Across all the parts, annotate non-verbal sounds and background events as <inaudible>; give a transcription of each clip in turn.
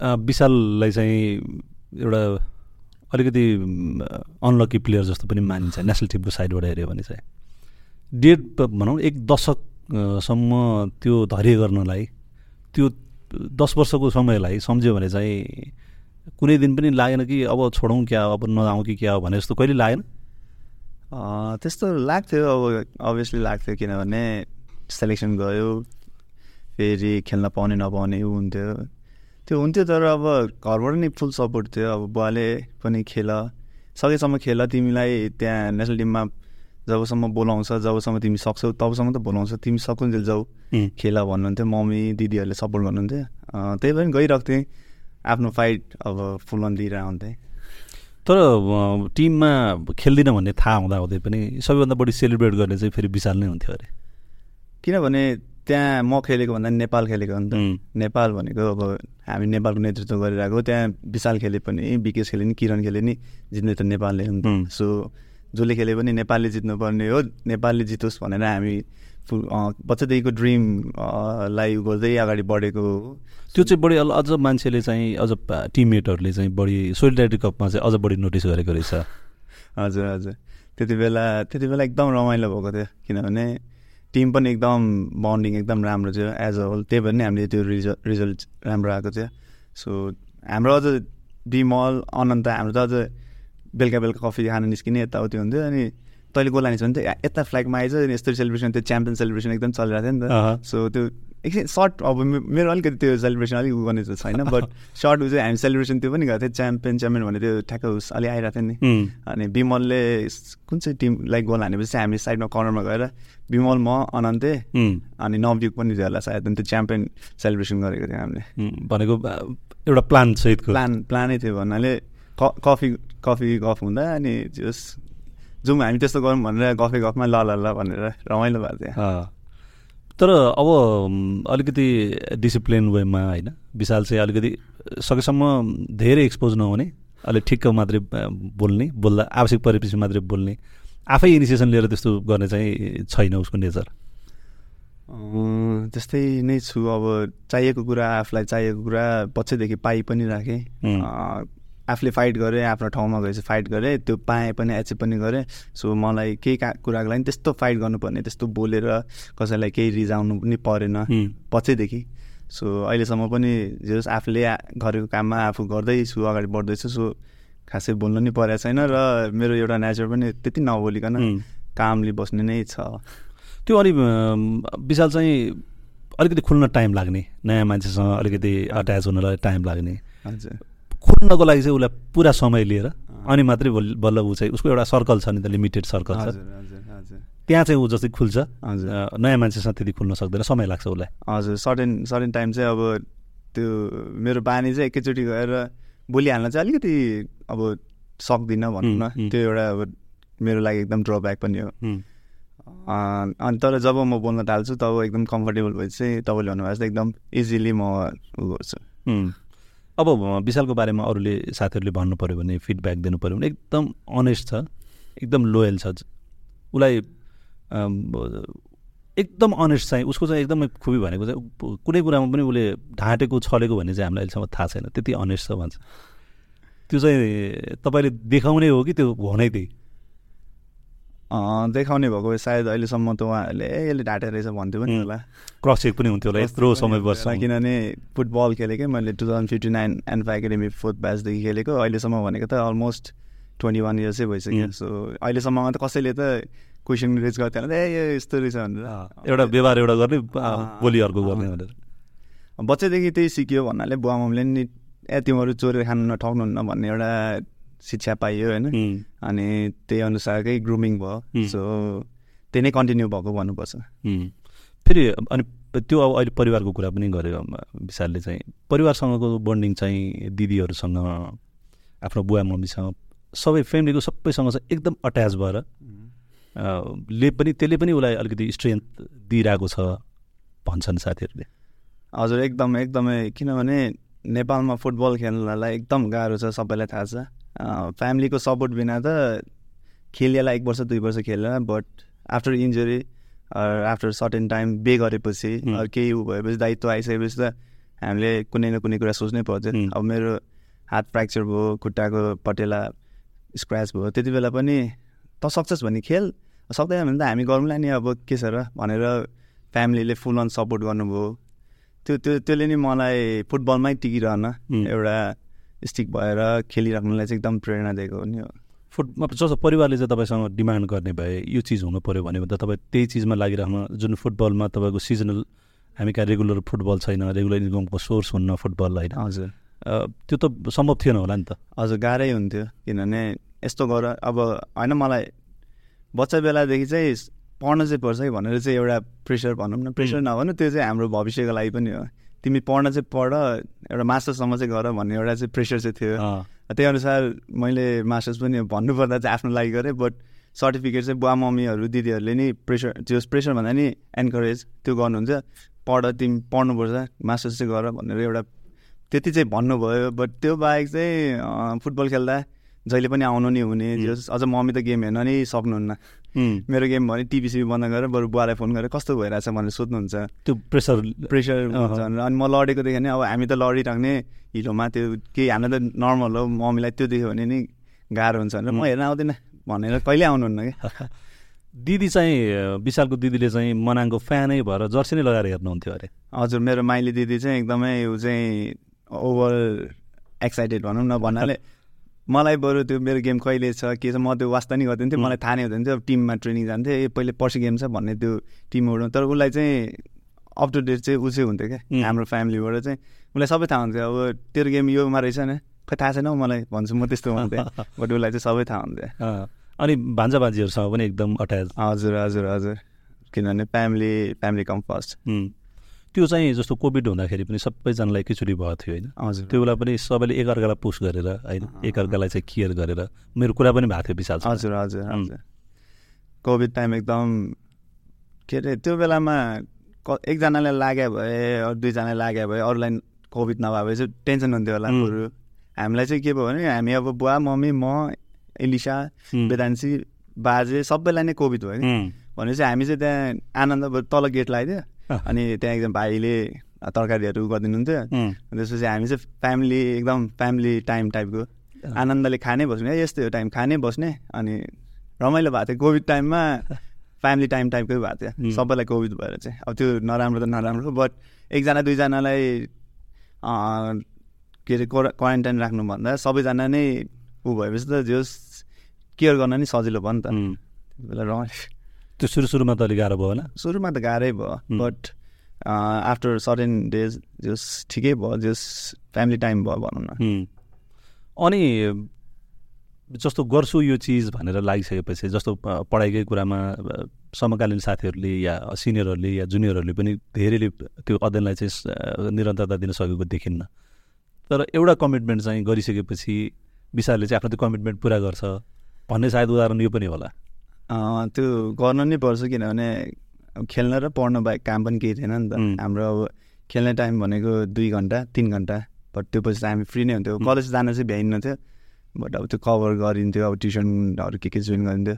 विशाललाई चाहिँ एउटा अलिकति अनलकी प्लेयर जस्तो पनि मानिन्छ नेसनल टिमको साइडबाट हेऱ्यो भने चाहिँ। डेढ भनौँ एक दशकसम्म त्यो धैर्य गर्नलाई त्यो दस वर्षको समयलाई सम्झ्यो भने चाहिँ कुनै दिन पनि लागेन कि अब छोडौँ क्या अब नजाउँ कि क्या हो भने जस्तो कहिले लागेन? त्यस्तो लाग्थ्यो अब अभियसली लाग्थ्यो किनभने सेलेक्सन गयो फेरि खेल्न पाउने नपाउने हुन्थ्यो। त्यो हुन्थ्यो तर अब घरबाट नि फुल सपोर्ट थियो। अब बुवाले पनि खेल सकेसम्म खेल तिमीलाई त्यहाँ नेसनल टिममा जबसम्म बोलाउँछ जबसम्म तिमी सक्छौ तबसम्म त बोलाउँछ। तिमी सकुन्जेल जाऊ खेल भन्नुहुन्थ्यो मम्मी दिदीहरूले सपोर्ट गर्नुहुन्थ्यो। त्यही पनि गइरहेको थिएँ। आफ्नो फाइट अब फुल अन दिएर हुन्थेँ। तर टिममा खेल्दिनँ भन्ने थाहा हुँदा हुँदै पनि सबैभन्दा बढी सेलिब्रेट गर्ने चाहिँ फेरि विशाल नै हुन्थ्यो अरे। किनभने त्यहाँ म खेलेको भन्दा नेपाल खेलेको हो नि त। उम्, नेपाल भनेको अब हामी नेपालको नेतृत्व गरिरहेको त्यहाँ विशाल खेले पनि विकेश खेले नि किरण खेले नि जित्ने त नेपालले हो नि उम्. त सो जसले खेले पनि नेपालले जित्नुपर्ने हो नेपालले जितोस् भनेर हामी फुल बच्चादेखिको ड्रिम लाई गर्दै अगाडि बढेको हो। त्यो चाहिँ बढी अझ मान्छेले चाहिँ अझ टिममेटहरूले चाहिँ बढी सोलिडारिटी कपमा चाहिँ अझ बढी नोटिस गरेको रहेछ। <laughs> हजुर हजुर। त्यति बेला त्यति बेला एकदम रमाइलो भएको थियो। किनभने टिम पनि एकदम बन्डिङ एकदम राम्रो थियो एज अ होल त्यही भएर नि हामीले त्यो रिजल्ट रिजल्ट राम्रो आएको थियो। सो हाम्रो अझ विमल अनन्त हाम्रो त अझ बेलुका बेलुका कफी खान निस्किने यताउति हुन्थ्यो अनि तैँले गोला भने चाहिँ यता फ्ल्यागमा आइज अनि यस्तो सेलिब्रेसन त्यो च्याम्पियन सेलिब्रेसन एकदम चलिरहेको थियो नि। त। सो त्यो एकछिन सर्ट अब मेरो अलिकति त्यो सेलिब्रेसन अलिक उ गर्ने त छैन बट सर्ट <laughs> उ चाहिँ हामी सेलिब्रेसन त्यो पनि गएको थियो च्याम्पियन च्याम्पियन भने त्यो ठ्याक्क उस अलि आइरहेको थियो नि। अनि विमलले कुन चाहिँ टिमलाई गोल हानेपछि हामी साइडमा कर्नरमा गएर विमल म अनन्ते अनि नवद्वीप पनि थियो होला सायद अनि त्यो च्याम्पियन सेलिब्रेसन गरेको थियो हामीले। भनेको एउटा प्लान सहितको। प्लान प्लानै थियो भन्नाले कफी कफी गफ हुँदा अनि जस जाउँ हामी त्यस्तो गरौँ भनेर गफे गफमा ल ल ल भनेर रमाइलो भएको थियो। तर अब अलिकति डिसिप्लिन वेमा होइन विशाल चाहिँ अलिकति सकेसम्म धेरै एक्सपोज नहुने अलिक ठिक्क मात्रै बोल्ने बोल्दा आवश्यक परेपछि मात्रै बोल्ने आफै इनिसिएसन लिएर त्यस्तो गर्ने चाहिँ छैन उसको नेचर त्यस्तै नै छु। अब चाहिएको कुरा आफूलाई चाहिएको कुरा पछिदेखि पाइ पनि राखेँ। आफूले फाइट गरेँ आफ्नो ठाउँमा गएपछि फाइट गरेँ त्यो पाएँ पनि एचिभ पनि गरेँ। सो मलाई केही का कुराको लागि त्यस्तो फाइट गर्नुपर्ने त्यस्तो बोलेर कसैलाई केही रिजाउनु पनि परेन. पछिदेखि। सो अहिलेसम्म पनि जे होस् आफूले गरेको काममा आफू गर्दैछु अगाडि बढ्दैछु सो खासै बोल्नु नि परेको छैन र मेरो एउटा नेचर पनि त्यति नबोलिकन. कामले बस्ने नै छ। त्यो अलि विशाल चाहिँ अलिकति खुल्न टाइम लाग्ने नयाँ मान्छेसँग अलिकति अट्याच हुनलाई टाइम लाग्ने। हजुर। खुल्नको लागि चाहिँ उसलाई पुरा समय लिएर अनि मात्रै बल- बल्ल ऊ चाहिँ उसको एउटा सर्कल छ नि त लिमिटेड सर्कल छ। हजुर हजुर हजुर। त्यहाँ चाहिँ ऊ जस्तै खुल्छ। नयाँ मान्छेसँग त्यति खुल्न सक्दैन समय लाग्छ उसलाई। हजुर सर्टेन सर्टेन टाइम चाहिँ अब त्यो मेरो बानी चाहिँ एकैचोटि गएर बोलिहाल्न चाहिँ अलिकति अब सक्दिनँ भनौँ न. त्यो एउटा अब मेरो लागि एकदम ड्रब्याक पनि हो। अनि तर जब म बोल्न थाल्छु तब एकदम कम्फर्टेबल भएपछि चाहिँ तपाईँले भन्नुभएको एकदम इजिली म उ गर्छु. अब विशालको बारेमा अरूले साथीहरूले भन्नु पऱ्यो भने फिडब्याक दिनु पऱ्यो भने एकदम अनेस्ट छ एकदम लोयल छ। उसलाई एकदम अनेस्ट चाहिँ उसको चाहिँ एकदमै खुबी भनेको चाहिँ कुनै कुरामा पनि उसले ढाँटेको छलेको भन्ने चाहिँ हामीलाई अहिलेसम्म थाहा छैन। त्यति अनेस्ट छ भन्छ त्यो चाहिँ तपाईँले देखाउने हो कि त्यो हुनै त्यही? अँ, देखाउने भएको भए सायद अहिलेसम्म त उहाँहरूले ए यसले ढाँटेर रहेछ भन्थ्यो पनि. होला क्रस चेक पनि हुन्थ्यो होला यत्रो समय वर्ष किनभने फुटबल खेलेकै मैले two thousand fifty nine ANFA academy fourth ब्याचदेखि खेलेको अहिलेसम्म भनेको त अलमोस्ट ट्वेन्टी वान इयर्सै भइसक्यो. सो अहिलेसम्ममा त कसैले त क्वेसन रेज गर्थेन ए यो यस्तो रहेछ भनेर एउटा व्यवहार एउटा गर्ने बोली अर्को. गर्ने भनेर बच्चादेखि त्यही सिक्यो भन्नाले बुवा मम्मीले नि ए तिमीहरू चोरेर खानु नठाउनुहुन्न भन्ने एउटा शिक्षा पाइयो होइन। अनि त्यही अनुसारकै ग्रुमिङ भयो. सो त्यही नै कन्टिन्यू भएको भन्नुपर्छ. फेरि अनि त्यो अब अहिले परिवारको कुरा पनि अम, विशालले चाहिँ परिवारसँगको बन्डिङ चाहिँ दिदीहरूसँग आफ्नो बुवा मम्मीसँग सबै फ्यामिलीको सबैसँग चाहिँ एकदम अट्याच भएर ले पनि त्यसले पनि उसलाई अलिकति स्ट्रेन्थ दिइरहेको छ भन्छन् साथीहरूले। हजुर एकदम एकदमै। किनभने नेपालमा फुटबल खेल्नलाई एकदम गाह्रो छ सबैलाई थाहा छ। फ्यामिलीको सपोर्ट बिना त खेलिएला एक वर्ष दुई वर्ष खेलेर but after injury after certain time बे गरेपछि केही उ भएपछि दायित्व आइसकेपछि त हामीले कुनै न कुनै कुरा सोच्नै पर्थ्यो. अब मेरो हात फ्र्याक्चर भयो खुट्टाको पटेला स्क्र्याच भयो त्यति बेला पनि त सक्छस् भने खेल सक्दैन भने त हामी गरौँला नि अब के छ र भनेर फ्यामिलीले फुल अन सपोर्ट गर्नुभयो त्यो त्यो त्यसले नि मलाई फुटबलमै टिकिरहन. एउटा स्टिक भएर खेलिराख्नुलाई चाहिँ एकदम प्रेरणा दिएको हो नि हो। फुट जस्तो परिवारले चाहिँ तपाईँसँग डिमान्ड गर्ने भए यो चिज हुनु पऱ्यो भने त तपाईँ त्यही चिजमा लागिराख्नु जुन फुटबलमा तपाईँको सिजनल हामी कहाँ रेगुलर फुटबल छैन रेगुलर इन्कमको सोर्स हुन्न फुटबल होइन। हजुर। त्यो त सम्भव थिएन होला नि त। हजुर गाह्रै हुन्थ्यो किनभने यस्तो गर अब होइन मलाई बच्चा बेलादेखि चाहिँ पढ्न चाहिँ पर्छ है भनेर चाहिँ एउटा प्रेसर भनौँ न प्रेसर. नभनौँ त्यो चाहिँ हाम्रो भविष्यको लागि पनि हो। तिमी पढ्न चाहिँ पढ एउटा मास्टरसम्म चाहिँ गर भन्ने एउटा चाहिँ प्रेसर चाहिँ थियो। त्यही अनुसार मैले मास्टर्स पनि भन्नुपर्दा चाहिँ आफ्नो लागि गरेँ बट सर्टिफिकेट चाहिँ बुवा मम्मीहरू दिदीहरूले नि प्रेसर त्यो प्रेसर भन्दा नि एन्करेज त्यो गर्नुहुन्छ। पढ तिमी पढ्नुपर्छ मास्टर्स चाहिँ गर भनेर एउटा त्यति चाहिँ भन्नुभयो बट त्यो बाहेक चाहिँ फुटबल खेल्दा जहिले पनि आउनु नि हुने. जस अझ मम्मी त गेम हेर्न नि सक्नुहुन्न। मेरो गेम भने टिभीसिभी बन्द गरेर बरु बुवालाई फोन गरेर कस्तो भइरहेछ भनेर सोध्नुहुन्छ। त्यो प्रेसर प्रेसर अनि म लडेको देखेँ नि अब हामी त लडिराख्ने हिलोमा त्यो केही हामीलाई त नर्मल हो मम्मीलाई त्यो देख्यो भने नि गाह्रो हुन्छ भनेर म. हेर्न आउँदिनँ भनेर कहिले आउनुहुन्न कि? <laughs> दिदी चाहिँ विशालको दिदीले चाहिँ मनाङको फ्यानै भएर जर्सी नै लगाएर हेर्नुहुन्थ्यो अरे। हजुर मेरो माइली दिदी चाहिँ एकदमै ऊ चाहिँ ओभर एक्साइटेड भनौँ न भन्नाले मलाई बरु त्यो मेरो गेम कहिले छ के छ म त्यो वास्ता नि गर्दैन थिएँ. मलाई थाहा नै हुँदैन थियो अब टिममा ट्रेनिङ जान्थेँ ए पहिले पर्सि गेम छ भन्ने त्यो टिमबाट तर उसलाई चाहिँ अप टु डेट चाहिँ चाहिँ हुन्थ्यो क्या. हाम्रो फ्यामिलीबाट चाहिँ। उसलाई सबै थाहा हुन्थ्यो। अब तेरो गेम योमा रहेछ नि खै थाहा छैन हौ मलाई भन्छु म त्यस्तो भन्थेँ <laughs> बट उसलाई चाहिँ सबै थाहा हुन्थ्यो। अनि भान्जा भान्जीहरूसँग पनि एकदम अट्याच हजुर हजुर हजुर। किनभने फ्यामिली फ्यामिली कम फर्स्ट. त्यो चाहिँ जस्तो कोभिड हुँदाखेरि पनि सबैजनालाई एकैचोटि भएको थियो होइन हजुर त्यो बेला पनि सबैले एकअर्कालाई पुस गरेर होइन एकअर्कालाई चाहिँ केयर गरेर मेरो कुरा पनि भएको थियो विशालसँग हजुर हजुर. हजुर कोभिड टाइम एकदम के अरे त्यो बेलामा क एकजनालाई लाग्यो भए दुईजनालाई लाग्यो भए अरूलाई कोभिड नभए भए चाहिँ टेन्सन हुन्थ्यो होला. बरु हामीलाई चाहिँ के भयो भने हामी अब बुवा मम्मी म एलिसा उम्. वेदान्सी बाजे सबैलाई नै कोभिड भयो कि उम्. भनेपछि हामी चाहिँ त्यहाँ आनन्द तल गेट लगाइदियो। <laughs> अनि त्यहाँ एकदम भाइले तरकारीहरू गरिदिनुहुन्थ्यो. त्यसपछि हामी चाहिँ फ्यामिली एकदम फ्यामिली टाइम टाइपको। आनन्दले खाने बस्ने यस्तै हो टाइम खाने बस्ने। अनि रमाइलो भएको थियो कोभिड टाइममा <laughs> फ्यामिली टाइम टाइपकै भएको थियो. सबैलाई कोभिड भएर चाहिँ। अब त्यो नराम्रो त नराम्रो बट एकजना दुईजनालाई के अरे क्वार क्वारेन्टाइन राख्नुभन्दा सबैजना नै ऊ भएपछि त जस केयर गर्न नि सजिलो भयो नि त। बेला रमाइलो। त्यो सुरु सुरुमा त अलिक गाह्रो भयो होला सुरुमा त गाह्रै भयो. बट आफ्टर सर्टेन डेज जस ठिकै भयो जस फ्यामिली टाइम भयो भनौँ न. अनि जस्तो गर्छु यो चिज भनेर लागिसकेपछि जस्तो पढाइकै कुरामा समकालीन साथीहरूले या सिनियरहरूले या जुनियरहरूले पनि धेरैले त्यो अध्ययनलाई चाहिँ निरन्तरता दिन सकेको देखिन्न तर एउटा कमिटमेन्ट चाहिँ गरिसकेपछि विशालले चाहिँ आफ्नो त्यो कमिटमेन्ट पुरा गर्छ भन्ने सायद उदाहरण यो पनि होला त्यो गर्नु नै पर्छ किनभने खेल्न र पढ्न बाहेक काम पनि केही थिएन नि त. हाम्रो अब खेल्ने टाइम भनेको दुई घन्टा तिन घन्टा। बट त्यो पछि त हामी फ्री नै हुन्थ्यो. कलेज जान चाहिँ भ्याइन्न थियो। बट अब त्यो कभर गरिन्थ्यो अब ट्युसनहरू के के जोइन गरिन्थ्यो।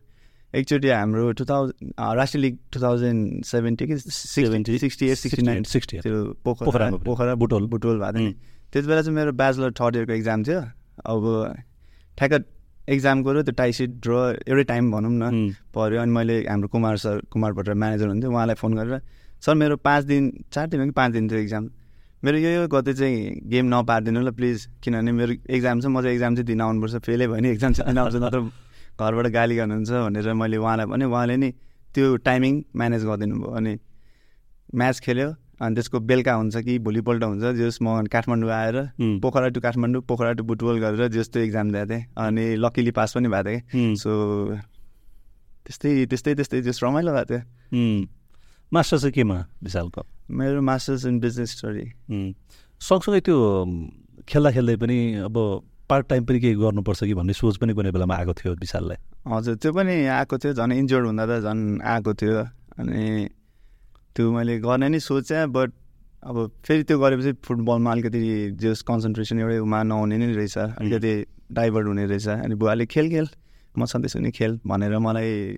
एकचोटि हाम्रो टु थाउजन्ड राष्ट्रिय लिग टु थाउजन्ड सेभेन्टी कि? Sixty sixty eight sixty nine sixty त्यो पोखरा। पोखरा बुटोल। बुटोल भएको थियो नि. त्यति बेला चाहिँ मेरो ब्याचलर थर्ड इयरको एक्जाम थियो। अब ठ्याक्क एक्जामको र त्यो टाइसिट ड्र एउटै टाइम भनौँ न. पऱ्यो। अनि मैले हाम्रो कुमार सर कुमार भट्टर म्यानेजर हुन्थ्यो उहाँलाई फोन गरेर सर मेरो पाँच दिन चार दिन हो कि पाँच दिन थियो एक्जाम। मेरो यो यो गते चाहिँ गेम नपारिदिनु ल प्लिज। किनभने मेरो एक्जाम छ म चाहिँ एक्जाम चाहिँ दिन आउनुपर्छ। फेलै भयो भने एक्जाम चाहिँ दिन आउँछ नत्र घरबाट गाली गर्नुहुन्छ भनेर मैले उहाँलाई भने उहाँले नि त्यो टाइमिङ म्यानेज गरिदिनु भयो अनि म्याच खेल्यो। अनि त्यसको बेलुका हुन्छ कि भोलिपल्ट हुन्छ जस म काठमाडौँ आएर. पोखरा टु काठमाडौँ पोखरा टु बुटवल गरेर जस्तो एक्जाम दिएको थिएँ अनि लकिली पास पनि भएको थिएँ कि. सो त्यस्तै त्यस्तै त्यस्तै जस रमाइलो भएको थियो. मास्टर चाहिँ केमा विशालको मेरो मास्टर्स इन बिजनेस स्टडी. सँगसँगै त्यो खेल्दा खेल्दै पनि अब पार्ट टाइम पनि केही गर्नुपर्छ कि भन्ने सोच पनि कुनै बेलामा आएको थियो विशाललाई हजुर त्यो पनि आएको थियो झन् इन्जोर्ड हुँदा त झन् आएको थियो अनि त्यो मैले गर्ने नै सोचेँ बट अब फेरि त्यो गरेपछि फुटबलमा अलिकति जस कन्सन्ट्रेसन एउटै उमा नहुने नै रहेछ अलिकति डाइभर्ट हुने रहेछ। अनि बुवाले खेल खेल म छँदैछु नि खेल भनेर मलाई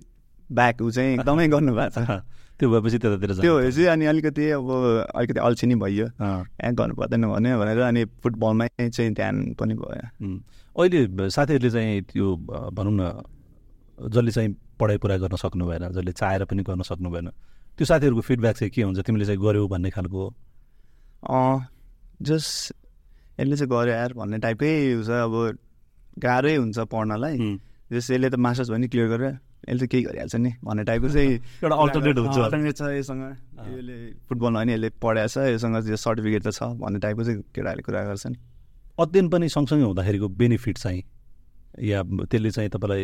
ब्याक ऊ चाहिँ एकदमै <laughs> गर्नुभएको छ। त्यो भएपछि त्यतातिर त्यो भएपछि अनि अलिकति अब अलिकति अल्छी नै भइयो। ए गर्नु पर्दैन भन्यो भनेर अनि फुटबलमै चाहिँ ध्यान पनि भयो अहिले साथीहरूले चाहिँ त्यो भनौँ न जसले चाहिँ पढाइ पुरा गर्न सक्नु भएन जसले चाहेर पनि गर्न सक्नु भएन त्यो साथीहरूको फिडब्याक चाहिँ के हुन्छ? तिमीले चाहिँ गऱ्यौ भन्ने खालको? अँ जस यसले चाहिँ गर्यो यार भन्ने टाइपकै हुन्छ। अब गाह्रै हुन्छ पढ्नलाई। जस यसले त मास्टर्स पनि क्लियर गरेर यसले त केही गरिहाल्छ नि भन्ने टाइपको चाहिँ एउटा अल्टरनेट हुन्छ। अल्टरनेट छ योसँग यसले फुटबलमा पनि यसले पढाएको छ योसँग सर्टिफिकेट त छ भन्ने टाइपको चाहिँ केटाहरूले कुरा गर्छन्। अध्ययन पनि सँगसँगै हुँदाखेरिको बेनिफिट चाहिँ या त्यसले चाहिँ तपाईँलाई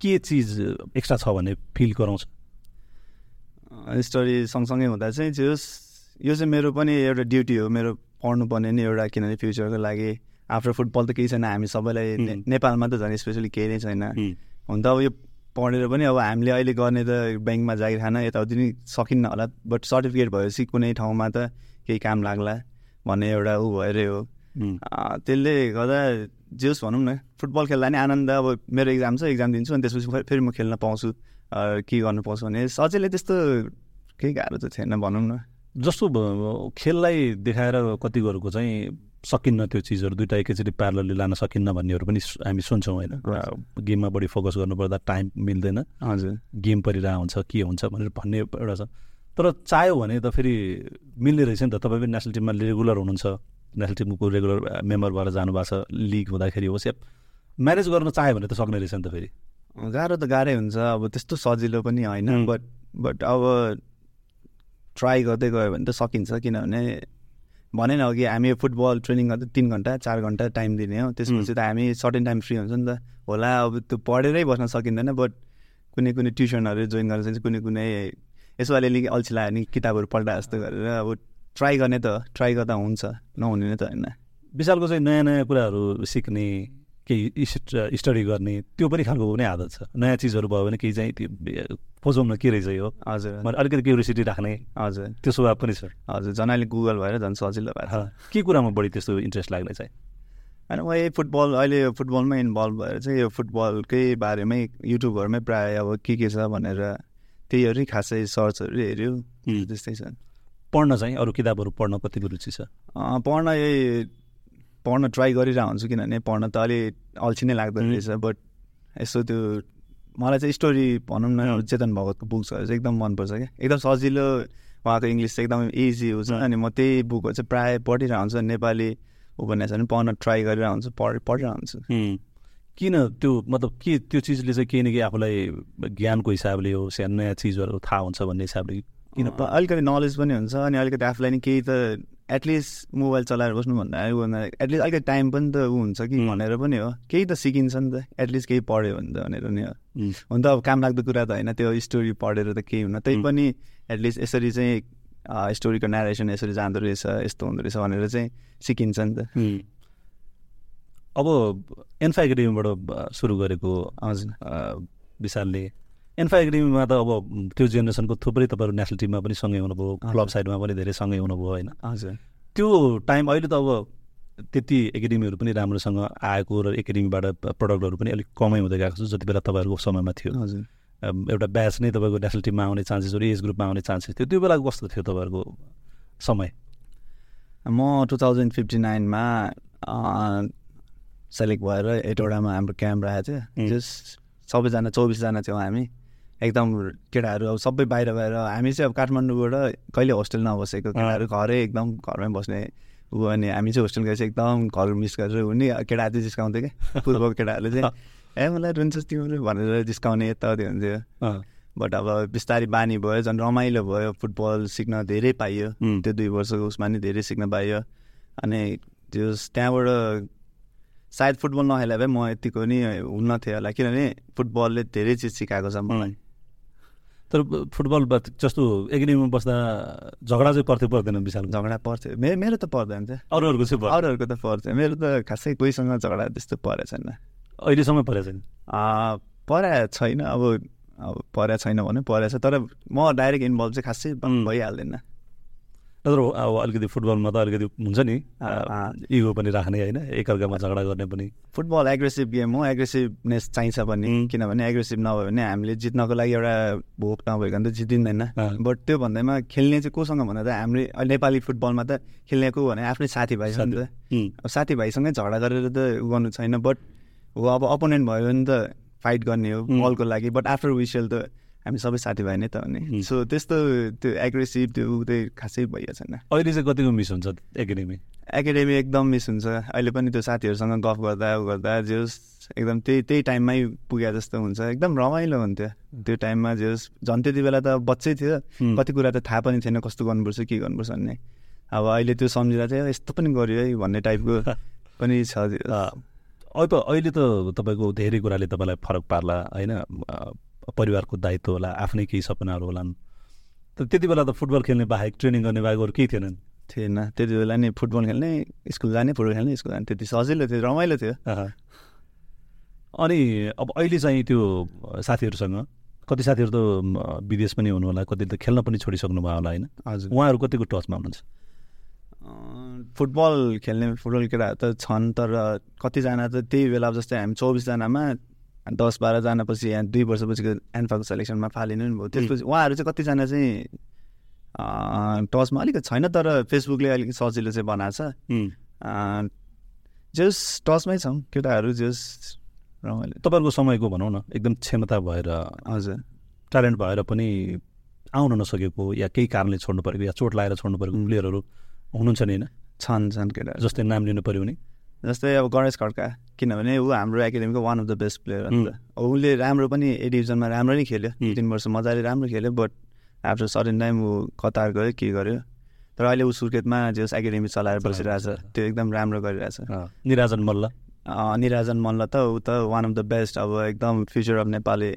के चिज एक्स्ट्रा छ भन्ने फिल गराउँछ? स्टोरी सँगसँगै हुँदा चाहिँ जस यो चाहिँ मेरो पनि एउटा ड्युटी हो मेरो पढ्नुपर्ने नि एउटा किनभने फ्युचरको लागि आफ्टर फुटबल त केही छैन हामी सबैलाई. नेपालमा त झन् स्पेसली केही नै छैन। हुन त अब यो पढेर पनि अब हामीले अहिले गर्ने त ब्याङ्कमा जागिर खान यताउति नि सकिन्न होला बट सर्टिफिकेट भएपछि कुनै ठाउँमा त केही काम लाग्ला भन्ने एउटा ऊ भएरै हो। त्यसले गर्दा जे होस् भनौँ न फुटबल खेल्दा नि आनन्द अब मेरो इक्जाम छ इक्जाम दिन्छु अनि त्यसपछि फेरि म खेल्न पाउँछु। के गर्नु पाउँछु भने सजिलै त्यस्तो केही गाह्रो त थिएन भनौँ न। जस्तो खेललाई देखाएर कतिहरूको चाहिँ सकिन्न त्यो चिजहरू दुइटा एकैचोटि प्यारलली लान सकिन्न भन्नेहरू पनि हामी सुन्छौँ होइन. गेममा बढी फोकस गर्नुपर्दा टाइम मिल्दैन। हजुर। गेम परिरहेको हुन्छ के हुन्छ भनेर भन्ने एउटा छ। तर चाह्यो भने त फेरि मिल्ने रहेछ नि त। तपाईँ पनि नेसनल टिममा रेगुलर हुनुहुन्छ। नेसनल टिमको रेगुलर मेम्बर भएर जानुभएको छ। लिग हुँदाखेरि होस् या म्यानेज गर्न चाह्यो भने त सक्ने रहेछ नि त फेरि। गाह्रो त गाह्रै हुन्छ अब त्यस्तो सजिलो पनि होइन. बट बट अब ट्राई गर्दै गयो भने त सकिन्छ किनभने भने न अघि हामी फुटबल ट्रेनिङ गर्दा तिन घन्टा चार घन्टा टाइम दिने हो। त्यसपछि त हामी सर्टेन टाइम फ्री हुन्छ नि त। होला अब त्यो पढेरै बस्न सकिँदैन बट कुनै कुनै ट्युसनहरू जोइन गरेर चाहिँ कुनै कुनै यसो अलिअलि अल्छी लाग्यो भने किताबहरू पल्टा जस्तो गरेर अब ट्राई गर्ने त ट्राई गर्दा हुन्छ नहुने नै त होइन। विशालको चाहिँ नयाँ नयाँ कुराहरू सिक्ने केही स्ट- स्टडी गर्ने त्यो पनि खालको नै आदत छ। नयाँ चिजहरू भयो भने केही चाहिँ त्यो खोजौँ न के रहेछ यो? हजुर। मैले अलिकति क्युरियोसिटी राख्ने। हजुर। त्यो स्वभाव पनि छ। हजुर झन् अहिले गुगल भएर झन् सजिलो भएको छ के कुरामा बढी त्यस्तो इन्ट्रेस्ट लाग्ने चाहिँ? होइन म यही फुटबल अहिले यो फुटबलमै इन्भल्भ भएर चाहिँ यो फुटबलकै बारेमै युट्युबहरूमै प्रायः अब के के छ भनेर त्यहीहरू खासै सर्चहरू हेऱ्यो. त्यस्तै छ। पढ्न चाहिँ अरू किताबहरू पढ्न कतिको रुचि छ? पढ्न यही पढ्न ट्राई गरिरहेको हुन्छु किनभने पढ्न त अलि अल्छी नै लाग्दो. रहेछ बट यसो त्यो मलाई चाहिँ स्टोरी भनौँ न. चेतन भगतको बुक्सहरू चाहिँ एकदम मनपर्छ क्या एकदम सजिलो उहाँको इङ्ग्लिस चाहिँ एकदम इजी हुन्छ. अनि म त्यही बुकहरू चाहिँ प्रायः पढिरहेको हुन्छु नेपाली उपन्यासहरू पनि पढ्न ट्राई गरिरहेको हुन्छु पढ पढिरहेको हुन्छु किन त्यो मतलब के त्यो चिजले चाहिँ केही न केही आफूलाई ज्ञानको हिसाबले होस् या नयाँ चिजहरू थाहा हुन्छ भन्ने हिसाबले किन अलिकति नलेज पनि हुन्छ अनि अलिकति आफूलाई नि केही त एटलिस्ट मोबाइल चलाएर बस्नुभन्दा एटलिस्ट अलिकति टाइम पनि त ऊ हुन्छ कि. भनेर पनि हो केही त सिकिन्छ नि त एटलिस्ट केही पढ्यो भने त भनेर नि हो. हुन त अब काम लाग्दो कुरा त होइन त्यो स्टोरी पढेर त केही हुन त्यही. पनि एटलिस्ट यसरी चाहिँ स्टोरीको नेरेसन यसरी जाँदो रहेछ यस्तो हुँदो रहेछ भनेर चाहिँ सिकिन्छ नि त. अब एन्फा एकाडेमीबाट सुरु गरेको विशालले एन्फा एकाडेमीमा त अब त्यो जेनेरेसनको थुप्रै तपाईँहरू नेसनल टिममा पनि सँगै हुनुभयो क्लब। साइडमा पनि धेरै सँगै हुनुभयो होइन। हजुर। त्यो टाइम अहिले त अब त्यति एकाडेमीहरू पनि राम्रोसँग आएको र एकाडेमीबाट प्रडक्टहरू पनि अलिक कमै हुँदै गएको छ जति बेला तपाईँहरूको समयमा थियो। हजुर। एउटा ब्याच नै तपाईँको नेसनल टिममा आउने चान्सेसहरू एज ग्रुपमा आउने चान्सेस थियो। त्यो बेलाको कस्तो थियो तपाईँहरूको समय? म टु थाउजन्ड फिफ्टी नाइनमा सेलेक्ट भएर एटवटामा हाम्रो क्याम्प राखेको. थियो। जस सबैजना चौबिसजना थियौँ हामी। एकदम केटाहरू अब सबै बाहिर बाहिर हामी चाहिँ अब काठमाडौँबाट कहिले होस्टेल नबसेको केटाहरू घरै एकदम घरमै बस्ने ऊ अनि हामी चाहिँ होस्टेल गएर चाहिँ एकदम घर मिस गरेर हुने केटाहरू चाहिँ जिस्काउँथ्यो क्या पूर्वको <laughs> केटाहरूले चाहिँ। ए मलाई रुन्छस् तिमीहरू भनेर जिस्काउने यताउति हुन्थ्यो। बट अब बिस्तारै बानी भयो झन् रमाइलो भयो फुटबल सिक्न धेरै पाइयो. त्यो दुई वर्षको उसमा नि धेरै सिक्न पाइयो। अनि त्यो त्यहाँबाट सायद फुटबल नखेला भए म यतिको नि हुन्न थिएँ होला किनभने फुटबलले धेरै चिज सिकाएको छ मलाई। तर फुटबल जस्तो एकाडेमीमा बस्दा झगडा चाहिँ पर्थ्यो पर्दैन विशाल झगडा पर्थ्यो। मेरो मेरो त पर्दैन थियो अरूहरूको चाहिँ अरूहरूको त पर्थ्यो मेरो त खासै कोहीसँग झगडा त्यस्तो परेको छैन। अहिलेसम्म परेको छैन? आ, परेको छैन। अब अब परेको छैन भने परेको छ। तर म डाइरेक्ट इन्भल्भ चाहिँ खासै. भइहाल्दैन। र नत्र अब अलिकति फुटबलमा त अलिकति हुन्छ नि। इगो पनि राख्ने होइन एकअर्कामा झगडा गर्ने पनि फुटबल एग्रेसिभ गेम हो एग्रेसिभनेस चाहिन्छ पनि उम्. किनभने एग्रेसिभ नभयो भने हामीले जित्नको लागि एउटा भोक नभइकन त जितिँदैन। बट त्यो भन्दैमा खेल्ने चाहिँ कोसँग भन्दा त हाम्रो अहिले नेपाली फुटबलमा त खेल्ने को भने आफ्नै साथीभाइ छ नि त अब साथीभाइसँगै झगडा गरेर त गर्नु छैन बट हो अब अपोनेन्ट भयो भने त फाइट गर्ने हो. बलको लागि बट आफ्टर विसेल त हामी सबै साथीभाइ नै त हो उम्. नि सो त्यस्तो त्यो एग्रेसिभ त्यो उ चाहिँ खासै भइएको छैन अहिले चाहिँ कतिको मिस हुन्छ एकाडेमी एकाडेमी एकदम मिस हुन्छ। अहिले पनि त्यो साथीहरूसँग गफ गर्दा उ गर्दा जोस् एकदम त्यही त्यही टाइममै पुगे जस्तो हुन्छ। एकदम रमाइलो हुन्थ्यो। त्यो टाइममा जोस् झन् त्यति बेला त बच्चै थियो. कति कुरा त थाहा पनि थिएन कस्तो गर्नुपर्छ के गर्नुपर्छ भन्ने। अब अहिले त्यो सम्झिँदा चाहिँ यस्तो पनि गर्यो है भन्ने टाइपको <laughs> पनि छ अब अहिले त तपाईँको धेरै कुराले तपाईँलाई फरक पार्ला होइन? परिवारको दायित्व होला आफ्नै केही सपनाहरू होलान्। त त्यति बेला त फुटबल खेल्ने बाहेक ट्रेनिङ गर्ने बाहेक अरू केही थिएनन्। थिएन। त्यति बेला नि फुटबल खेल्ने स्कुल जाने फुटबल खेल्ने स्कुल जाने। त्यति सजिलो थियो रमाइलो थियो। अनि अब अहिले चाहिँ त्यो साथीहरूसँग कति साथीहरू त विदेश पनि हुनु होला कति त खेल्न पनि छोडिसक्नु भयो होला होइन? हजुर। उहाँहरू कतिको टचमा हुनुहुन्छ? फुटबल खेल्ने फुटबल केटाहरू त छन् तर कतिजना त त्यही बेला जस्तै हामी चौबिसजनामा दस बाह्रजना पछि यहाँ दुई वर्षपछिको एन्फाको सेलेक्सनमा फालिनु नि भयो। त्यसपछि उहाँहरू चाहिँ कतिजना चाहिँ टचमा अलिकति छैन तर फेसबुकले अलिकति सजिलो चाहिँ बनाएको छ। जस टचमै छौँ केटाहरू जस रमाइलो। तपाईँहरूको समयको भनौँ न एकदम क्षमता भएर हजुर। ट्यालेन्ट भएर पनि आउन नसकेको या केही कारणले छोड्नु परेको या चोट लगाएर छोड्नु परेको. प्लेयरहरू हुनुहुन्छ नि होइन? छन् छन् केटाहरू। जस्तै नाम लिनु पऱ्यो भने। जस्तै अब गणेश खड्का किनभने ऊ हाम्रो एकाडेमीको one of the best player हो नि त। अब उसले राम्रो पनि ए डिभिजनमा राम्रो नै खेल्यो। हुँ। तिन वर्ष मजाले राम्रो खेल्यो बट आफ्टर सर्टेन टाइम ऊ कतार गयो के गर्यो? तर अहिले ऊ सुर्खेतमा जस एकाडेमी चलाएर बसिरहेछ। त्यो एकदम राम्रो गरिरहेछ। निराजन मल्ल। निराजन मल्ल त ऊ त वान अफ द बेस्ट अब एकदम फ्युचर अफ नेपाली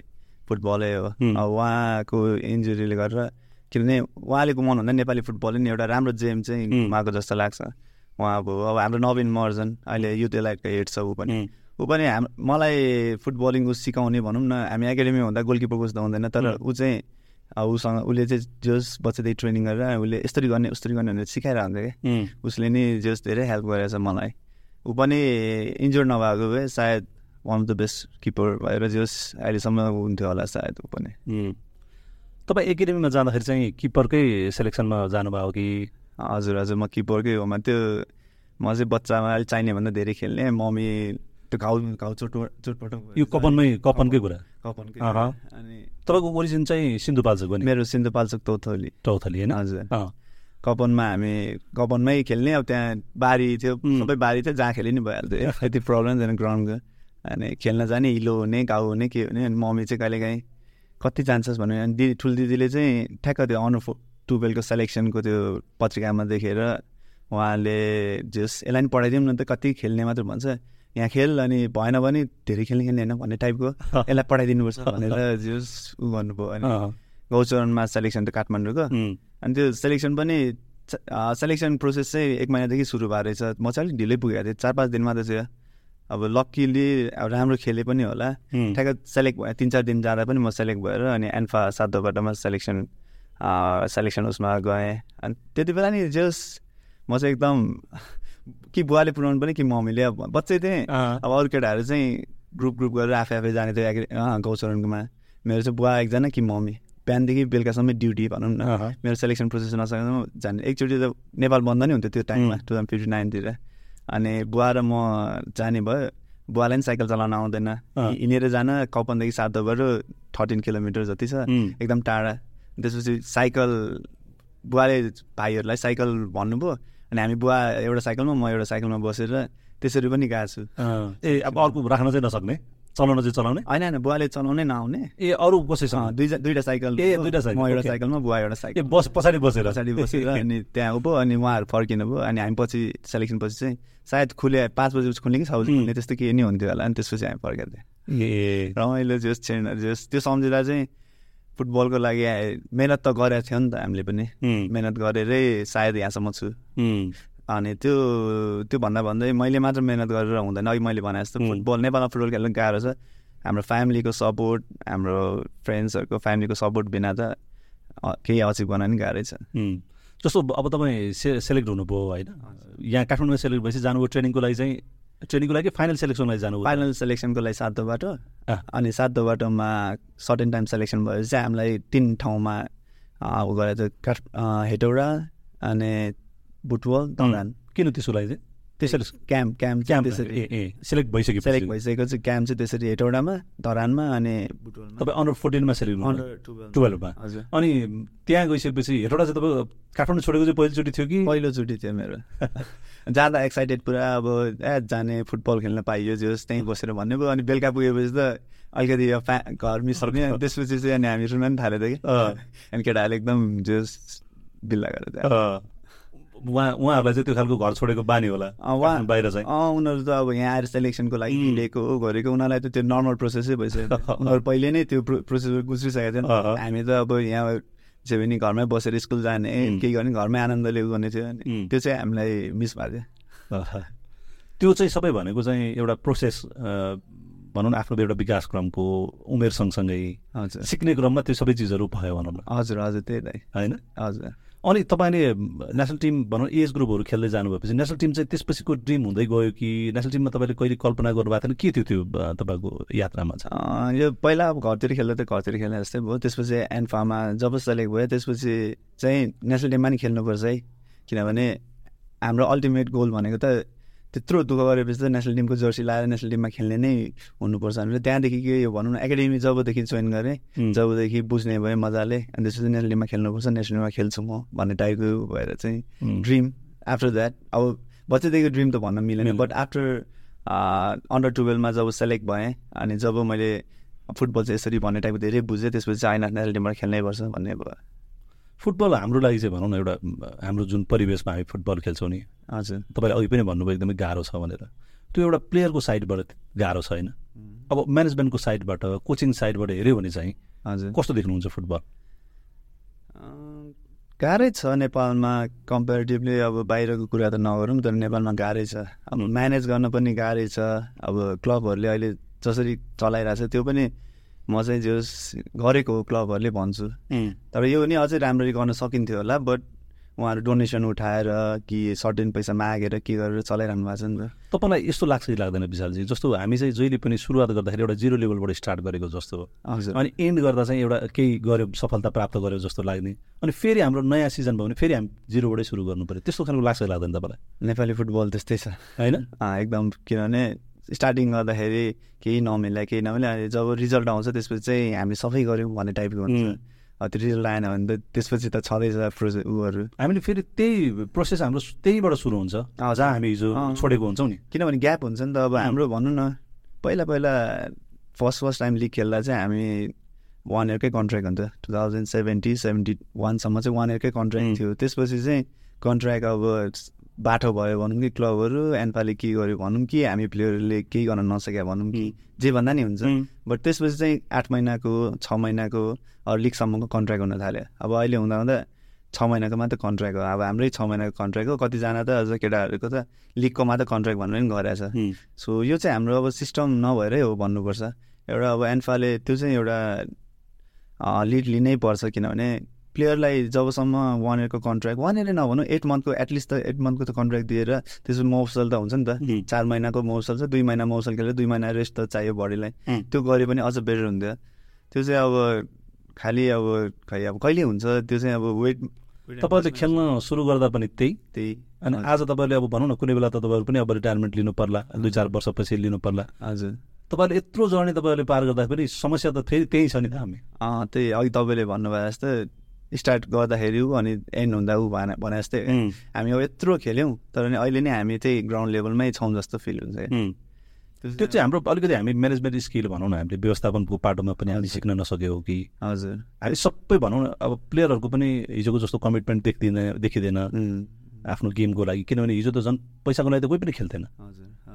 फुटबलै हो। अब उहाँको इन्जुरीले गरेर किनभने उहाँले गुमाउनु भन्दा नेपाली फुटबल नि एउटा राम्रो जेम चाहिँ। गुमाएको जस्तो लाग्छ। उहाँ अब अब हाम्रो नवीन महर्जन अहिले युथ एलाइटको हेड छ ऊ पनि. ऊ पनि हाम मलाई फुटबलिङ ऊ सिकाउने भनौँ न हामी एकाडेमी हुँदा गोलकिपर कोच त हुँदैन तर। ऊ चाहिँ उसँग उसले चाहिँ जस बच्चादेखि ट्रेनिङ गरेर उसले यस्तरी गर्ने उस्तरी गर्ने भनेर सिकाइरहन्छ क्या. उसले नि जस धेरै हेल्प गरेछ मलाई ऊ पनि इन्जोर्ड नभएको भए सायद one of the best keeper भएर जस अहिलेसम्म हुन्थ्यो होला सायद ऊ पनि. तपाईँ एकाडेमीमा जाँदाखेरि चाहिँ किपरकै सेलेक्सनमा जानुभयो कि हजुर हजुर म किपरकै हो म त्यो म चाहिँ बच्चामा अलिक चाहिने भन्दा धेरै खेल्ने मम्मी त्यो घाउ घाउ चोट चोटपटक। यो कपनमै कपनकै कुरा? कपनकै। अनि तपाईँको ओरिजिन चाहिँ सिन्धुपाल्चोक मेरो सिन्धुपाल्चोक तौथली चौथली होइन? हजुर। कपनमा हामी कपनमै खेल्ने अब त्यहाँ बारी थियो. सबै बारी थियो जहाँ खेले नि भइहाल्थ्यो। यति प्रब्लम छैन ग्राउन्डको अनि खेल्न जाने हिलो हुने घाउ हुने के हुने अनि मम्मी चाहिँ कहिलेकाहीँ कति चान्सेस भन्यो अनि दिदी ठुलो दिदीले चाहिँ ठ्याक्क त्यो अनर टुवेल्भको सेलेक्सनको त्यो पत्रिकामा देखेर उहाँले जस यसलाई नि पढाइदिउँ न त कति खेल्ने मात्र भन्छ। यहाँ खेल अनि भएन भने धेरै खेल्ने खेल्ने होइन भन्ने टाइपको <laughs> यसलाई पढाइदिनुपर्छ भनेर <laughs> जस उ गर्नुभयो अनि गौचरणमा सेलेक्सन त काठमाडौँको. अनि त्यो सेलेक्सन पनि सेलेक्सन प्रोसेस चाहिँ एक महिनादेखि सुरु भएको रहेछ। म चाहिँ अलिक ढिलै पुगेको थिएँ चार पाँच दिनमा त थियो। अब लक्कीली अब राम्रो खेले पनि होला. ठ्याक्क सेलेक्ट भयो तिन चार दिन जाँदा पनि म सेलेक्ट भएर अनि एन्फा सातोबाटोमा सेलेक्सन सेलेक्सन उसमा गएँ। अनि त्यति बेला नि जस म चाहिँ एकदम <laughs> कि बुवाले पुऱ्याउनु पनि कि मम्मीले। अब बच्चै थिएँ। अब अरू केटाहरू चाहिँ ग्रुप ग्रुप गरेर आफै आफै जाने थियो। एग्री- गौचरणकोमा। मेरो चाहिँ बुवा एकजना कि मम्मी। बिहानदेखि बेलुकासम्म ड्युटी भनौँ न. मेरो सेलेक्सन प्रोसेस नसकेर जाने। एकचोटि त नेपाल बन्द नै हुन्थ्यो त्यो टाइममा. टु थाउजन्ड फिफ्टी नाइनतिर अनि बुवा र म जाने भयो। बुवालाई पनि साइकल चलाउन आउँदैन. हिँडेर जान कपनदेखि सातोबाट थर्टिन किलोमिटर जति छ. एकदम टाढा। त्यसपछि साइकल बुवाले भाइहरूलाई साइकल भन्नुभयो अनि हामी बुवा एउटा साइकलमा म एउटा साइकलमा बसेर त्यसरी पनि गएको छु. ए अब अर्को राख्न चाहिँ नसक्ने? चलाउन चाहिँ चलाउने? होइन होइन बुवाले चलाउनै नआउने। ए अरू कसैसँग दुईजा दुईवटा साइकल। ए, दुईटा साइकल, म एउटा। साइकलमा बुवा एउटा साइकल बस पछाडि बसेर। पछाडि बसेर <laughs> अनि त्यहाँ उभो अनि उहाँहरू फर्किनु भयो अनि हामी पछि सेलेक्सन पछि चाहिँ सायद खुले पाँच बजी खुल्ने कि छ. खुल्ने त्यस्तो के नि हुन्थ्यो होला अनि त्यसपछि हामी फर्केको थियौँ ए। रमाइलो जोस् छैन जोस् त्यो सम्झिँदा चाहिँ फुटबलको लागि मेहनत त गरेको थियो नि त हामीले पनि. मेहनत गरेरै सायद यहाँसम्म छु. अनि त्यो त्यो भन्दा भन्दै मैले मात्र मेहनत गरेर हुँदैन अघि मैले भने जस्तो. फुटबल नेपालमा फुटबल खेल्न गाह्रो छ हाम्रो फ्यामिलीको सपोर्ट हाम्रो फ्रेन्ड्सहरूको फ्यामिलीको सपोर्ट बिना त केही अचिभ गर्न नि गाह्रै छ. जस्तो अब तपाईँ से सेलेक्ट हुनुभयो होइन यहाँ काठमाडौँमा सेलेक्ट भएपछि जानुभयो ट्रेनिङको लागि चाहिँ ट्रेनिङको लागि फाइनल सेलेक्सनको लागि जानुभयो फाइनल सेलेक्सनको लागि सातो बाटो। अनि सातो बाटोमा सर्टेन टाइम सेलेक्सन भएपछि चाहिँ हामीलाई तिन ठाउँमा उ गरेर चाहिँ काठ अँ, हेटौडा अनि बुटवल दौरान किन त्यसको लागि चाहिँ? त्यसरी क्याम्प क्याम्प क्याम्प त्यसरी ए सेलेक्ट भइसक्यो सेलेक्ट भइसकेको चाहिँ क्याम्प चाहिँ त्यसरी हेटौडामा धरानमा अनि तपाईँ अन्डर फोर्टिनमा सेलेक्ट अन्डर टुवेल्भ टुवेल्भमा हजुर। अनि त्यहाँ गइसकेपछि हेटौँडा चाहिँ तपाईँ काठमाडौँ छोडेको चाहिँ पहिलोचोटि थियो कि? पहिलोचोटि थियो मेरो। <laughs> जाँदा एक्साइटेड पुरा अब ए जाने फुटबल खेल्न पाइयो जोस् त्यहीँ बसेर भन्ने भयो अनि बेलुका पुगेपछि त अलिकति यो फ्या घर मिसर्ने <laughs> त्यसपछि चाहिँ अनि हामी सुन्न पनि थाल्यो त कि। अनि केटाहरूले एकदम जोस् बिल्ला गरेर उहाँ उहाँहरूलाई चाहिँ त्यो खालको घर छोडेको बानी होला। उहाँ- बाहिर चाहिँ। अँ उनीहरू त अब यहाँ आएर सेलेक्सनको लागि हिँडेको गरेको उनीहरूलाई त त्यो नर्मल प्रोसेसै भइसक्यो। <laughs> उनीहरू पहिले नै त्यो प्रोसेस गुज्रिसकेको अँ। हामी त अब यहाँ जे पनि घरमै बसेर स्कुल जाने केही गर्ने घरमै आनन्दले गर्ने थियो. त्यो चाहिँ हामीलाई मिस भएको थियो। त्यो चाहिँ सबै भनेको चाहिँ एउटा प्रोसेस भनौँ न आफ्नो एउटा विकास क्रमको उमेर सँगसँगै हजुर। सिक्ने क्रममा त्यो सबै चिजहरू भयो भनौँ न। हजुर हजुर त्यही त। होइन? हजुर। अनि तपाईँले नेसनल टिम भनौँ एज ग्रुपहरू खेल्दै जानुभएपछि नेसनल टिम चाहिँ त्यसपछिको ड्रिम हुँदै गयो कि नेसनल टिममा तपाईँले कहिले कल्पना गर्नुभएको थिएन? के थियो त्यो तपाईँको यात्रामा अँ, यो पहिला अब घरतिर खेल्दा त घरतिर खेल्ने जस्तै भयो। त्यसपछि एन्फामा जब सेलेक्ट भयो त्यसपछि चाहिँ नेसनल टिममा नि खेल्नुपर्छ है। किनभने हाम्रो अल्टिमेट गोल भनेको त त्यत्रो दुःख गरेपछि त नेसनल टिमको जर्सी लाएर नेसनल टिममा खेल्ने नै हुनुपर्छ भनेर त्यहाँदेखि के यो भनौँ न एकाडेमी जबदेखि जोइन गरेँ. जबदेखि बुझ्ने भएँ मजाले अनि त्यसपछि नेसनल टिममा खेल्नुपर्छ नेसनल टिममा खेल्छु म भन्ने टाइपको भएर चाहिँ. ड्रिम आफ्टर द्याट अब बच्चादेखि ड्रिम त भन्न मिलेन। बट आफ्टर अन्डर टुवेल्भमा जब सेलेक्ट भएँ अनि जब मैले फुटबल चाहिँ यसरी भन्ने टाइपको धेरै बुझेँ त्यसपछि चाहिँ आइन नेसनल टिमबाट खेल्नै पर्छ भन्ने भयो फुटबल हाम्रो लागि चाहिँ भनौँ न एउटा हाम्रो जुन परिवेशमा हामी फुटबल खेल्छौँ नि। हजुर। तपाईँले अघि पनि भन्नुभयो एकदमै गाह्रो छ भनेर। त्यो एउटा प्लेयरको साइडबाट गाह्रो छैन अब म्यानेजमेन्टको साइडबाट कोचिङ साइडबाट हेऱ्यो भने चाहिँ हजुर। कस्तो देख्नुहुन्छ फुटबल? गाह्रै छ नेपालमा कम्पेरिटिभली अब बाहिरको कुरा त नगरौँ तर नेपालमा गाह्रै छ। अब म्यानेज गर्न पनि गाह्रै छ। अब क्लबहरूले अहिले जसरी चलाइरहेछ त्यो पनि म चाहिँ जस गरेको हो क्लबहरूले भन्छु। तर यो पनि अझै राम्ररी गर्न सकिन्थ्यो होला बट उहाँहरू डोनेसन उठाएर कि सर्टेन पैसा मागेर के गरेर चलाइरहनु भएको छ नि त। तपाईँलाई यस्तो लाग्छ कि लाग्दैन विशालजी? जस्तो हामी चाहिँ जहिले पनि सुरुवात गर्दाखेरि एउटा जिरो लेभलबाट स्टार्ट गरेको जस्तो। हजुर। अनि एन्ड गर्दा चाहिँ एउटा केही गऱ्यो सफलता प्राप्त गर्यो जस्तो लाग्ने। अनि फेरि हाम्रो नयाँ सिजन भयो भने फेरि हामी जिरोबाटै सुरु गर्नु पऱ्यो। त्यस्तो खालको लाग्छ लाग्दैन तपाईँलाई? नेपाली फुटबल त्यस्तै छ। होइन? एकदम किनभने स्टार्टिङ गर्दाखेरि केही नमिल्ला केही नमिल्ला। अनि जब रिजल्ट आउँछ त्यसपछि चाहिँ हामी सफै गऱ्यौँ भन्ने टाइपको हुन्छ। त्यो रिजल्ट आएन भने त त्यसपछि त छँदैछ प्रोसेस उहरू। हामीले फेरि त्यही प्रोसेस हाम्रो त्यहीबाट सुरु हुन्छ। जहाँ हामी हिजो। छोडेको हुन्छौँ नि। किनभने ग्याप हुन्छ नि त। अब हाम्रो भनौँ न पहिला पहिला फर्स्ट फर्स्ट टाइम लिग खेल्दा चाहिँ हामी वान इयरकै कन्ट्र्याक्ट हुन्थ्यो टु थाउजन्ड सेभेन्टी सेभेन्टी वानसम्म चाहिँ वान इयरकै. कन्ट्र्याक्ट थियो। त्यसपछि चाहिँ कन्ट्र्याक्ट अब बाटो भयो भनौँ कि क्लबहरू एनपाले के गर्यो भनौँ कि हामी प्लेयरले केही गर्न नसक्यो भनौँ कि जे भन्दा नि हुन्छ. बट त्यसपछि चाहिँ आठ महिनाको छ महिनाको अरू लिगसम्मको कन्ट्र्याक्ट हुन थाल्यो। अब अहिले हुँदा हुँदा छ महिनाको मात्र कन्ट्र्याक्ट हो। अब हाम्रै छ महिनाको कन्ट्र्याक्ट हो। कतिजना त अझ केटाहरूको त लिगको मात्र कन्ट्र्याक्ट भनेर पनि गरेछ. सो यो चाहिँ हाम्रो अब सिस्टम नभएरै हो भन्नुपर्छ। एउटा अब एन्फाले त्यो चाहिँ एउटा लिड लिनै पर्छ किनभने प्लेयरलाई जबसम्म वान इयरको कन्ट्र्याक्ट वान इयर नभनौँ एट मन्थको एटलिस्ट त एट मन्थको त कन्ट्र्याक्ट दिएर त्यसमा मौसल त हुन्छ नि त. चार महिनाको मौसल छ दुई महिना मौसल खेलेर दुई महिना रेस्ट त चाहियो बडीलाई. त्यो गरे पनि अझ बेटर हुन्थ्यो। त्यो चाहिँ अब खालि अब खै अब कहिले हुन्छ? त्यो चाहिँ अब वेट तपाईँले खेल्न सुरु गर्दा पनि त्यही। त्यही। अनि आज तपाईँले अब भनौँ न कुनै बेला त तपाईँहरू पनि अब रिटायरमेन्ट लिनु पर्ला दुई चार वर्षपछि लिनु पर्ला। हजुर। तपाईँले यत्रो जर्नी तपाईँले पार गर्दाखेरि समस्या त फेरि त्यही छ नि त हामी। अँ त्यही। अघि तपाईँले भन्नुभयो जस्तो स्टार्ट गर्दाखेरि ऊ अनि एन्ड हुँदा ऊ भने भने जस्तै हामी अब यत्रो खेल्यौँ तर नि अहिले नै हामी त्यही ग्राउन्ड लेभलमै छौँ जस्तो फिल हुन्छ. त्यो चाहिँ हाम्रो अलिकति हामी म्यानेजमेन्ट स्किल भनौँ न हामीले व्यवस्थापनको पाटोमा पनि हामी सिक्न नसक्यो कि। हजुर। हामी सबै भनौँ न अब प्लेयरहरूको पनि हिजोको जस्तो कमिटमेन्ट देख्दिन देखिँदैन आफ्नो गेमको लागि किनभने हिजो त झन् पैसाको लागि त कोही पनि खेल्थेन।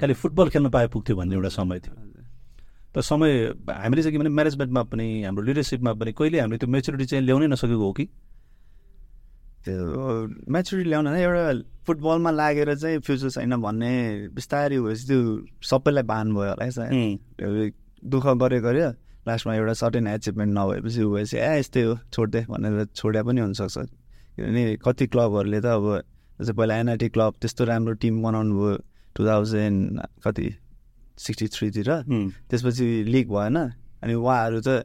खालि फुटबल खेल्न पाए पुग्थ्यो भन्ने एउटा समय थियो। तर समय हामीले चाहिँ के भने म्यानेजमेन्टमा पनि हाम्रो लिडरसिपमा पनि कहिले हामीले त्यो मेच्युरिटी चाहिँ ल्याउनै नसकेको हो कि? त्यो म्याचुरिटी ल्याउन एउटा फुटबलमा लागेर चाहिँ फ्युचर छैन भन्ने बिस्तारै भएपछि त्यो सबैलाई बान भयो होला है सायद। दुःख गऱ्यो गऱ्यो लास्टमा एउटा सर्टेन एचिभमेन्ट नभएपछि ऊ भएपछि ए यस्तै हो छोडिदे भनेर छोड्या पनि हुनसक्छ। किनभने कति क्लबहरूले त अब जस्तै पहिला एनआइटी क्लब त्यस्तो राम्रो टिम बनाउनु भयो टु थाउजन्ड कति सिक्सटी थ्रीतिर। त्यसपछि लिग भएन अनि उहाँहरू चाहिँ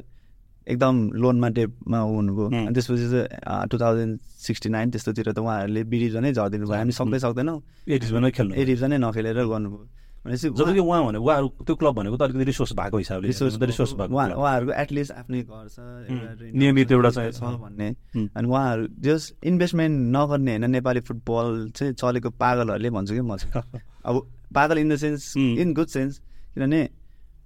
एकदम लोनमा डेपमा हुनुभयो. अनि त्यसपछि चाहिँ टु थाउजन्ड सिक्सटी नाइन त्यस्तोतिर त उहाँहरूले बी डिभिजनै झरिदिनु भयो। हामी सक्दै सक्दैनौँ। ए डिभिजनै खेल्नु ए डिभिजनै नखेलेर गर्नुभयो। भनेपछि जबकि उहाँ भने उहाँहरू त्यो क्लब भनेको त अलिकति रिसोर्स भएको हिसाबले रिसोर्स रिसोर्स भएको। उहाँहरूको एटलिस्ट आफ्नै घर छ नियमित एउटा चाहिँ छ भन्ने. अनि उहाँहरू जस इन्भेस्टमेन्ट नगर्ने होइन नेपाली फुटबल चाहिँ चलेको पागलहरूले भन्छु कि म चाहिँ। <laughs> अब पागल in the sense. In good sense किनभने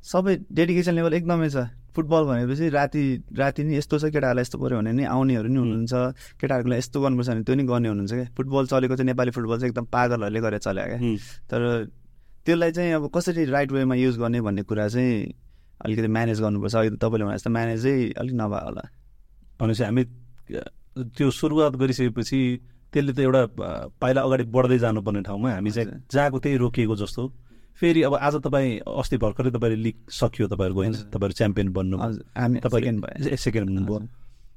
सबै डेडिकेसन लेभल एकदमै छ। फुटबल भनेपछि राति राति नि यस्तो छ केटाहरूलाई यस्तो पऱ्यो भने नि आउनेहरू नि हुनुहुन्छ। केटाहरूको लागि यस्तो गर्नुपर्छ भने त्यो नि गर्ने हुनुहुन्छ क्या। फुटबल चलेको चाहिँ नेपाली फुटबल चाहिँ एकदम पागलहरूले गरेर चल्यो क्या। उम्, तर त्यसलाई चाहिँ अब कसरी राइट वेमा युज गर्ने भन्ने कुरा चाहिँ अलिकति म्यानेज गर्नुपर्छ। अहिले तपाईँले भने जस्तो म्यानेजै अलिक नभए होला। भनेपछि हामी त्यो सुरुवात गरिसकेपछि त्यसले त एउटा पाइला अगाडि बढ्दै जानुपर्ने ठाउँमा हामी चाहिँ। जहाँको त्यही रोकिएको जस्तो। फेरि अब आज तपाईँ अस्ति भर्खरै तपाईँले लिग सकियो तपाईँहरूको होइन। तपाईँहरू च्याम्पियन बन्नु हामी भयो। सेकेन्ड हुनुभयो।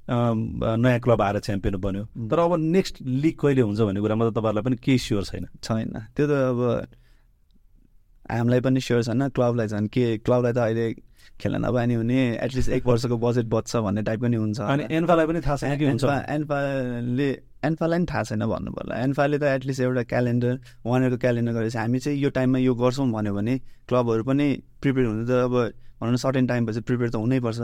नयाँ क्लब आएर च्याम्पियन बन्यो. तर अब नेक्स्ट लिग कहिले हुन्छ भन्ने कुरामा त तपाईँहरूलाई पनि केही स्योर छैन। छैन। त्यो त अब हामीलाई पनि स्योर छैन। क्लबलाई झन् के क्लबलाई त अहिले खेल्न नपाए नि हुने एटलिस्ट एक वर्षको बजेट बच्छ भन्ने टाइपको नि हुन्छ। अनि एन्फालाई पनि थाहा छैन के हुन्छ? एन्फा एन्फाले एन्फालाई पनि थाहा छैन भन्नु पर्ला। एन्फाले त एटलिस्ट एउटा क्यालेन्डर उहाँहरूको क्यालेन्डर गरेपछि हामी चाहिँ यो टाइममा यो गर्छौँ भन्यो भने क्लबहरू पनि प्रिपेयर हुनु त अब भनौँ न सर्टेन टाइम पछि प्रिपेयर त हुनैपर्छ।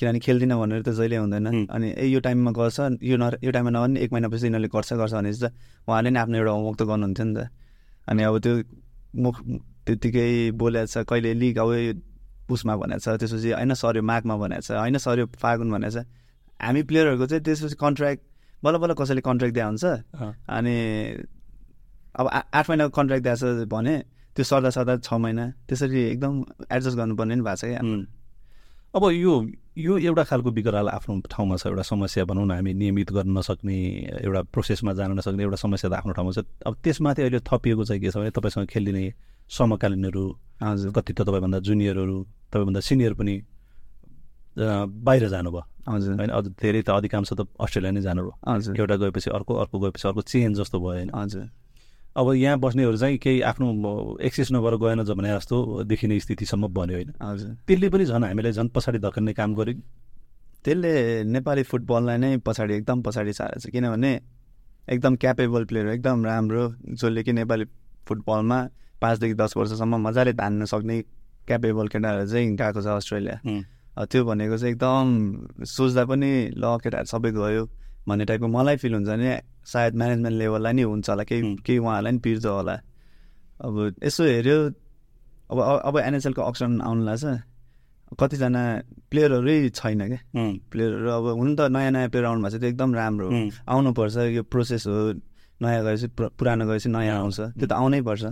किनभने खेल्दिनँ भनेर त जहिले हुँदैन. अनि ए यो टाइममा गर्छ यो न यो टाइममा नगर्ने एक महिनापछि यिनीहरूले गर्छ गर्छ भनेपछि त उहाँले नि आफ्नो एउटा होमवर्क त गर्नुहुन्थ्यो नि त। अनि अब त्यो मुख त्यत्तिकै बोलेको छ कहिले लिग अब पुसमा भनेको छ त्यसपछि होइन सर्यो माघमा भनेको छ होइन सर्यो फागुन भनेको छ। हामी प्लेयरहरूको चाहिँ त्यसपछि कन्ट्र्याक्ट बल्ल बल्ल कसैले कन्ट्र्याक्ट दिएको हुन्छ। अनि अब आठ महिनाको कन्ट्र्याक्ट दिएको छ भने त्यो सर्दा सर्दा छ महिना त्यसरी एकदम एडजस्ट गर्नुपर्ने नि भएको छ क्या. अब यो यो एउटा खालको विकराल आफ्नो ठाउँमा छ एउटा समस्या भनौँ न हामी नियमित गर्न नसक्ने एउटा प्रोसेसमा जान नसक्ने एउटा समस्या त आफ्नो ठाउँमा छ। अब त्यसमाथि अहिले थपिएको चाहिँ के छ भने तपाईँसँग खेलिदिने समकालीनहरू कति त तपाईँभन्दा जुनियरहरू तपाईँभन्दा सिनियर पनि बाहिर जानुभयो। हजुर। होइन अझ धेरै त अधिकांश त अस्ट्रेलिया नै जानुभयो। हजुर। एउटा गएपछि अर्को अर्को गएपछि अर्को चेन्ज जस्तो भयो होइन। हजुर। अब यहाँ बस्नेहरू चाहिँ केही आफ्नो एक्सेस नभएर गएन ज भने जस्तो देखिने स्थितिसम्म बन्यो होइन। हजुर। त्यसले पनि झन् हामीलाई झन् पछाडि धकेल्ने काम गर्यो। त्यसले नेपाली फुटबललाई नै पछाडि एकदम पछाडि सारेको छ किनभने एकदम क्यापेबल प्लेयर एकदम राम्रो जसले कि नेपाली फुटबलमा पाँचदेखि दस वर्षसम्म मजाले तान्न सक्ने क्यापेबल केटाहरू चाहिँ गएको छ अस्ट्रेलिया। अब त्यो भनेको चाहिँ एकदम सोच्दा पनि ल केटाहरू सबै गयो भन्ने टाइपको मलाई फिल हुन्छ भने सायद म्यानेजमेन्ट लेभललाई नि हुन्छ होला केही। केही उहाँहरूलाई नि पिर्छ होला। अब यसो हेऱ्यो अब अब एनएसएलको अप्सन आउनु लाग्छ। कतिजना प्लेयरहरू छैन क्या प्लेयरहरू अब हुनु त नयाँ नयाँ प्लेयर आउनु भएको छ त्यो एकदम राम्रो हो। आउनुपर्छ यो प्रोसेस हो नयाँ गएपछि पुरा- पुरानो गएपछि नयाँ आउँछ। त्यो त आउनै पर्छ।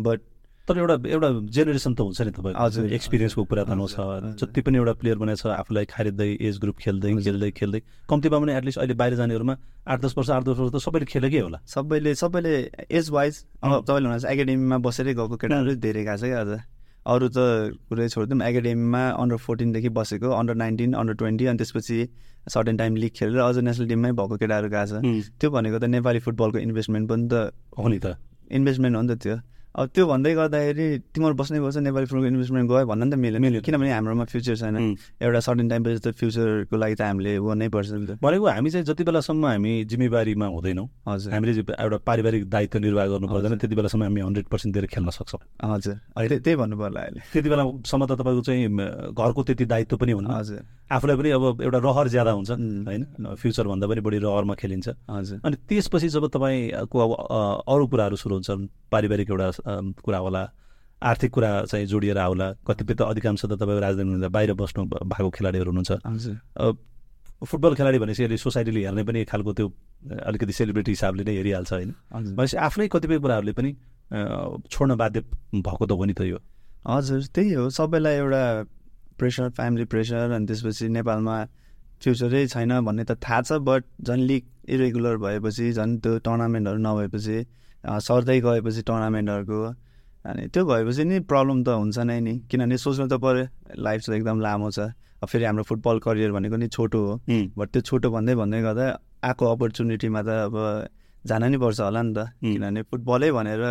बट तर एउटा एउटा जेनेरेसन त हुन्छ नि तपाईँको हजुर। एक्सपिरियन्सको कुरा त हजुर। जति पनि एउटा प्लेयर बनाएको छ आफूलाई खारिँदै एज ग्रुप खेल्दै खेल्दै खेल्दै कम्तीमा पनि एटलिस्ट अहिले बाहिर जानेहरूमा आठ दस वर्ष आठ दस वर्ष त सबैले खेलेकै होला? सबैले सबैले एज वाइज। तपाईँले भनेको एकाडेमीमा बसेरै गएको केटाहरू धेरै गएको छ क्या अझ अरू त कुरै छोडिदिउँ। एकाडेमीमा अन्डर फोर्टिनदेखि बसेको अन्डर नाइन्टिन अन्डर ट्वेन्टी अनि त्यसपछि सर्टेन टाइम लिग खेलेर अझ नेसनल टिममै भएको केटाहरू गएको छ। त्यो भनेको त नेपाली फुटबलको इन्भेस्टमेन्ट पनि त हो नि त। इन्भेस्टमेन्ट हो नि त त्यो। अब त्यो भन्दै गर्दाखेरि तिमीहरू बस्नै पर्छ नेपाली फुटबल इन्भेस्टमेन्ट गयो भन्न त मिलेन मिलेन। किनभने हाम्रोमा फ्युचर छैन. एउटा सर्टेन टाइम पछि त फ्युचरको लागि त हामीले गर्नै पर्छ भनेको हामी चाहिँ जति बेलासम्म हामी जिम्मेवारीमा हुँदैनौँ हजुर। हामीले एउटा पारिवारिक दायित्व निर्वाह गर्नु पर्दैन। त्यति बेलासम्म हामी हन्ड्रेड पर्सेन्ट दिएर खेल्न सक्छौँ। हजुर। त्यही त्यही भन्नु पर्ला अहिले। त्यति बेलासम्म त तपाईँको चाहिँ घरको त्यति दायित्व पनि हुन्न। हजुर। आफूलाई पनि अब एउटा रहर ज्यादा हुन्छ. होइन? फ्युचरभन्दा पनि बढी रहरमा खेलिन्छ। हजुर। अनि त्यसपछि जब तपाईँको अब अरू कुराहरू सुरु हुन्छन् पारिवारिक एउटा कुरा होला आर्थिक कुरा चाहिँ जोडिएर आउला। कतिपय त अधिकांश त तपाईँको राजधानी हुँदा बाहिर बस्नु भएको खेलाडीहरू हुनुहुन्छ। फुटबल खेलाडी भनेपछि अहिले सोसाइटीले हेर्ने पनि एक खालको त्यो अलिकति सेलिब्रिटी हिसाबले नै हेरिहाल्छ होइन। भनेपछि आफ्नै कतिपय कुराहरूले पनि छोड्न बाध्य भएको त हो नि त यो। हजुर त्यही हो। सबैलाई एउटा प्रेसर फ्यामिली प्रेसर अनि त्यसपछि नेपालमा फ्युचरै छैन भन्ने त थाहा छ बट झन् लिग इरेगुलर भएपछि झन् त्यो टुर्नामेन्टहरू नभएपछि सर्दै गएपछि टुर्नामेन्टहरूको अनि त्यो भएपछि नि प्रब्लम त हुन्छ नै नि। किनभने सोच्नु त पऱ्यो लाइफ त एकदम लामो छ। फेरि हाम्रो फुटबल करियर भनेको नि छोटो हो। बट त्यो छोटो भन्दै भन्दै गर्दा आएको अपर्च्युनिटीमा त अब जान नै पर्छ होला नि त. किनभने फुटबलै भनेर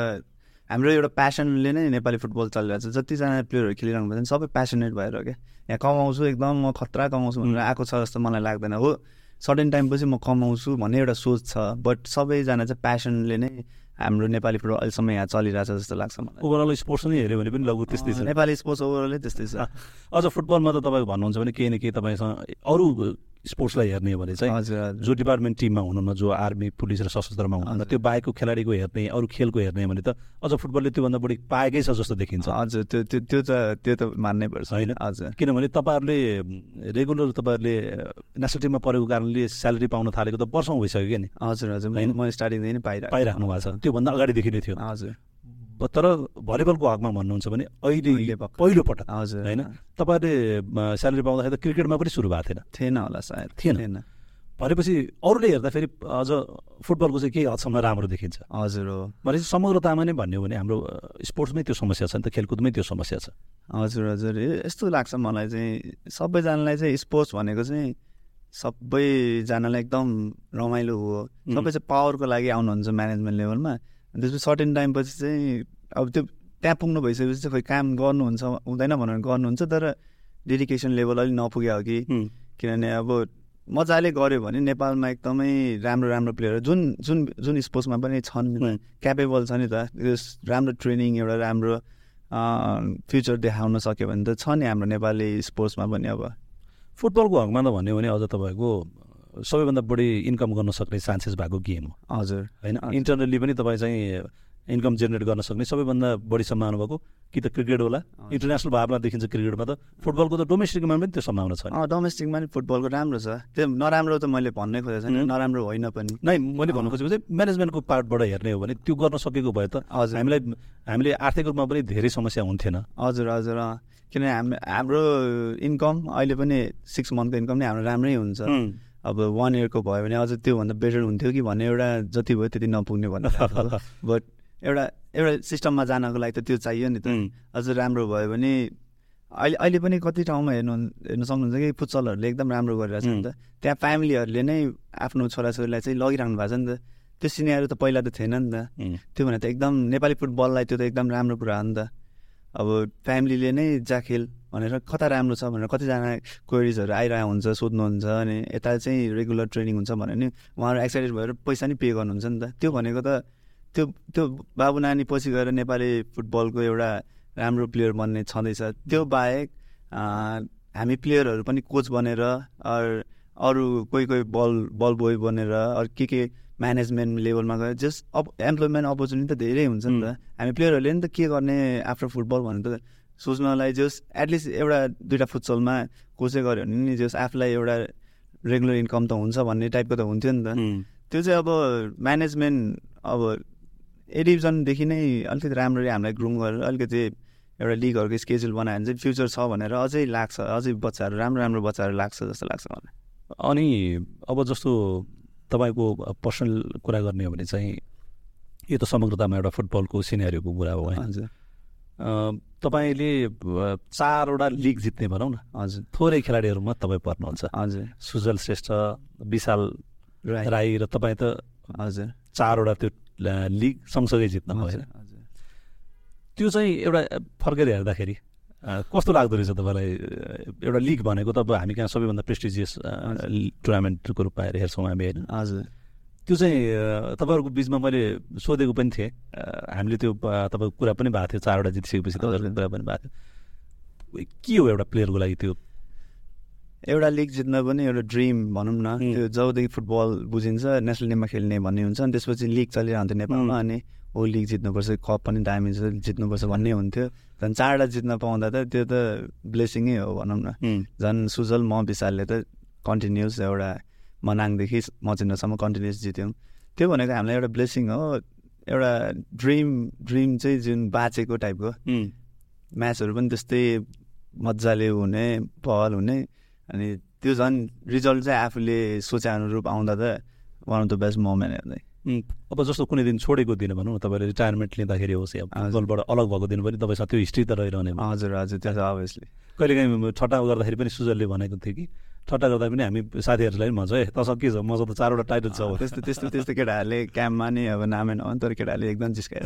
हाम्रो एउटा प्यासनले नै नेपाली फुटबल चलिरहेको छ। जतिजना प्लेयरहरू खेलिरहनु भएको छ सबै प्यासनेट भएर क्या यहाँ कमाउँछु एकदम म खतरा कमाउँछु भनेर आएको छ जस्तो मलाई लाग्दैन। हो सर्टेन टाइमपछि म कमाउँछु भन्ने एउटा सोच छ। बट सबैजना चाहिँ प्यासनले नै हाम्रो नेपाली फुटबल अहिलेसम्म यहाँ चलिरहेछ जस्तो लाग्छ मलाई। ओभरअल स्पोर्ट्स नै हेऱ्यो भने पनि लगभग त्यस्तै छ। नेपाली स्पोर्ट्स ओभरअलै त्यस्तै छ। अझ फुटबलमा त तपाईँको भन्नुहुन्छ भने केही न केही तपाईँसँग अरू स्पोर्ट्सलाई हेर्ने हो भने चाहिँ हजुर जो डिपार्टमेन्ट टिममा हुनुहुन्न जो आर्मी पुलिस र सशस्त्रमा हुनुहुन्न। त्यो बाहेकको खेलाडीको हेर्ने अरू खेलको हेर्ने भने त अझ फुटबलले त्योभन्दा बढी पाएकै छ जस्तो देखिन्छ। हजुर त्यो त्यो त्यो त त्यो त मान्नै पर्छ। होइन? हजुर। किनभने तपाईँहरूले रेगुलर तपाईँहरूले नेसनल टिममा परेको कारणले स्यालेरी पाउन थालेको त वर्षौँ भइसक्यो क्या नि? हजुर हजुर? म स्टार्टिङदेखि नै पाइरहेको पाइराख्नु भएको छ। त्योभन्दा अगाडिदेखि नै थियो। हजुर। तर भलिबलको हकमा भन्नुहुन्छ भने अहिले अहिले भर्खर। पहिलो पटक हजुर। होइन? तपाईँहरूले स्यालेरी पाउँदाखेरि त क्रिकेटमा पनि सुरु भएको थिएन। थिएन होला सायद। थिएन। भनेपछि अरूले हेर्दाखेरि अझ फुटबलको चाहिँ केही हदसम्म राम्रो देखिन्छ। हजुर हो। भनेपछि समग्रतामा नै भन्यो भने हाम्रो स्पोर्ट्समै त्यो समस्या छ नि त खेलकुदमै त्यो समस्या छ। हजुर हजुर। यस्तो लाग्छ मलाई चाहिँ सबैजनालाई चाहिँ स्पोर्ट्स भनेको चाहिँ सबैजनालाई एकदम रमाइलो हो। सबै चाहिँ पावरको लागि आउनुहुन्छ म्यानेजमेन्ट लेभलमा। त्यसपछि सर्टेन टाइमपछि चाहिँ अब त्यो त्यहाँ पुग्नु भइसकेपछि चाहिँ खोइ काम गर्नुहुन्छ हुँदैन भनेर गर्नुहुन्छ तर डेडिकेसन लेभल अलिक नपुग्यो हो कि। किनभने अब मजाले गऱ्यो भने नेपालमा एकदमै राम्रो राम्रो प्लेयर जुन जुन जुन स्पोर्ट्समा पनि छन्. क्यापेबल छ नि त राम्रो ट्रेनिङ एउटा राम्रो फ्युचर देखाउन सक्यो भने त छ नि हाम्रो नेपाली स्पोर्ट्समा पनि अब। फुटबलको हकमा त भन्यो भने अझ तपाईँको सबैभन्दा बढी इन्कम गर्न सक्ने चान्सेस भएको गेम हो। हजुर। होइन हजुर। इन्टरनली पनि तपाईँ चाहिँ इन्कम जेनेरेट गर्न सक्ने सबैभन्दा बढी सम्भावना भएको कि त क्रिकेट होला। इन्टरनेसनल भावना देखिन्छ क्रिकेटमा त। फुटबलको त डोमेस्टिकमा पनि त्यो सम्भावना छ डोमेस्टिकमा नि फुटबलको राम्रो छ। त्यो नराम्रो त मैले भन्नै खोजेको छैन. नराम्रो होइन पनि। नै मैले भन्नु खोजेको चाहिँ म्यानेजमेन्टको पार्टबाट हेर्ने हो भने त्यो गर्न सकेको भए त हजुर। हामीलाई हामीले आर्थिक रूपमा पनि धेरै समस्या हुन्थेन। हजुर हजुर किनभने हाम हाम्रो इन्कम अहिले पनि सिक्स मन्थको इन्कम नै हाम्रो राम्रै हुन्छ। अब वान इयरको भयो भने अझ त्योभन्दा बेटर हुन्थ्यो कि भन्ने एउटा जति भयो त्यति नपुग्ने भन्ने बट <laughs> एउटा एउटा सिस्टममा जानको लागि त त्यो चाहियो नि त. अझ राम्रो भयो भने अहिले अहिले पनि कति ठाउँमा हेर्नु हेर्नु सक्नुहुन्छ कि फुटसलहरूले एकदम राम्रो गरिरहेको छ नि त। त्यहाँ फ्यामिलीहरूले नै आफ्नो छोराछोरीलाई चाहिँ लगिराख्नु भएको छ नि त। त्यो सिनेहरू त पहिला त थिएन नि त. त्यो भने त एकदम नेपाली फुटबललाई त्यो त एकदम राम्रो कुरा हो नि त। अब फ्यामिलीले नै जा खेल भनेर कता राम्रो छ भनेर कतिजना क्वेरिजहरू आइरहेको हुन्छ सोध्नुहुन्छ अनि यता चाहिँ रेगुलर ट्रेनिङ हुन्छ भने नि उहाँहरू एक्साइटेड भएर पैसा नि पे गर्नुहुन्छ नि त। त्यो भनेको त त्यो त्यो बाबु नानी पछि गएर नेपाली फुटबलको एउटा राम्रो प्लेयर बन्ने छँदैछ। त्यो बाहेक हामी प्लेयरहरू पनि कोच बनेर अर कोही कोही बल बल बोय बनेर अरू के के म्यानेजमेन्ट लेभलमा गएर जस्ट अप एम्प्लोइमेन्ट अपर्च्युनिटी त धेरै हुन्छ नि त। हामी प्लेयरहरूले नि त के गर्ने आफ्टर फुटबल भनेर त सोच्नलाई जस एटलिस्ट एउटा दुइटा फुटसलमा कोचै गऱ्यो भने नि जस आफूलाई एउटा रेगुलर इन्कम त हुन्छ भन्ने टाइपको त हुन्थ्यो नि त. त्यो चाहिँ अब म्यानेजमेन्ट अब ए डिभिजनदेखि नै अलिकति राम्ररी हामीलाई ग्रुम गरेर अलिकति एउटा लिगहरूको स्केड्युल बनायो भने चाहिँ फ्युचर छ भनेर अझै लाग्छ अझै बच्चाहरू राम्रो राम्रो बच्चाहरू लाग्छ जस्तो लाग्छ मलाई। अनि अब जस्तो तपाईँको पर्सनल कुरा गर्ने हो भने चाहिँ यो त समग्रतामा एउटा फुटबलको सिनेरीको कुरा हो होइन हजुर। तपाईँले चारवटा लिग जित्ने भनौँ न हजुर। थोरै खेलाडीहरूमा तपाईँ पर्नुहुन्छ। हजुर। सुजल श्रेष्ठ विशाल राई। राई र तपाईँ त हजुर। चारवटा त्यो लिग सँगसँगै जित्न होइन? त्यो चाहिँ एउटा फर्केर हेर्दाखेरि कस्तो लाग्दो रहेछ तपाईँलाई एउटा लिग भनेको त अब हामी कहाँ सबैभन्दा प्रेस्टिजियस टुर्नामेन्टको रूपमा हेर- हेर्छौँ हामी होइन? हजुर। त्यो चाहिँ तपाईँहरूको बिचमा मैले सोधेको पनि थिएँ। हामीले त्यो तपाईँको कुरा पनि भएको थियो चारवटा जितिसकेपछि तपाईँहरूको कुरा पनि भएको थियो। के हो एउटा प्लेयरको लागि त्यो एउटा लिग जित्न पनि एउटा ड्रिम भनौँ न. त्यो जबदेखि फुटबल बुझिन्छ नेसनल टिममा खेल्ने भन्ने हुन्छ अनि त्यसपछि लिग चलिरहन्थ्यो नेपालमा. अनि हो लिग जित्नुपर्छ कप पनि दामी छ जित्नुपर्छ भन्ने हुन्थ्यो। झन् चारवटा जित्न पाउँदा त त्यो त ब्लेसिङै हो भनौँ न। झन् सुजल म विशालले त कन्टिन्युस एउटा मनाङदेखि मचिन्द्रसम्म कन्टिन्युस जित्यौँ। त्यो भनेको हामीलाई एउटा ब्लेसिङ हो एउटा ड्रिम ड्रिम चाहिँ जुन बाँचेको टाइपको। म्याचहरू पनि त्यस्तै मजाले हुने पहल हुने अनि त्यो झन् रिजल्ट चाहिँ आफूले सोचे अनुरूप आउँदा त one of the best moment हेर्दै अब जस्तो कुनै दिन छोडेको दिन भनौँ तपाईँले रिटायरमेन्ट लिँदाखेरि होस् या। फुटबलबाट अलग भएको दिन पनि तपाईँसँग त्यो हिस्ट्री त रहिरहने। हजुर हजुर त्यो त अभियसली कहिलेकाहीँ ठट्टा गर्दाखेरि पनि सुजलले भनेको थियो कि ठट्टा गर्दा पनि हामी साथीहरूलाई पनि भन्छ है तसँग के छ? मसँग त चारवटा टाइटल छ <laughs> अब त्यस्तो त्यस्तो त्यस्तो केटाहरूले क्याम्पमा नि अब नामै नभन् तर केटाहरूले एकदम जिस्काएर।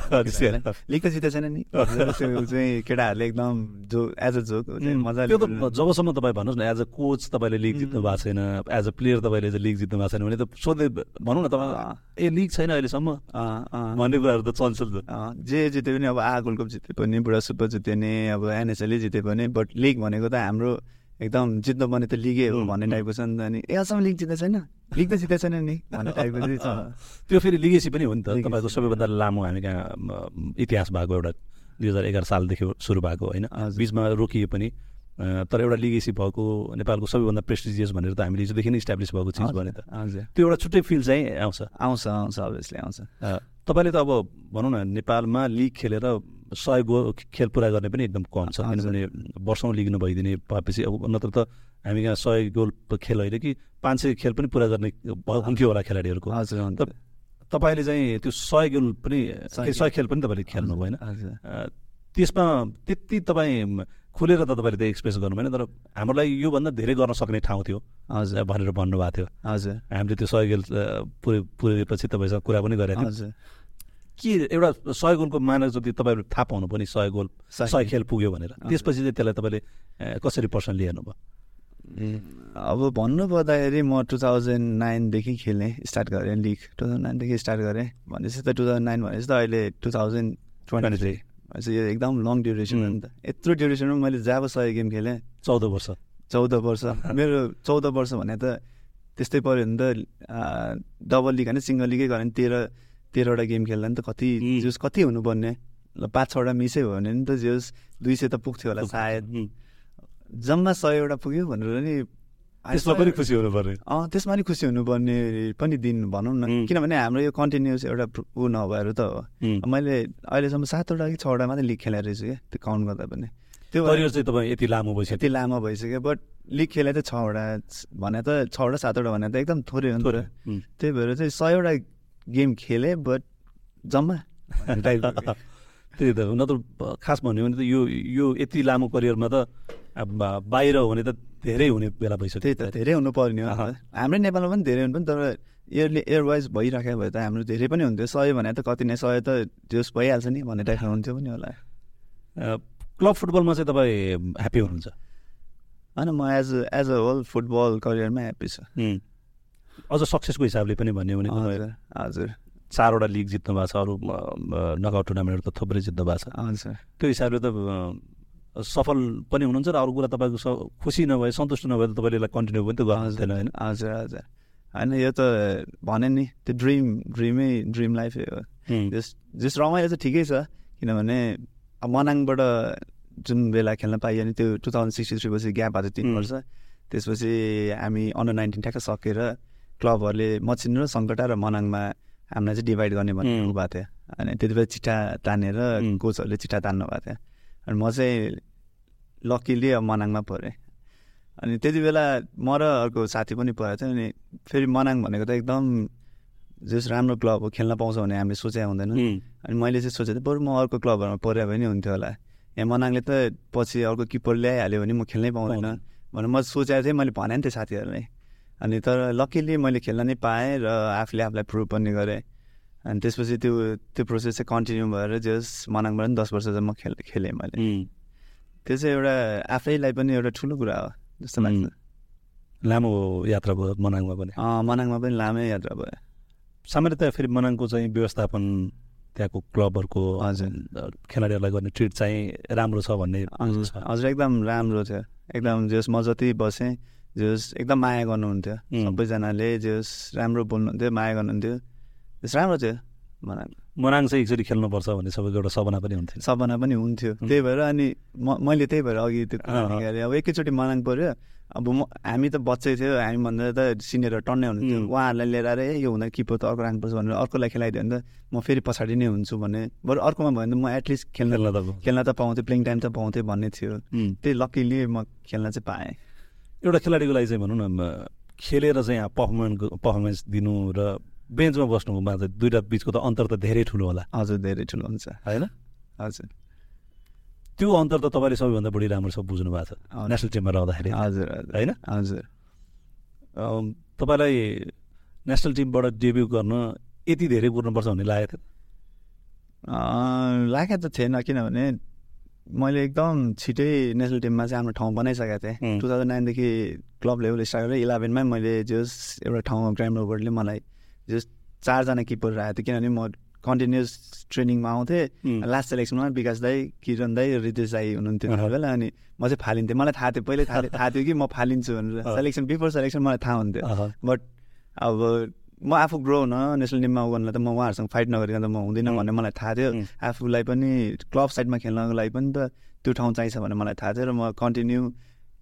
लिग त जितेको छैन नि। <laughs> त्यो चाहिँ केटाहरूले एकदम जो एज अ जोक मजाले त्यो त जबसम्म तपाईँ भन्नुहोस् न एज अ कोच तपाईँले लिग जित्नु भएको छैन एज अ प्लेयर तपाईँले लिग जित्नु भएको छैन भने त सोध्दै भनौँ न तपाईँ। ए लिग छैन अहिलेसम्म। भन्ने कुराहरू त चल्छ जे जिते पनि अब आ गोल्ड कप जिते पनि बुढा सुपर जिते नि अब एनएसएलले जिते पनि बट लिग भनेको त हाम्रो एकदम जित्नु पर्ने त लिगै हो भन्ने। टाइपको छ नि त अनि ए अझसम्म लिग जितेको छैन? लिग त जितेको छैन नि? भन्ने टाइपको चाहिँ छ। <laughs> त्यो फेरि लिगेसी पनि हो नि त। तपाईँको सबैभन्दा लामो हामी कहाँ इतिहास भएको एउटा दुई हजार एघार सालदेखि सुरु भएको होइन। बिचमा रोकियो पनि। तर एउटा लिगेसी भएको नेपालको सबैभन्दा प्रेस्टिजियस भनेर त हामीले हिजोदेखि नै इस्टाब्लिस भएको चिज भने त। त्यो एउटा छुट्टै फिल चाहिँ आउँछ। आउँछ आउँछ अभियसली आउँछ। तपाईँले त अब भनौँ न नेपालमा लिग खेलेर सय गो खेल पुरा गर्ने पनि एकदम कम छ। किनभने वर्षौँ लिग नभइदिने पाएपछि अब नत्र त हामी कहाँ सय गोल खेल होइन कि पाँच सय खेल पनि पुरा गर्ने हुन्थ्यो होला खेलाडीहरूको। हजुर तपाईँले चाहिँ त्यो सय गोल पनि सय खेल पनि तपाईँले खेल्नु भएन। त्यसमा त्यति तपाईँ खुलेर त तपाईँले त्यो एक्सप्रेस गर्नु भएन तर हाम्रो लागि योभन्दा धेरै गर्न सक्ने ठाउँ थियो। हजुर। भनेर भन्नुभएको थियो। हजुर। हामीले त्यो सय गोल अ, पुरै पुरेपछि तपाईँसँग कुरा पनि गरेको हजुर। के एउटा सय गोलको मानक जति तपाईँहरू थाहा पाउनु पनि सय गोल सय- खेल पुग्यो भनेर। त्यसपछि चाहिँ त्यसलाई तपाईँले कसरी पर्सनली हेर्नुभयो? अब भन्नु पर्दाखेरि म टु थाउजन्ड नाइनदेखि खेल्ने स्टार्ट गरेँ लिग टु थाउजन्ड नाइनदेखि स्टार्ट गरेँ। भनेपछि त टु थाउजन्ड नाइन भनेपछि त अहिले टु थाउजन्ड ट्वेन्टी थ्री। भनेपछि यो एकदम लङ ड्युरेसन हो नि त। यत्रो ड्युरेसनमा मैले जब सय गेम खेलेँ। चौध वर्ष। चौध वर्ष। मेरो चौध वर्ष भने त त्यस्तै पऱ्यो भने त डबल लिग होइन सिङ्गल लिगै गऱ्यो भने तेह्र तेह्रवटा गेम खेल्दा नि त कति. जस कति हुनुपर्ने ल पाँच छवटा मिसै भयो भने नि त जस दुई सय त पुग्थ्यो होला सायद. जम्मा सयवटा पुग्यो भनेर नि त्यसमा पनि खुसी हुनु पर्ने अँ त्यसमा नि खुसी हुनुपर्ने पनि दिन भनौँ न. किनभने हाम्रो यो कन्टिन्युस एउटा ऊ नभएर त हो. मैले अहिलेसम्म सातवटा कि छवटा मात्रै लिग खेलाएर रहेछु क्या त्यो काउन्ट गर्दा पनि त्यो करियर चाहिँ तपाईँ यति लामो भइसक्यो यति लामो भइसक्यो बट लिग खेले त छवटा भने त छवटा सातवटा भने त एकदम थोरै हो नि त. त्यही भएर चाहिँ सयवटा गेम खेलेँ बट जम्मा। <laughs> त्यही त नत्र खास भन्यो भने त यो यो यति लामो करियरमा त बाहिर हो भने त धेरै हुने बेला भइसक्यो त्यही त धेरै हुनु पर्ने हो। हाम्रै नेपालमा पनि धेरै हुनु पनि तर एयरले एयरवाइज भइराखेको भए त हाम्रो धेरै पनि हुन्थ्यो सय भने त कति नै सय त जोस भइहाल्छ नि भन्ने टाइपको हुन्थ्यो पनि होला क्लब फुटबलमा चाहिँ तपाईँ ह्याप्पी हुनुहुन्छ होइन म as as a whole football करियरमा happy छ. अझ सक्सेसको हिसाबले पनि भन्यो भने हजुर चारवटा लिग जित्नु भएको छ अरू नकआउट टुर्नामेन्टहरू त थुप्रै जित्नु भएको छ। हजुर। त्यो हिसाबले त सफल पनि हुनुहुन्छ र अरू कुरा तपाईँको खुसी नभए सन्तुष्ट नभए त तपाईँले यसलाई कन्टिन्यू पनि त गर्नु हुँदैन होइन? हजुर हजुर। होइन यो त भने नि त्यो ड्रिम ड्रिमै ड्रिम लाइफै हो. जस जस रमाइलो चाहिँ ठिकै छ किनभने अब मनाङबाट जुन बेला खेल्न पाइयो नि त्यो टु थाउजन्ड सिक्सटी थ्री पछि ग्याप भएको थियो तिन. वर्ष। त्यसपछि हामी अन्डर नाइन्टिन ठ्याक्क सकेर क्लबहरूले मचिन र सङ्कटा र मनाङमा हामीलाई चाहिँ डिभाइड गर्ने भन्ने भएको थियो। अनि त्यति बेला चिठा तानेर. कोचहरूले चिठा तान्नु भएको थियो। अनि म चाहिँ लक्कीली अब मनाङमा परेँ। अनि त्यति बेला म र अर्को साथी पनि परेको थियो। अनि फेरि मनाङ भनेको त एकदम जस राम्रो क्लब हो खेल्न पाउँछ भने हामीले सोचे हुँदैन. अनि मैले चाहिँ सोचेको थिएँ बरु म अर्को क्लबहरूमा पऱ्यो भने हुन्थ्यो होला। यहाँ मनाङले त पछि अर्को किपर ल्याइहाल्यो भने म खेल्नै पाउँदैन। पाउँदैन। भनेर म सोचेको थिएँ। मैले भने नि थिएँ साथीहरूलाई। अनि तर लकिली मैले खेल्न नै पाएँ र आफूले आफूलाई प्रुभ पनि गरेँ। अनि त्यसपछि त्यो त्यो प्रोसेस चाहिँ कन्टिन्यू भएर जस मनाङबाट पनि दस वर्ष चाहिँ म खेल खेलेँ मैले. त्यो चाहिँ एउटा आफैलाई पनि एउटा ठुलो कुरा हो जस्तो लाग्छ. लामो यात्रा भयो मनाङमा पनि? अँ, मनाङमा पनि लामै यात्रा भयो। सामान्यतया फेरि मनाङको चाहिँ व्यवस्थापन त्यहाँको क्लबहरूको हजुर। खेलाडीहरूलाई गर्ने ट्रिट चाहिँ राम्रो छ भन्ने हजुर एकदम राम्रो थियो। एकदम जस म जति बसेँ जस एकदम माया गर्नुहुन्थ्यो. सबैजनाले जस राम्रो बोल्नुहुन्थ्यो माया गर्नुहुन्थ्यो। जस राम्रो थियो मनाङ मनाङ चाहिँ एकचोटि खेल्नुपर्छ भन्ने सबैको एउटा सपना पनि हुन्थ्यो सपना पनि हुन्थ्यो। त्यही भएर अनि म मैले त्यही भएर अघि त्यो। निकालेँ अब एकैचोटि मनाङ पऱ्यो। अब म हामी त बच्चै थियो हामीभन्दा त सिनियरहरू टन्नै हुनुहुन्थ्यो. उहाँहरूलाई लिएर आएर यो हुँदा किपर त अर्को राख्नुपर्छ भनेर अर्कोलाई खेलाइदियो भने त म फेरि पछाडि नै हुन्छु भने। बरु अर्कोमा भयो भने त म एटलिस्ट खेल्न खेल्न त पाउँथेँ प्लेइङ टाइम त पाउँथेँ भन्ने थियो. त्यही लकिली म खेल्न चाहिँ पाएँ। एउटा खेलाडीको लागि चाहिँ भनौँ न खेलेर चाहिँ पर्फर्मेन्स पर्फर्मेन्स दिनु र बेन्चमा बस्नुमा चाहिँ दुइटा बिचको त अन्तर त धेरै ठुलो होला। हजुर धेरै ठुलो हुन्छ। होइन? हजुर। त्यो अन्तर त तपाईँले सबैभन्दा बढी राम्रोसँग बुझ्नु भएको छ। नेसनल टिममा रहँदाखेरि। हजुर होइन? हजुर। तपाईँलाई नेसनल टिमबाट डेब्यु गर्न यति धेरै कुर्नुपर्छ भन्ने लागेको थियो? लागेको त थिएन किनभने मैले एकदम छिटै नेसनल टिममा चाहिँ आफ्नो ठाउँ बनाइसकेको थिएँ. टु थाउजन्ड नाइनदेखि क्लब लेभल स्टार्ट गरेर इलेभेनमै मैले जस एउटा ठाउँमा ग्राम रोबर्टले मलाई जस चारजना किपर राखेको थियो किनभने म कन्टिन्युस ट्रेनिङमा आउँथेँ. लास्ट सेलेक्सनमा विकास दाई किरण दाई रितेश दाई हुनुहुन्थ्यो। त्यति बेला अनि म चाहिँ फालिन्थेँ मलाई थाहा थियो पहिल्यै थाहा <laughs> थाहा थियो कि म फालिन्छु भनेर। सेलेक्सन बिफोर सेलेक्सन मलाई थाहा हुन्थ्यो बट अब म आफू ग्रो हुन नेसनल टिममा गर्नलाई त म उहाँहरूसँग फाइट नगरिकन त म हुँदिनँ. भन्ने मलाई थाहा थियो. आफूलाई पनि क्लब साइडमा खेल्नको लागि पनि त त्यो ठाउँ चाहिन्छ भन्ने मलाई थाहा थियो र म कन्टिन्यू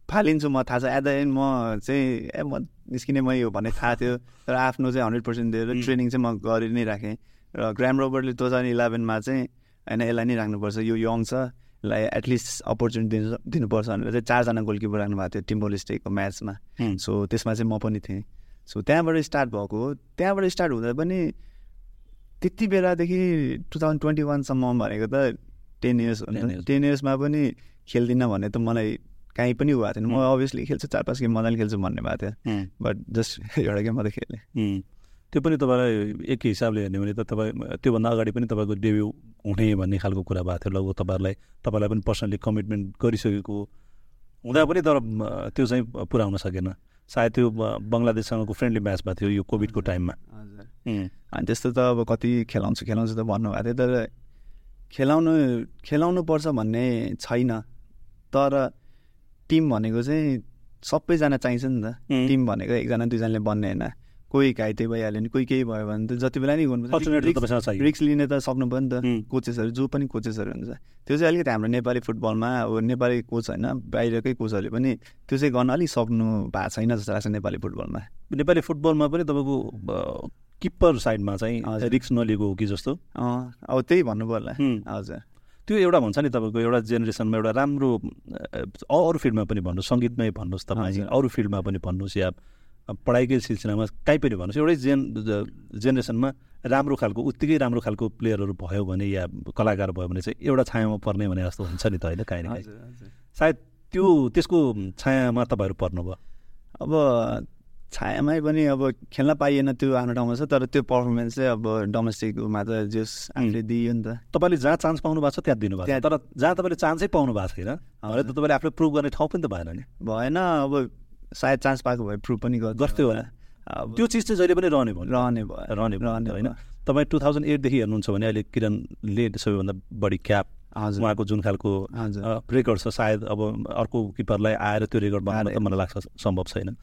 फालिन्छु म थाहा छ एट द एन्ड म चाहिँ ए म निस्किने मै हो भन्ने थाहा थियो तर आफ्नो चाहिँ हन्ड्रेड पर्सेन्ट दिएर. ट्रेनिङ चाहिँ म गरि नै राखेँ र ग्राम रोबर्टले टु थाउजन्ड इलेभेनमा चाहिँ होइन यसलाई नै राख्नुपर्छ यो यङ छ यसलाई एटलिस्ट अपर्च्युनिटी दिनु दिनुपर्छ भनेर चाहिँ चारजना गोलकिपर राख्नु भएको थियो टिम्बोल स्टेकको म्याचमा. सो त्यसमा चाहिँ म पनि थिएँ सो त्यहाँबाट स्टार्ट भएको हो त्यहाँबाट स्टार्ट हुँदा पनि त्यति बेलादेखि टु थाउजन्ड ट्वेन्टी वानसम्म भनेको त टेन इयर्स हो 10 नि years. टेन इयर्समा पनि खेल्दिनँ भन्ने त मलाई काहीँ पनि भएको थिएन म. अभियसली खेल्छु चार पाँच गेम मजाले खेल्छु भन्ने भएको थियो. बट जस्ट <laughs> एउटा गेम मात्रै खेलेँ. त्यो पनि तपाईँलाई एक हिसाबले हेर्ने भने त तपाईँ त्योभन्दा अगाडि पनि तपाईँको डेब्यु हुने भन्ने खालको कुरा भएको थियो लगभग तपाईँहरूलाई तपाईँलाई पनि पर्सनली कमिटमेन्ट गरिसकेको हुँदा पनि तर त्यो चाहिँ पुरा हुन सकेन सायद त्यो बङ्गलादेशसँगको फ्रेन्डली म्याच भएको थियो यो कोभिडको टाइममा। हजुर. अनि त्यस्तो त अब कति खेलाउँछु खेलाउँछु त भन्नुभएको थियो तर खेलाउनु खेलाउनु पर्छ भन्ने छैन। तर टिम भनेको चाहिँ सबैजना चाहिन्छ नि त. टिम भनेको एकजना दुईजनाले बन्ने होइन। कोही घाइते भइहाल्यो भने कोही केही भयो भने त जति बेला नि गर्नुपर्छ रिक्स लिने त सक्नु पनि त उम्. कोचेसहरू जो पनि कोचेसहरू हुन्छ त्यो चाहिँ अलिकति हाम्रो नेपाली फुटबलमा अब नेपाली कोच होइन बाहिरकै कोचहरूले पनि त्यो चाहिँ गर्न अलिक सक्नु भएको छैन जस्तो लाग्छ नेपाली फुटबलमा नेपाली फुटबलमा पनि तपाईँको किप्पर साइडमा चाहिँ। रिक्स नलिएको हो कि जस्तो अब त्यही भन्नु पर्ला. हजुर त्यो एउटा भन्छ नि तपाईँको एउटा जेनेरेसनमा एउटा राम्रो अरू फिल्डमा पनि भन्नुहोस् सङ्गीतमै भन्नुहोस् तपाईँ। अरू फिल्डमा पनि भन्नुहोस् या पढाइकै सिलसिलामा कहीँ पनि भन्नुहोस्। एउटै जेन जेनेरेसनमा राम्रो खालको उत्तिकै राम्रो खालको प्लेयरहरू भयो भने या कलाकार भयो भने चाहिँ एउटा छायामा पर्ने भने जस्तो हुन्छ नि त होइन काहीँ न काहीँ। सायद त्यो त्यसको छायामा तपाईँहरू पर्नुभयो। अब छायामै पनि अब खेल्न पाइएन त्यो आफ्नो ठाउँमा छ तर त्यो पर्फर्मेन्स चाहिँ अब डोमेस्टिकमा त जस आफूले दियो नि त। तपाईँले जहाँ चान्स पाउनु भएको छ त्यहाँ दिनुभएको तर जहाँ तपाईँले चान्सै पाउनु भएको छैन त तपाईँले आफूले प्रुभ गर्ने ठाउँ पनि त भएन नि। भएन अब सायद चान्स पाएको भए प्रुभ पनि गर्थ्यो होला। त्यो चिज चाहिँ जहिले पनि रहने भयो। रहने भयो। रहने रहने होइन। तपाईँ टु थाउजन्ड एटदेखि हेर्नुहुन्छ भने अहिले किरणले सबैभन्दा बढी क्याप हजुर। उहाँको जुन खालको रेकर्ड छ सायद अब अर्को किपरलाई आएर त्यो रेकर्ड आएर- मलाई लाग्छ सम्भव छैन।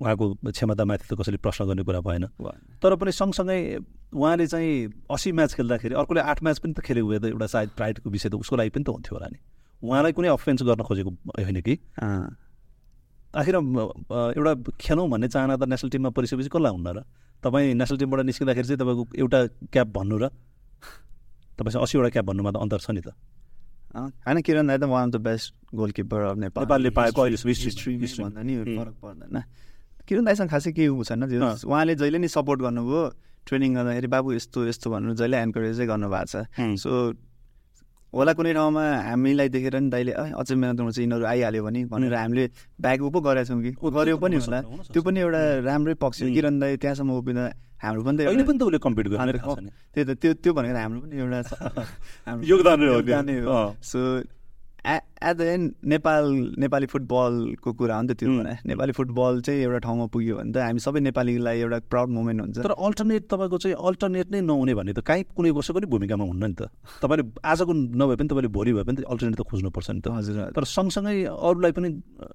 उहाँको क्षमतामाथि त कसैले प्रश्न गर्ने कुरा भएन। तर पनि सँगसँगै उहाँले चाहिँ असी म्याच खेल्दाखेरि अर्कोले आठ म्याच पनि त खेलेको भए त एउटा सायद प्राइडको विषय त उसको लागि पनि त हुन्थ्यो होला नि। उहाँलाई कुनै अफेन्स गर्न खोजेको होइन कि? आखिर एउटा खेलौँ भन्ने चाहना त नेसनल टिममा परिसकेपछि कसलाई हुन्न र तपाईँ नेसनल टिमबाट निस्किँदाखेरि चाहिँ तपाईँको एउटा क्याप भन्नु र तपाईँसँग असीवटा क्याप भन्नुमा त अन्तर छ नि त होइन किरण दाई त one of the best goalkeeper of Nepal नेपालले पाएको हिस्ट्रीमा। भन्दा नि. फरक पर्दैन किरण दाईसँग खासै केही ऊ छैन। उहाँले जहिले नि सपोर्ट गर्नुभयो ट्रेनिङ गर्दाखेरि बाबु यस्तो यस्तो भन्नु जहिले एन्करेजै गर्नुभएको छ. सो होला कुनै ठाउँमा हामीलाई देखेर नि दाइले "ऐ, अझै मेहनत गर्नु चाहिँ यिनीहरू आइहाल्यो भने भनेर हामीले ब्याक पो गरेका छौँ कि गऱ्यो पनि होला। त्यो पनि एउटा राम्रै पक्ष हो. किरण दाई त्यहाँसम्म उभिँदा हाम्रो पनि त पनि त उसले कम्पिट गर्ने हामीले थाहा छ नि। त्यही त त्यो त्यो भनेको हाम्रो पनि एउटा <laughs> योगदान। So at the end Nepal Nepali फुटबलको कुरा हो नि त त्यो उम्. भने नेपाली फुटबल चाहिँ एउटा ठाउँमा पुग्यो भने त हामी सबै नेपालीलाई एउटा प्राउड मोमेन्ट हुन्छ तर अल्टरनेट तपाईँको चाहिँ अल्टरनेट नै नहुने भन्ने त काहीँ कुनै वर्षको नि भूमिकामा हुन्न नि त तपाईँले आजको नभए पनि तपाईँले भोलि भए पनि अल्टरनेट त खोज्नुपर्छ नि त हजुर। तर सँगसँगै अरूलाई पनि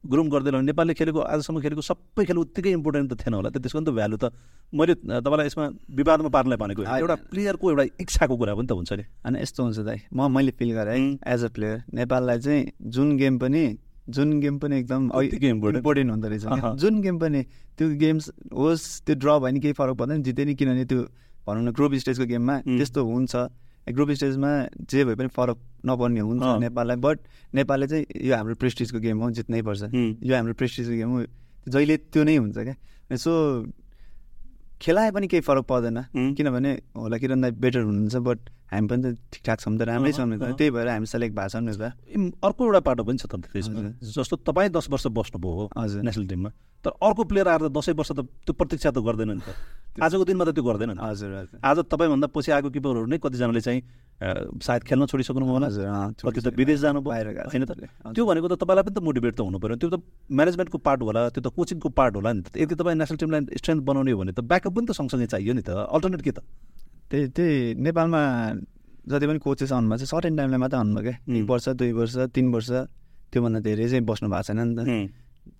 ग्रुम गर्दै लाउने नेपालले खेलेको आजसम्म खेलेको सबै खेल उत्तिकै इम्पोर्टेन्ट त थिएन होला त त्यसको नि त भ्यालु त मैले तपाईँलाई यसमा विवादमा पार्नलाई भनेको। एउटा प्लेयरको एउटा इच्छाको कुरा पनि त हुन्छ नि अनि यस्तो हुन्छ दाइ म मैले फिल गरेँ है. एज अ प्लेयर नेपाललाई चाहिँ जुन गेम पनि जुन गेम पनि एकदम। इम्पोर्टेन्ट हुँदो रहेछ। जुन गेम पनि त्यो गेम्स होस् त्यो ड्र भयो नि केही फरक पर्दैन जिते नि किनभने त्यो भनौँ न ग्रुप स्टेजको गेममा. त्यस्तो हुन्छ ग्रुप स्टेजमा जे भए पनि फरक नपर्ने हुन्छ। नेपाललाई बट नेपालले चाहिँ यो हाम्रो प्रेस्टिजको गेम हो जित्नै पर्छ. यो हाम्रो प्रेस्टिजको गेम हो जहिले त्यो नै हुन्छ क्या सो खेलाए पनि केही फरक पर्दैन. किनभने होला किरण दाई बेटर हुनुहुन्छ बट हामी पनि त ठिकठाक छौँ त राम्रै छौँ नि त। त्यही भएर हामी सेलेक्ट भएको छौँ नि त। अर्को एउटा पाटो पनि छ त त्यसमा। जस्तो तपाईँ दस वर्ष बस्नुभयो हो हजुर। नेसनल टिममा तर अर्को प्लेयर आएर त दसैँ वर्ष त त्यो प्रतीक्षा त गर्दैन नि त। आजको दिनमा त त्यो गर्दैन नि हजुर हजुर। आज तपाईँभन्दा पछि आएको किपरहरू नै कतिजनाले चाहिँ सायद खेल्न छोडिसक्नु होला। कति त विदेश जानुभयो। बाहिर। होइन त। त्यो भनेको त तपाईँलाई पनि त मोटिभेट त हुनु पऱ्यो। त्यो त म्यानेजमेन्टको पार्ट होला त्यो त कोचिङको पार्ट होला नि त। यदि तपाईँ नेसनल टिमलाई स्ट्रेन्थ बनाउने हो भने त ब्याकअप पनि त सँगसँगै चाहियो नि त। अल्टरनेट के त? त्यही त्यही नेपालमा जति पनि कोचेस आउनुभएको छ सर्टेन टाइमलाई मात्रै आउनुभयो क्या. एक वर्ष दुई वर्ष तिन वर्ष त्योभन्दा धेरै चाहिँ बस्नु भएको छैन नि त।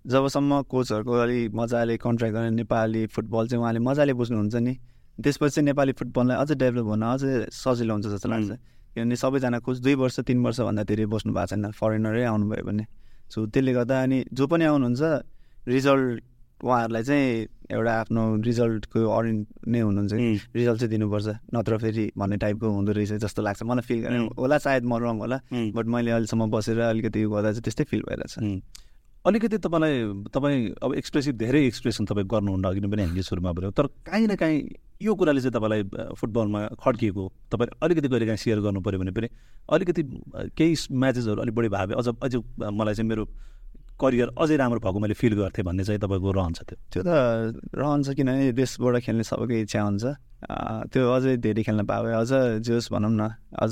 जबसम्म कोचहरूको अलिक मजाले कन्ट्र्याक्ट गर्ने नेपाली फुटबल चाहिँ उहाँले मजाले बुझ्नुहुन्छ नि त्यसपछि चाहिँ नेपाली फुटबललाई अझ डेभलप हुन अझ सजिलो हुन्छ जस्तो लाग्छ। किनभने सबैजना कोच दुई वर्ष तिन वर्षभन्दा धेरै बस्नु भएको छैन फरेनरै आउनुभयो भने। सो त्यसले गर्दा अनि जो पनि आउनुहुन्छ रिजल्ट उहाँहरूलाई चाहिँ एउटा आफ्नो रिजल्टको अरि नै हुनुहुन्छ कि. रिजल्ट चाहिँ दिनुपर्छ नत्र फेरि भन्ने टाइपको हुँदो रहेछ जस्तो लाग्छ मलाई फिल गरेँ उम्. होला सायद म रङ होला. बट मैले अहिलेसम्म बसेर अलिकति उयो गर्दा चाहिँ त्यस्तै फिल भइरहेछ. अलिकति तपाईँलाई तपाईँ अब एक्सप्रेसिभ धेरै एक्सप्रेसन तपाईँ गर्नुहुन्न अघि पनि हामीले सुरुमा बोल्यौँ तर काहीँ न काहीँ यो कुराले चाहिँ तपाईँलाई फुटबलमा खड्किएको तपाईँले अलिकति कहिले काहीँ सेयर गर्नु पऱ्यो भने पनि अलिकति केही म्याचेसहरू अलिक बढी भावे अझ अझ मलाई चाहिँ मेरो करियर अझै राम्रो भएको मैले फिल गर्थेँ भन्ने चाहिँ तपाईँको रहन्छ त्यो। त्यो त रहन्छ किनभने देशबाट खेल्ने सबैको इच्छा हुन्छ। अँ, त्यो अझै धेरै खेल्न पाए अझ जोस् भनौँ न अझ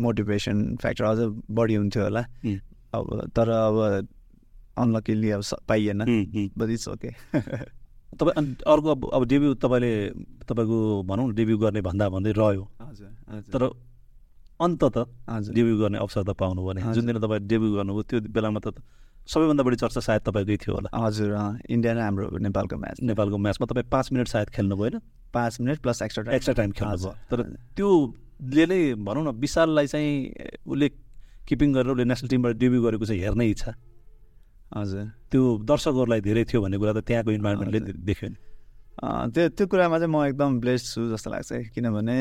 मोटिभेसन फ्याक्टर अझ बढी हुन्थ्यो होला. अब तर अब अनलकिली अब स- पाइएन। बट इट्स ओके तपाईँ अनि अर्को अब अब डेब्यू तपाईँले तपाईँको भनौँ न डेब्यू गर्ने भन्दा भन्दै रह्यो। हजुर हजुर। तर अन्तत हजुर। डेब्यू गर्ने अवसर त पाउनु भने। जुन दिन तपाईँ डेब्यू गर्नुभयो त्यो बेलामा त सबैभन्दा बढी चर्चा सायद तपाईँकै थियो होला। हजुर इन्डिया र हाम्रो नेपालको म्याच। नेपालको म्याचमा तपाईँ पाँच मिनट सायद खेल्नुभयो होइन पाँच minute plus extra time. Extra time खेल्नुभयो तर। त्योले नै भनौँ न विशाललाई चाहिँ उसले किपिङ गरेर उसले नेसनल टिमबाट डेब्यू गरेको चाहिँ हेर्ने इच्छा। हजुर। त्यो दर्शकहरूलाई धेरै थियो भन्ने कुरा त त्यहाँको इन्भाइरोमेन्टले। देख्यो नि। त्यो त्यो कुरामा चाहिँ म एकदम ब्लेस्ड छु जस्तो लाग्छ किनभने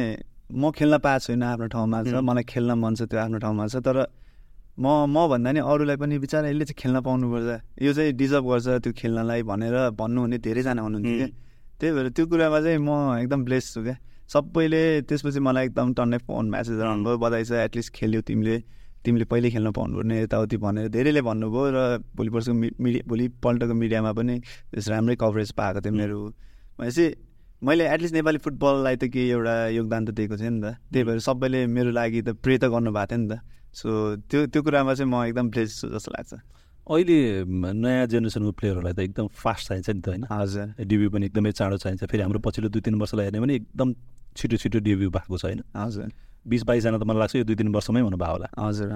म खेल्न पाएको छुइनँ आफ्नो ठाउँमा। छ. मलाई खेल्न मन छ त्यो आफ्नो ठाउँमा छ। तर म म भन्दा नि अरूलाई पनि बिचरा यसले चाहिँ खेल्न पाउनुपर्छ। यो चाहिँ डिजर्भ गर्छ त्यो खेल्नलाई भनेर भन्नुहुने धेरैजना हुनुहुन्थ्यो क्या. त्यही भएर त्यो कुरामा चाहिँ म एकदम ब्लेस्ड छु क्या। सबैले त्यसपछि मलाई एकदम टन्नै फोन म्यासेज आउनुभयो बधाई छ एटलिस्ट खेल्यो तिमीले तिमीले पहिले खेल्न पाउनुपर्ने यताउति भनेर धेरैले भन्नुभयो र भोलि पर्सिको मिडिया भोलिपल्टको मिडियामा पनि त्यस राम्रै कभरेज पाएको थियो मेरो। भनेपछि मैले एटलिस्ट नेपाली फुटबललाई त केही एउटा योगदान त दिएको थिएँ नि त। त्यही भएर सबैले मेरो लागि त प्रे त गर्नुभएको थियो नि त। सो त्यो त्यो कुरामा चाहिँ म एकदम ब्लेस्ड छु जस्तो लाग्छ। अहिले नयाँ जेनेरेसनको प्लेयरहरूलाई त एकदम फास्ट चाहिन्छ नि त होइन? हजुर। डेब्यू पनि एकदमै चाँडो चाहिन्छ। फेरि हाम्रो पछिल्लो दुई तिन वर्षलाई हेर्ने भने एकदम छिटो छिटो डेब्यू भएको छ होइन? हजुर। बिस बाइसजना त मलाई लाग्छ यो दुई तिन वर्षमै हुनुभयो होला। हजुर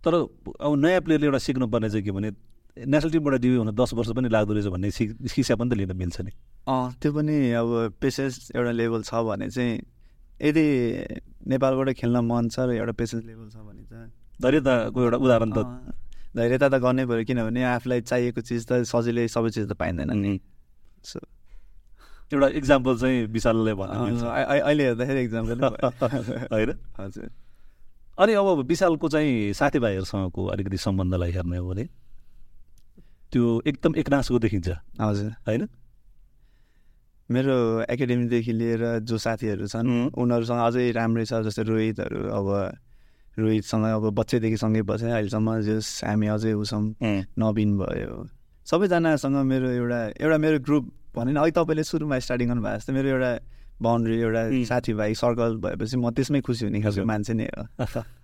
तर अब नयाँ प्लेयरले एउटा सिक्नुपर्ने चाहिँ के भने नेसनल टिमबाट डेब्यू हुन दस वर्ष पनि लाग्दो रहेछ भन्ने शिक्षा पनि त लिन मिल्छ नि। अँ त्यो पनि अब पेसेन्स एउटा लेभल छ भने चाहिँ यदि नेपालबाट खेल्न मन छ र एउटा पेसेन्स लेभल छ भने चाहिँ धैर्यताको एउटा उदाहरण त। धैर्यता त गर्नै पऱ्यो किनभने आफूलाई चाहिएको चिज त सजिलै सबै चिज त पाइँदैन नि। सो एउटा इक्जाम्पल चाहिँ विशालले भन्न अहिले हेर्दाखेरि इक्जाम्पल <laughs> होइन? हजुर। अनि अब विशालको चाहिँ साथीभाइहरूसँगको अलिकति सम्बन्धलाई हेर्ने हो भने त्यो एकदम एकनासको देखिन्छ। हजुर। होइन? मेरो एकाडेमीदेखि लिएर जो साथीहरू छन्. उनीहरूसँग अझै राम्रै छ जस्तै रोहितहरू अब रोहितसँग अब बच्चैदेखि सँगै बसेँ अहिलेसम्म जस हामी अझै उसौँ नवीन भयो सबैजनासँग मेरो एउटा एउटा मेरो ग्रुप भने अघि तपाईँले सुरुमा स्टार्टिङ गर्नुभएको जस्तो मेरो एउटा बााउन्ड्री एउटा. साथीभाइ सर्कल भएपछि म त्यसमै खुसी हुने खालको। मान्छे नै हो <laughs>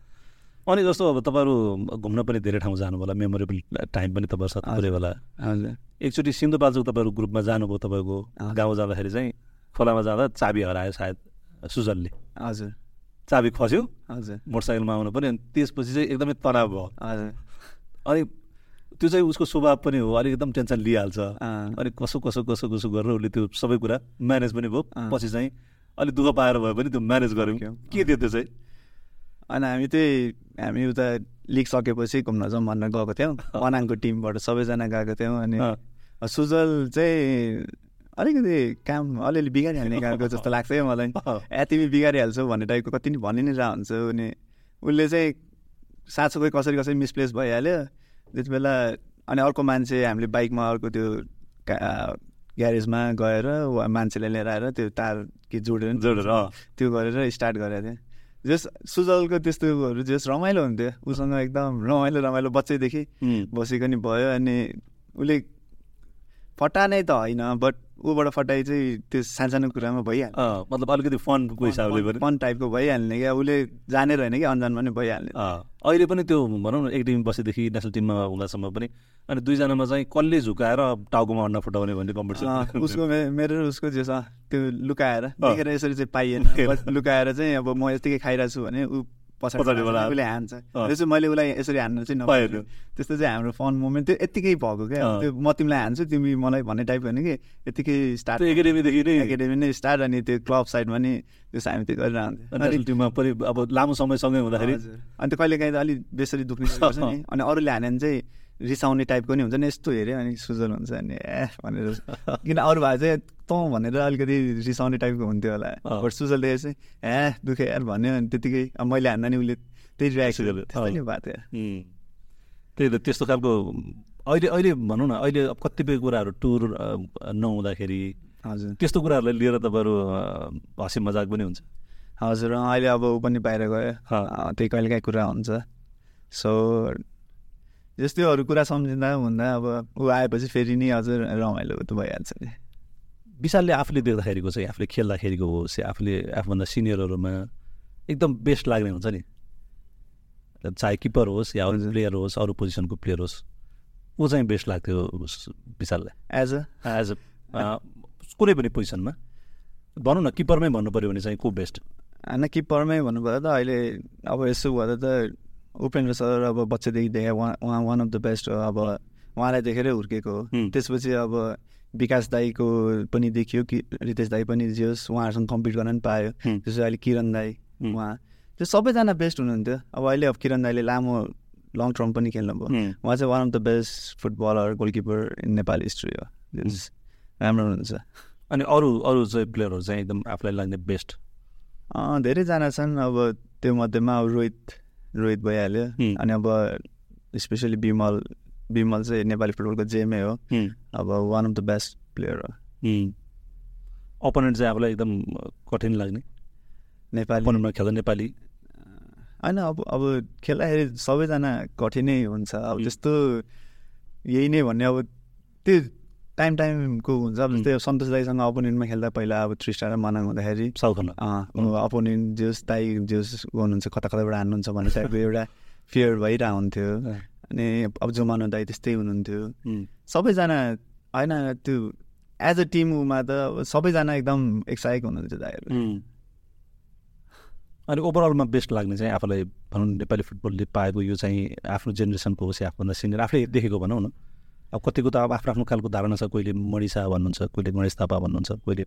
अनि जस्तो अब तपाईँहरू घुम्न पनि धेरै ठाउँ जानुभयो होला मेमोरेबल टाइम पनि तपाईँहरूसँग थुप्रै होला। हजुर। एकचोटि सिन्धुपाल्चोक तपाईँहरू ग्रुपमा जानुभयो तपाईँको। गाउँ जाँदाखेरि चाहिँ खोलामा जाँदा चाबी हरायो सायद सुजनले। हजुर। चाबी खस्यो हजुर। मोटरसाइकलमा आउनु पऱ्यो अनि त्यसपछि चाहिँ एकदमै तनाव भयो। हजुर। अनि त्यो चाहिँ उसको स्वभाव पनि हो अलिक एकदम टेन्सन लिइहाल्छ। अनि कसो कसो कसो कसो गरेर उसले त्यो सबै कुरा म्यानेज पनि भयो। पछि चाहिँ अलिक दुःख पाएर भए पनि त्यो म्यानेज गऱ्यौँ। के थियो त्यो चाहिँ? अनि हामी त्यही हामी उता लिग सकेपछि घुम्न जाउँ भनेर गएको थियौँ <laughs> मनाङको टिमबाट सबैजना गएको थियौँ अनि। सुजल चाहिँ अलिकति काम अलिअलि बिगारिहाल्ने खालको जस्तो लाग्छ है मलाई। ए तिमी बिगारिहाल्छौ भन्ने टाइपको कति नि भनि नै रह हुन्छ अनि उसले चाहिँ साँचो कोही कसरी कसरी मिसप्लेस भइहाल्यो त्यति बेला अनि अर्को मान्छे हामीले बाइकमा अर्को त्यो ग्यारेजमा गएर वा मान्छेले लिएर आएर त्यो तार के जोडेर जोडेर। त्यो गरेर स्टार्ट गरेको थिएँ जस सुजलको त्यस्तोहरू जस रमाइलो हुन्थ्यो उसँग एकदम रमाइलो रमाइलो बच्चैदेखि बसेको नि भयो अनि उसले फटा नै त होइन बट ऊबाट फटाइ चाहिँ त्यो सानसानो कुरामा भइहाल्छ मतलब अलिकति फनको हिसाबले पनि फन टाइपको भइहाल्ने क्या? उसले जानेर होइन कि अन्जानमा नि भइहाल्ने। अहिले पनि त्यो भनौँ न एक टिम बसेदेखि नेसनल टिममा हुँदासम्म पनि अनि दुईजनामा चाहिँ कसले झुकाएर टाउकोमा अन्डा फुटाउने भन्ने कम्पिटिसन <laughs> उसको मेरो उसको जे छ त्यो लुकाएर। देखेर यसरी चाहिँ पाइएन। लुकाएर चाहिँ अब म यतिकै खाइरहेको छु भने ऊ पछाडि हान्छ। उसले हान्छ अँ। त्यो चाहिँ मैले उसलाई यसरी हान्न चाहिँ। नपाएन त्यस्तो चाहिँ हाम्रो फन मोमेन्ट त्यो यत्तिकै भएको क्या। त्यो म तिमीलाई हान्छु तिमी मलाई भन्ने टाइप होइन कि यत्तिकै स्टार्ट एकाडेमीदेखि नै एकाडेमी नै स्टार्ट अनि त्यो क्लब साइडमा नि त्यो हामी त्यो गरिरहन्थ्यो पनि अब लामो समयसँगै हुँदाखेरि हजुर। अनि त्यो कहिले काहीँ त अलिक बेसरी दुख्ने गर्छ नि अनि अरूले भने चाहिँ रिसाउने टाइपको नि हुन्छ नि यस्तो हेऱ्यो अनि सुजल हुन्छ अनि ए भनेर <laughs> किन अरू भए चाहिँ तँ भनेर अलिकति रिसाउने टाइपको हुन्थ्यो होला। बट सुजल देखेर चाहिँ ए दुखे यार भन्यो अनि त्यतिकै अब मैले हान्दा नि उसले त्यही रियाक्सन। भएको थियो। त्यही त त्यस्तो खालको अहिले अहिले भनौँ न अहिले अब कतिपय कुराहरू टुर नहुँदाखेरि हजुर। त्यस्तो कुराहरूलाई लिएर तपाईँहरू हँसी मजाक पनि हुन्छ। हजुर अहिले अब ऊ पनि बाहिर गयो। त्यही कहिलेकाहीँ कुरा हुन्छ। सो जस्तै अरू कुरा सम्झिँदा हुँदा अब ऊ आएपछि फेरि नि हजुर रमाइलो त भइहाल्छ नि। विशालले आफूले देख्दाखेरिको चाहिँ आफूले खेल्दाखेरिको होस् या आफूले आफूभन्दा सिनियरहरूमा एकदम बेस्ट लाग्ने हुन्छ नि। चाहे किपर होस् या अरू। प्लेयर होस् अरू पोजिसनको प्लेयर होस् ऊ चाहिँ बेस्ट लाग्थ्यो विशाललाई। एज अ एज अ कुनै पनि पोजिसनमा। भनौँ न किपरमै भन्नु पऱ्यो भने चाहिँ को बेस्ट? होइन किपरमै भन्नुभयो त अहिले अब यसो गर्दा त उपेन्द्र सर अब बच्चादेखि देखे उहाँ वान अफ द बेस्ट हो अब उहाँलाई देखेरै हुर्केको हो। त्यसपछि अब विकास दाईको पनि देखियो कि रितेश दाई पनि जे होस् उहाँहरूसँग कम्पिट गर्न पनि पायो। त्यसपछि अहिले किरण दाई। उहाँ। त्यो सबैजना बेस्ट हुनुहुन्थ्यो। अब अहिले अब किरण दाईले लामो लङ टर्म पनि खेल्नुभयो। उहाँ चाहिँ one of the best footballer goalkeeper in Nepal history हो। राम्रो हुनुहुन्छ। अनि अरू अरू चाहिँ प्लेयरहरू चाहिँ एकदम आफूलाई लाग्ने बेस्ट धेरैजना छन्। अब त्यो मध्येमा अब रोहित रोहित भइहाल्यो। अनि अब स्पेसली विमल विमल चाहिँ नेपाली फुटबलको जेमै हो। अब one of the best player हो। अपोनेन्ट चाहिँ आफूलाई एकदम कठिन लाग्ने। नेपाली। खेल्दा नेपाली। होइन अब अब खेल्दाखेरि सबैजना कठिनै हुन्छ। अब। त्यस्तो यही नै भन्ने अब त्यो टाइम टाइमको हुन्छ। अब। जस्तै सन्तोष दाईसँग अपोनेन्टमा खेल्दा पहिला अब थ्री स्टार मनाङ हुँदाखेरि अपोनेन्ट जोस् दाई जोस् गर्नुहुन्छ कता कताबाट हान्नुहुन्छ भन्ने टाइपको एउटा फियर भइरहेको हुन्थ्यो अनि अब जुमानो दाई त्यस्तै हुनुहुन्थ्यो। सबैजना होइन त्यो एज अ टिममा त सबैजना एकदम एक्साइट हुनुहुन्छ दाईहरू। अनि ओभरअलमा बेस्ट लाग्ने चाहिँ आफूलाई भनौँ नेपाली फुटबलले पाएको यो चाहिँ आफ्नो जेनेरेसनको होस् या आफूभन्दा सिनियर आफूले देखेको भनौँ न। अब कतिको त अब आफ्नो आफ्नो खालको धारणा छ कोहीले मणि शाह भन्नुहुन्छ कोहीले गणेश थापा भन्नुहुन्छ कोहीले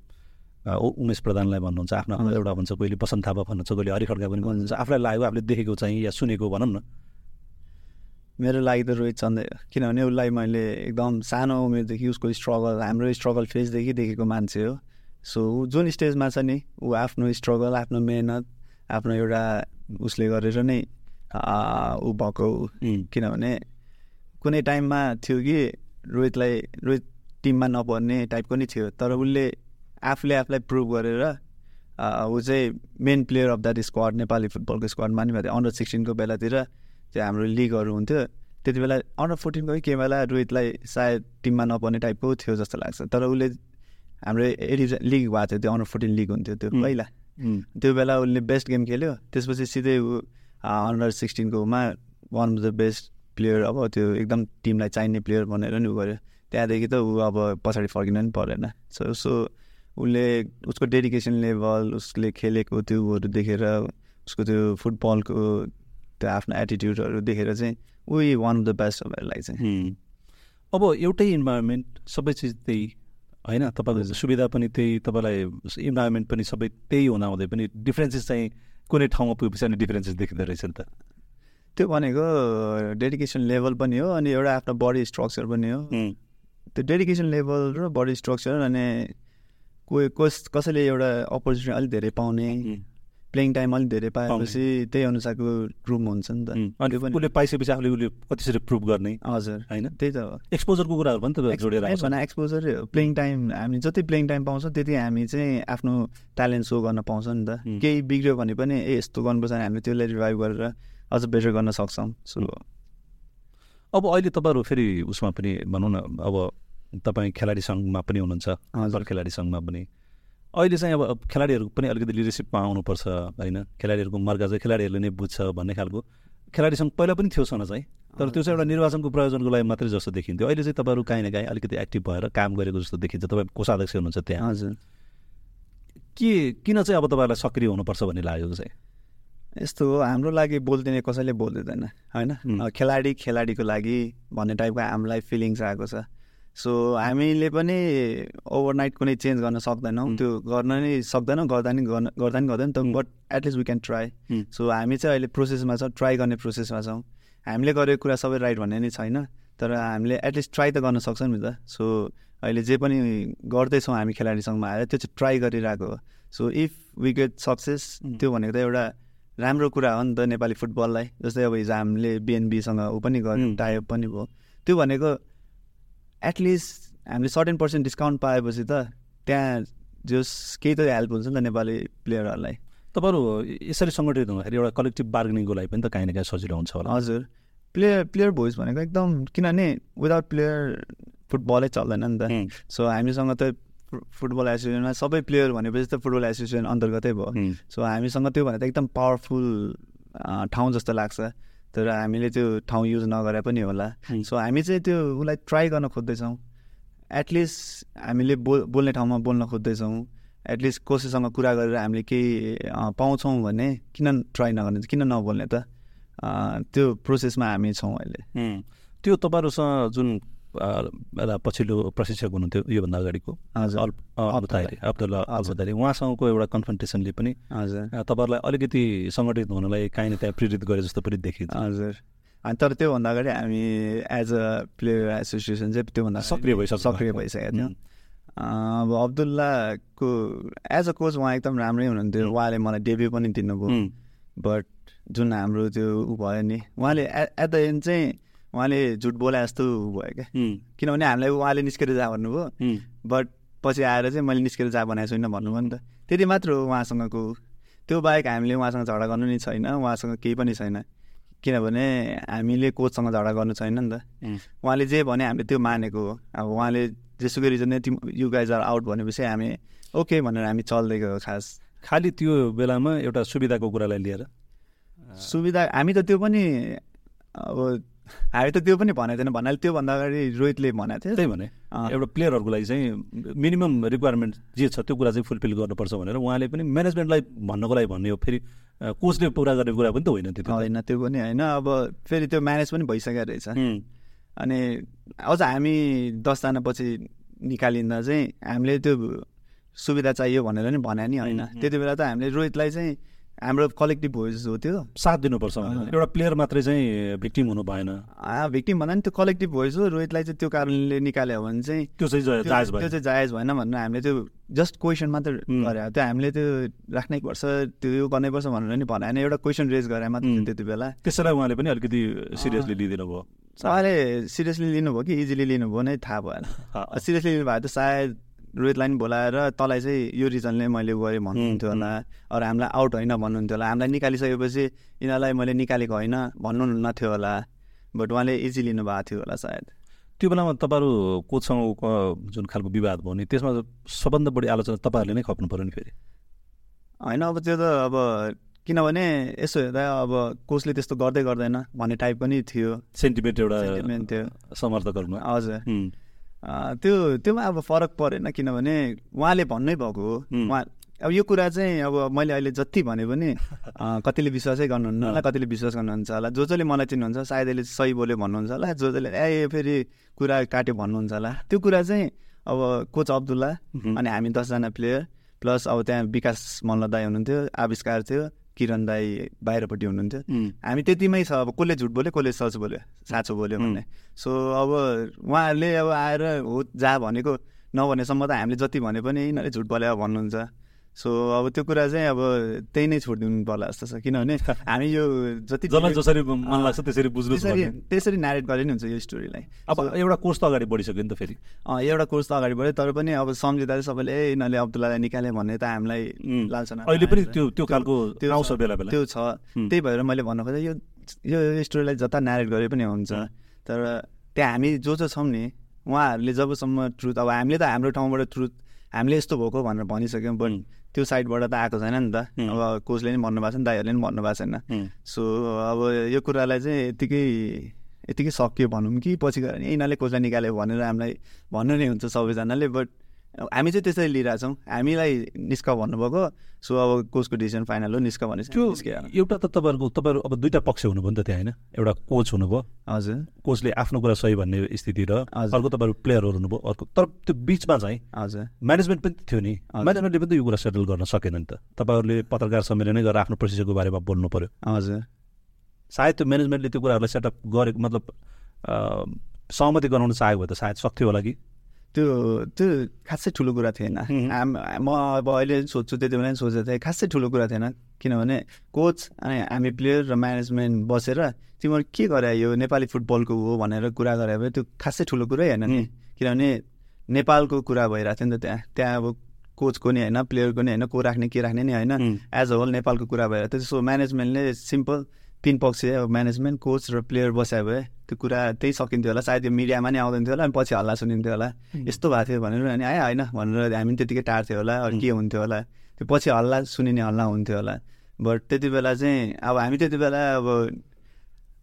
उमेश प्रधानलाई भन्नुहुन्छ आफ्नो आफ्नो एउटा भन्छ कोहीले बसन्त थापा भन्नुहुन्छ कोहीले हरि खड्का पनि भन्नुहुन्छ। आफूलाई लाग्यो आफूले देखेको चाहिँ या सुनेको भनौँ न। मेरो लागि त रोहित चन्दै किनभने उसलाई मैले एकदम सानो उमेरदेखि उसको स्ट्रगल हाम्रो स्ट्रगल फेजदेखि देखेको मान्छे हो। सो ऊ जुन स्टेजमा छ नि ऊ आफ्नो स्ट्रगल आफ्नो मेहनत आफ्नो एउटा उसले गरेर नै ऊ भएको किनभने कुनै टाइममा थियो कि रोहितलाई रोहित टिममा नपर्ने टाइपको नि थियो तर उसले आफूले आफूलाई प्रुभ गरेर ऊ चाहिँ main player of that squad Nepali फुटबलको स्क्वाडमा नि भएको अन्डर सिक्सटिनको बेलातिर चाहिँ हाम्रो लिगहरू हुन्थ्यो। त्यति बेला अन्डर फोर्टिनको के बेला रोहितलाई सायद टिममा नपर्ने टाइपको थियो जस्तो लाग्छ। तर उसले हाम्रो एडिज लिग भएको थियो त्यो अन्डर फोर्टिन लिग हुन्थ्यो त्यो. पहिला। त्यो बेला उसले बेस्ट गेम खेल्यो त्यसपछि सिधै ऊ under सिक्सटिनकोमा one of the best player अब त्यो एकदम टिमलाई चाहिने प्लेयर भनेर नि उ गर्यो त्यहाँदेखि त ऊ अब पछाडि फर्किन पनि परेन। सो सो उसले उसको डेडिकेसन लेभल उसले खेलेको त्यो उहरू देखेर उसको त्यो फुटबलको त्यो आफ्नो एटिट्युडहरू देखेर चाहिँ उही वान अफ द बेस्ट लागि चाहिँ। अब एउटै इन्भाइरोमेन्ट सबै चिज त्यही होइन? तपाईँको सुविधा पनि त्यही तपाईँलाई इन्भाइरोमेन्ट पनि सबै त्यही हुँदाहुँदै पनि डिफ्रेन्सेस चाहिँ कुनै ठाउँमा पुगेपछि अनि डिफ्रेन्सेस देखिँदो रहेछ नि त। त्यो भनेको डेडिकेसन लेभल पनि हो अनि एउटा आफ्नो बडी स्ट्रक्चर पनि हो। त्यो डेडिकेसन लेभल र बडी स्ट्रक्चर अनि कोही कस कसैले एउटा अपर्च्युनिटी अलिक धेरै पाउने प्लेइङ टाइम अलिक धेरै पाएपछि त्यही अनुसारको रुम हुन्छ नि त। अनि उसले पाइसकेपछि आफूले उसले कतिसरी प्रुभ गर्ने। हजुर। होइन? त्यही त। एक्सपोजरको कुराहरू पनि त जोडेर एक्सपोजरै प्लेइङ टाइम हामी जति प्लेइङ टाइम पाउँछ त्यति हामी चाहिँ आफ्नो ट्यालेन्ट सो गर्न पाउँछ नि त। केही बिग्रियो भने पनि ए यस्तो गर्नुपर्छ हामीले त्यसलाई रिभाइभ गरेर अझ बेटर गर्न सक्छौँ। सो अब अहिले तपाईँहरू फेरि उसमा पनि भनौँ न अब तपाईँ खेलाडी सङ्घमा पनि हुनुहुन्छ हजुर। खेलाडी सङ्घमा पनि। अहिले चाहिँ अब खेलाडीहरू पनि अलिकति लिडरसिपमा आउनुपर्छ होइन? खेलाडीहरूको मर्का चाहिँ खेलाडीहरूले नै बुझ्छ भन्ने खालको। खेलाडी सङ्घ पहिला पनि थियो सन चाहिँ तर त्यो चाहिँ एउटा निर्वाचनको प्रयोजनको लागि मात्रै जस्तो देखिन्थ्यो। अहिले चाहिँ तपाईँहरू काहीँ न काहीँ अलिकति एक्टिभ भएर काम गरेको जस्तो देखिन्छ। तपाईँ कोषाध्यक्ष हुनुहुन्छ त्यहाँ। हजुर। के किन चाहिँ अब तपाईँहरूलाई सक्रिय हुनुपर्छ भन्ने लागेको चाहिँ? यस्तो हो हाम्रो लागि बोलिदिने कसैले बोलिदिँदैन होइन खेलाडी खेलाडीको लागि भन्ने टाइपको हामीलाई फिलिङ्स आएको छ सो हामीले पनि ओभरनाइट कुनै चेन्ज गर्न सक्दैनौँ। त्यो गर्न नै सक्दैनौँ गर्दा नि गर्न गर्दा नि गर्दैन त। But at least we can try. So हामी चाहिँ अहिले प्रोसेसमा छौँ ट्राई गर्ने प्रोसेसमा छौँ हामीले गरेको कुरा सबै राइट भन्ने नै छैन तर हामीले एटलिस्ट ट्राई त गर्न सक्छौँ नि त सो अहिले जे पनि गर्दैछौँ हामी खेलाडी सङ्घमा आएर त्यो चाहिँ ट्राई गरिरहेको हो so if we get success. त्यो भनेको त एउटा राम्रो कुरा हो नि त नेपाली फुटबललाई। जस्तै अब हिजो हामीले बिएनबीसँग ऊ पनि गऱ्यौँ हुँ। टाइप पनि भयो। त्यो भनेको एटलिस्ट हामीले सर्टेन पर्सेन्ट डिस्काउन्ट पाएपछि त त्यहाँ जस केही त हेल्प हुन्छ नि त नेपाली प्लेयरहरूलाई। तपाईँहरू यसरी सङ्गठित हुँदाखेरि एउटा कलेक्टिभ बार्गेनिङको लागि पनि त काहीँ न काहीँ सजिलो हुन्छ होला। हजुर। प्लेयर प्लेयर भोइस भनेको एकदम किनभने विदाउट प्लेयर फुटबलै चल्दैन नि त। सो हामीसँग त फुटबल एसोसिएसनमा सबै प्लेयर भनेपछि त फुटबल एसोसिएसन अन्तर्गतै भयो। सो हामीसँग त्यो भनेर त एकदम पावरफुल ठाउँ जस्तो लाग्छ। तर हामीले त्यो ठाउँ युज नगरे पनि होला। सो हामी चाहिँ त्यो उसलाई ट्राई गर्न खोज्दैछौँ। एटलिस्ट हामीले बोल बोल्ने ठाउँमा बोल्न खोज्दैछौँ। एटलिस्ट कसैसँग कुरा गरेर हामीले केही पाउँछौँ भने किन ट्राई नगर्ने किन नबोल्ने त त्यो प्रोसेसमा हामी छौँ अहिले। त्यो तपाईँहरूसँग जुन पछिल्लो प्रशिक्षक हुनुहुन्थ्यो योभन्दा अगाडिको हजुर अल अब्दुल्ला। अब्दुल्ला उहाँसँगको एउटा कन्फन्टेसनले पनि तपाईँहरूलाई अलिकति सङ्गठित हुनलाई काहीँ न काहीँ प्रेरित गरे जस्तो पनि देखिन्छ हजुर अनि तर त्योभन्दा अगाडि हामी एज अ प्लेयर एसोसिएसन चाहिँ त्योभन्दा सक्रिय भइसक्नु सक्रिय भएको। भइसकेको थियो हुँ, अब अब्दुल्लाको एज अ कोच उहाँ एकदम राम्रै हुनुहुन्थ्यो। उहाँले मलाई डेब्यू पनि दिनुभयो बट जुन हाम्रो त्यो ऊ भयो नि उहाँले एट द एन्ड चाहिँ उहाँले झुट बोले जस्तो भयो क्या। किनभने हामीलाई उहाँले निस्केर जा भन्नुभयो। बट पछि आएर चाहिँ मैले निस्केर जा भनेको छुइनँ भन्नुभयो नि त। त्यति मात्र हो उहाँसँगको। त्यो बाहेक हामीले उहाँसँग झगडा गर्नु नि छैन उहाँसँग केही पनि छैन। किनभने हामीले कोचसँग झगडा गर्नु छैन नि त। उहाँले जे भने हामीले त्यो मानेको हो। अब उहाँले जेसुकै रिजन तिम यु गाइज आर आउट भनेपछि हामी ओके भनेर हामी चल्दै गयो खास। खालि त्यो बेलामा एउटा सुविधाको कुरालाई लिएर। सुविधा हामी त त्यो पनि अब हामी त त्यो पनि भनेको थिएन। भन्नाले त्योभन्दा अगाडि रोहितले भनेको थियो। त्यही भने। एउटा प्लेयरहरूको लागि चाहिँ मिनिमम रिक्वायरमेन्ट जे छ त्यो कुरा चाहिँ फुलफिल गर्नुपर्छ भनेर उहाँले पनि म्यानेजमेन्टलाई भन्नको लागि भन्ने हो फेरि कोचले पुरा गर्ने कुरा पनि त होइन त्यो। होइन त्यो पनि होइन। अब फेरि त्यो म्यानेज पनि भइसकेको रहेछ। अनि अझ हामी दसजना पछि निकालिँदा चाहिँ हामीले त्यो सुविधा चाहियो भनेर नि भने नि होइन। त्यति बेला त हामीले रोहितलाई चाहिँ हाम्रो कलेक्टिभ भोइस हो त्यो। साथ दिनुपर्छ। एउटा प्लेयर मात्रै चाहिँ भिक्टिम हुनु भएन। भिक्टिम भन्दा नि त्यो कलेक्टिभ भोइस हो। रोहितलाई चाहिँ त्यो कारणले निकाल्यो भने चाहिँ त्यो चाहिँ त्यो जायज त्यो भयो चाहिँ जायज भएन भनेर हामीले त्यो जस्ट क्वेसन मात्र। गरे। त्यो हामीले त्यो राख्नै पर्छ त्यो यो गर्नै पर्छ भनेर नि भने। होइन एउटा क्वेसन रेज गरे मात्र। त्यति बेला। त्यसैलाई उहाँले पनि अलिकति सिरियसली लिइदिनु भयो उहाँले सिरियसली लिनुभयो कि इजिली लिनुभयो नै थाहा भएन। सिरियसली लिनु भएको त सायद रोहितलाई पनि बोलाएर तँलाई चाहिँ यो रिजनले मैले गरेँ भन्नुहुन्थ्यो होला। अरू हामीलाई आउट होइन भन्नुहुन्थ्यो होला। हामीलाई निकालिसकेपछि यिनीहरूलाई मैले निकालेको होइन भन्नु नथ्यो होला। बट उहाँले इजी लिनुभएको थियो होला सायद। त्यो बेलामा तपाईँहरू कोचसँगको जुन खालको विवाद भयो नि त्यसमा सबभन्दा बढी आलोचना तपाईँहरूले नै खप्नु पऱ्यो नि फेरि? होइन अब त्यो त अब किनभने यसो हेर्दा अब कोचले त्यस्तो गर्दै गर्दैन भन्ने टाइप पनि थियो। सेन्टिमेन्ट एउटा Sentiment थियो। समर्थकहरूमा हजुर। त्यो त्योमा अब फरक परेन किनभने उहाँले भन्नै भएको हो। उहाँ अब यो कुरा चाहिँ अब मैले अहिले जति भने पनि कतिले विश्वासै गर्नुहुन्न होला। कतिले विश्वास गर्नुहुन्छ होला जो जसले मलाई चिन्नुहुन्छ सायद यसले सही बोल्यो भन्नुहुन्छ होला जो जसले ए फेरि कुरा काट्यो भन्नुहुन्छ होला त्यो कुरा चाहिँ अब कोच अब्दुल्ला। अनि हामी दसजना प्लेयर प्लस अब त्यहाँ विकास मल्ल दाई हुनुहुन्थ्यो आविष्कार थियो किरण दाई बाहिरपट्टि हुनुहुन्थ्यो। हामी त्यतिमै छ अब कसले झुट बोल्यो कसले सच बोल्यो साँचो बोल्यो। भन्ने। सो अब उहाँहरूले अब आएर हो जा भनेको नभनेसम्म त हामीले जति भने पनि यिनीहरूले झुट बोल्यो भन्नुहुन्छ। सो अब त्यो कुरा चाहिँ अब त्यही नै छोडिदिनु पर्ला जस्तो छ। किनभने <laughs> हामी यो जति जसरी मन लाग्छ त्यसरी बुझ्नु त्यसरी नेरेट गरे नि हुन्छ यो स्टोरीलाई अब एउटा कोर्स त अगाडि बढिसक्यो नि त फेरि। अँ एउटा कोर्स त अगाडि बढ्यो तर पनि अब सम्झिँदा चाहिँ सबैले ए यिनीहरूले अब्दुल्लालाई निकाल्यो भन्ने त हामीलाई लाल्छ अहिले पनि त्यो त्यो खालको त्यो आउँछ बेला बेला। त्यो छ। त्यही भएर मैले भन्नु खोजेँ यो यो स्टोरीलाई जता नेरेट गरे पनि हुन्छ। तर त्यहाँ हामी जो जो छौँ नि उहाँहरूले जबसम्म ट्रुथ अब हामीले त हाम्रो ठाउँबाट ट्रुथ हामीले यस्तो भएको भनेर भनिसक्यौँ बट त्यो साइडबाट त आएको छैन नि त। अब कोचले नि भन्नुभएको छ नि दाइहरूले पनि भन्नुभएको छैन। सो अब यो कुरालाई चाहिँ यतिकै यतिकै सक्यो भनौँ कि पछि गएर नि यिनीहरूले कोचलाई निकाल्यो भनेर हामीलाई भन्नु नै हुन्छ सबैजनाले बट हामी चाहिँ त्यसरी लिइरहेछौँ। हामीलाई निस्क भन्नुभएको सो अब कोचको डिसिजन फाइनल हो निस्क भने त्यो एउटा त तपाईँहरूको तपाईँहरू अब दुइटा पक्ष हुनुभयो नि त त्यहाँ होइन? एउटा कोच हुनुभयो हजुर। कोचले आफ्नो कुरा सही भन्ने स्थिति र। अर्को तपाईँहरू प्लेयरहरू हुनुभयो अर्को तर त्यो बिचमा चाहिँ हजुर। म्यानेजमेन्ट पनि थियो नि। म्यानेजमेन्टले पनि त यो कुरा सेटल गर्न सकेन नि त। तपाईँहरूले पत्रकार सम्मेलनै गरेर आफ्नो प्रोसेसको बारेमा बोल्नु पर्यो। हजुर। सायद त्यो म्यानेजमेन्टले त्यो कुराहरूलाई सेटअप गरेको मतलब सहमति गराउन चाहेको भए त सायद सक्थ्यो होला कि? त्यो त्यो खासै ठुलो कुरा थिएन म अब अहिले सोध्छु त्यति बेला पनि सोचेको थिएँ खासै ठुलो कुरा थिएन किनभने कोच अनि हामी प्लेयर र म्यानेजमेन्ट बसेर तिमीहरू के गरे यो नेपाली फुटबलको हो भनेर कुरा गरे भए त्यो खासै ठुलो कुरै होइन नि किनभने नेपालको कुरा भइरहेको थियो नि त त्यहाँ त्यहाँ अब कोचको नि होइन प्लेयरको नि होइन को राख्ने के राख्ने नि होइन. एज अ होल नेपालको कुरा भइरहेको थियो सो म्यानेजमेन्टले सिम्पल तिन पक्ष अब म्यानेजमेन्ट कोच र प्लेयर बस्यो भए त्यो कुरा त्यही सकिन्थ्यो होला। सायद यो मिडियामा नि आउँदैन थियो होला अनि पछि हल्ला सुनिन्थ्यो होला। यस्तो भएको थियो भनेर अनि आयो होइन भनेर हामी त्यतिकै टार्थ्यो होला अरू के हुन्थ्यो होला। त्यो पछि हल्ला सुनिने हल्ला हुन्थ्यो होला। बट त्यति बेला चाहिँ अब हामी त्यति बेला अब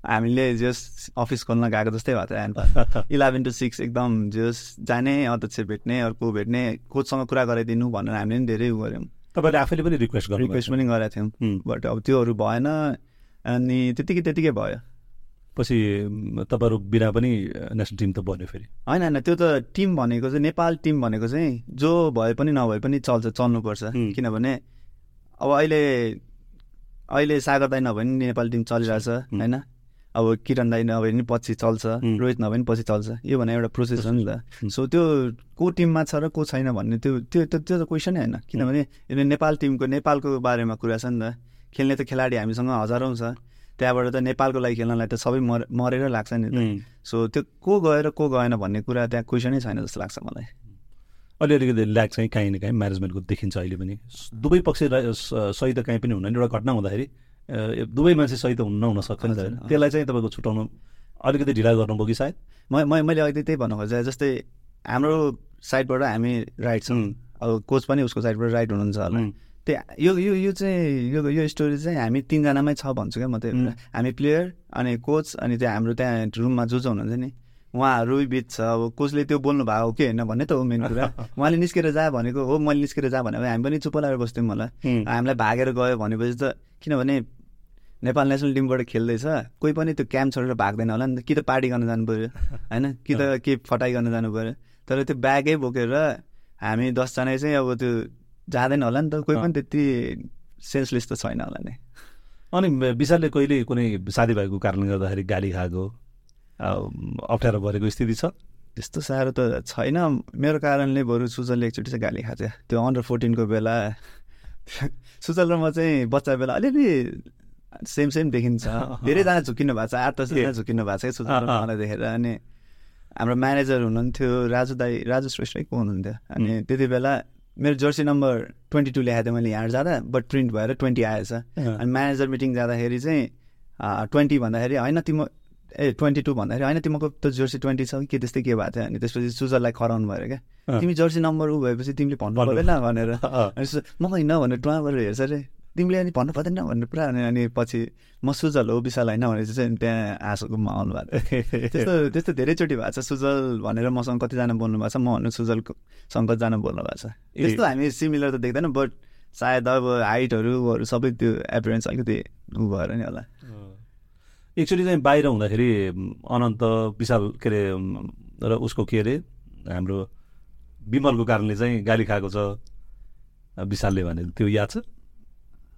हामीले जस अफिस खोल्न गएको जस्तै भएको थियो <laughs> इलेभेन टु सिक्स एकदम जस जाने अध्यक्ष भेट्ने अर्को भेट्ने कोचसँग कुरा गराइदिनु भनेर हामीले पनि धेरै उ गऱ्यौँ तपाईँले आफैले पनि रिक्वेस्ट गर्नु रिक्वेस्ट पनि गरेका थियौँ। बट अब त्योहरू भएन। अनि त्यतिकै त्यतिकै भयो। पछि तपाईँहरू बिना पनि नेसनल टिम त बन्यो फेरि। होइन होइन त्यो त टिम भनेको चाहिँ नेपाल टिम भनेको चाहिँ जो भए पनि नभए पनि चल्छ चल्नुपर्छ। किनभने अब अहिले अहिले सागर दाई नभए पनि नेपाल टिम चलिरहेछ होइन? अब किरण दाई नभए पनि पछि चल्छ। रोहित नभए पनि पछि चल्छ। यो भने एउटा प्रोसेस हो नि। त। सो त्यो को टिममा छ र को छैन भन्ने त्यो त्यो त्यो त्यो त क्वेसनै होइन। किनभने यो नेपाल टिमको नेपालको बारेमा कुरा छ नि त। खेल्ने त खेलाडी हामीसँग हजारौँ छ। त्यहाँबाट त नेपालको लागि खेल्नलाई त सबै मर मरेर लाग्छ नि सो त्यो को गएर को गएन भन्ने कुरा त्यहाँ क्वेसनै छैन जस्तो लाग्छ मलाई। अलि अलिकति ल्याग चाहिँ काहीँ न काहीँ म्यानेजमेन्टको देखिन्छ अहिले पनि। दुवै पक्ष सही त काहीँ पनि हुन्न नि एउटा घटना हुँदाखेरि दुवै मान्छे सही त हुन नहुन सक्छ नि त। होइन हजुर, त्यसलाई चाहिँ तपाईँको छुटाउनु अलिकति ढिला गर्नुभयो कि सायद? म मैले अघि त्यही भन्नु खोजेँ जस्तै हाम्रो साइडबाट हामी राइट छौँ। अब कोच पनि उसको साइडबाट राइट हुनुहुन्छ होला। त्यही यो यो यो चाहिँ यो यो स्टोरी चाहिँ हामी तिनजनामै छ भन्छु क्या म भएर। हामी प्लेयर अनि कोच अनि त्यो हाम्रो त्यहाँ रुममा जो जो हुनुहुन्छ नि उहाँहरू बिच छ अब कोचले त्यो बोल्नु भएको हो कि होइन भन्ने त हो मेन कुरा उहाँले निस्केर जा भनेको हो मैले निस्केर जा भने हामी पनि चुप लगाएर बस्थ्यौँ होला हुँ। हामीलाई भागेर गयो भनेपछि त किनभने नेपाल नेसनल टिमबाट खेल्दैछ कोही पनि त्यो क्याम्प छोडेर भाग्दैन होला नि त कि त पार्टी गर्न जानु पऱ्यो होइन कि त के फटाइ गर्न जानु पऱ्यो तर त्यो ब्यागै बोकेर हामी दसजना चाहिँ अब त्यो जाँदैन होला नि त। कोही पनि त्यति सेन्सलेस त छैन होला नि। अनि विशालले कहिले कुनै साथीभाइको कारणले गर्दाखेरि गाली खाएको अप्ठ्यारो परेको स्थिति छ? त्यस्तो साह्रो त छैन। मेरो कारणले बरु सुजलले एकचोटि चाहिँ गाली खाएको थियो। त्यो अन्डर फोर्टिनको बेला <laughs> सुजल र म चाहिँ बच्चा बेला अलिअलि सेम सेम देखिन्छ। धेरैजना झुकिनु भएको छ। आठ दसजना झुकिनु भएको छ सुजल र मलाई देखेर। अनि हाम्रो म्यानेजर हुनुहुन्थ्यो। राजु दाई राजु श्रेष्ठै को हुनुहुन्थ्यो? अनि त्यति बेला मेरो जर्सी नम्बर ट्वेन्टी टू ल्याएको थिएँ मैले यहाँ जाँदा बट प्रिन्ट भएर ट्वेन्टी आएछ। अनि म्यानेजर मिटिङ जाँदाखेरि चाहिँ ट्वेन्टी भन्दाखेरि होइन तिम्रो ए ट्वेन्टी टू भन्दाखेरि होइन तिमीको त जर्सी ट्वेन्टी छ कि के त्यस्तै के भएको थियो? अनि त्यसपछि सुजरलाई खराउनु भयो क्या। तिमी जर्सी नम्बर ऊ भएपछि तिमीले भन्नु। पर्दैन भनेर। म होइन भनेर टुवा गरेर हेर्छ अरे तिमीले अनि भन्नु पर्दैन भनेर पुरा अनि अनि पछि म सुजल हो विशाल होइन भनेपछि चाहिँ त्यहाँ हाँसोको माहौल भएको। <laughs> त्यस्तो त्यस्तो धेरैचोटि भएको छ। सुजल भनेर मसँग कतिजना बोल्नु भएको छ म भन्नु सुजलको सङ्कतजना बोल्नु भएको छ त्यस्तो हामी सिमिलर त देख्दैनौँ बट सायद अब हाइटहरू सबै त्यो एपिरेन्स अलिकति ऊ भएर नि होला। एकचोटि चाहिँ बाहिर हुँदाखेरि अनन्त विशाल के अरे र उसको के अरे हाम्रो विमलको कारणले चाहिँ गाली खाएको छ विशालले भने त्यो याद छ?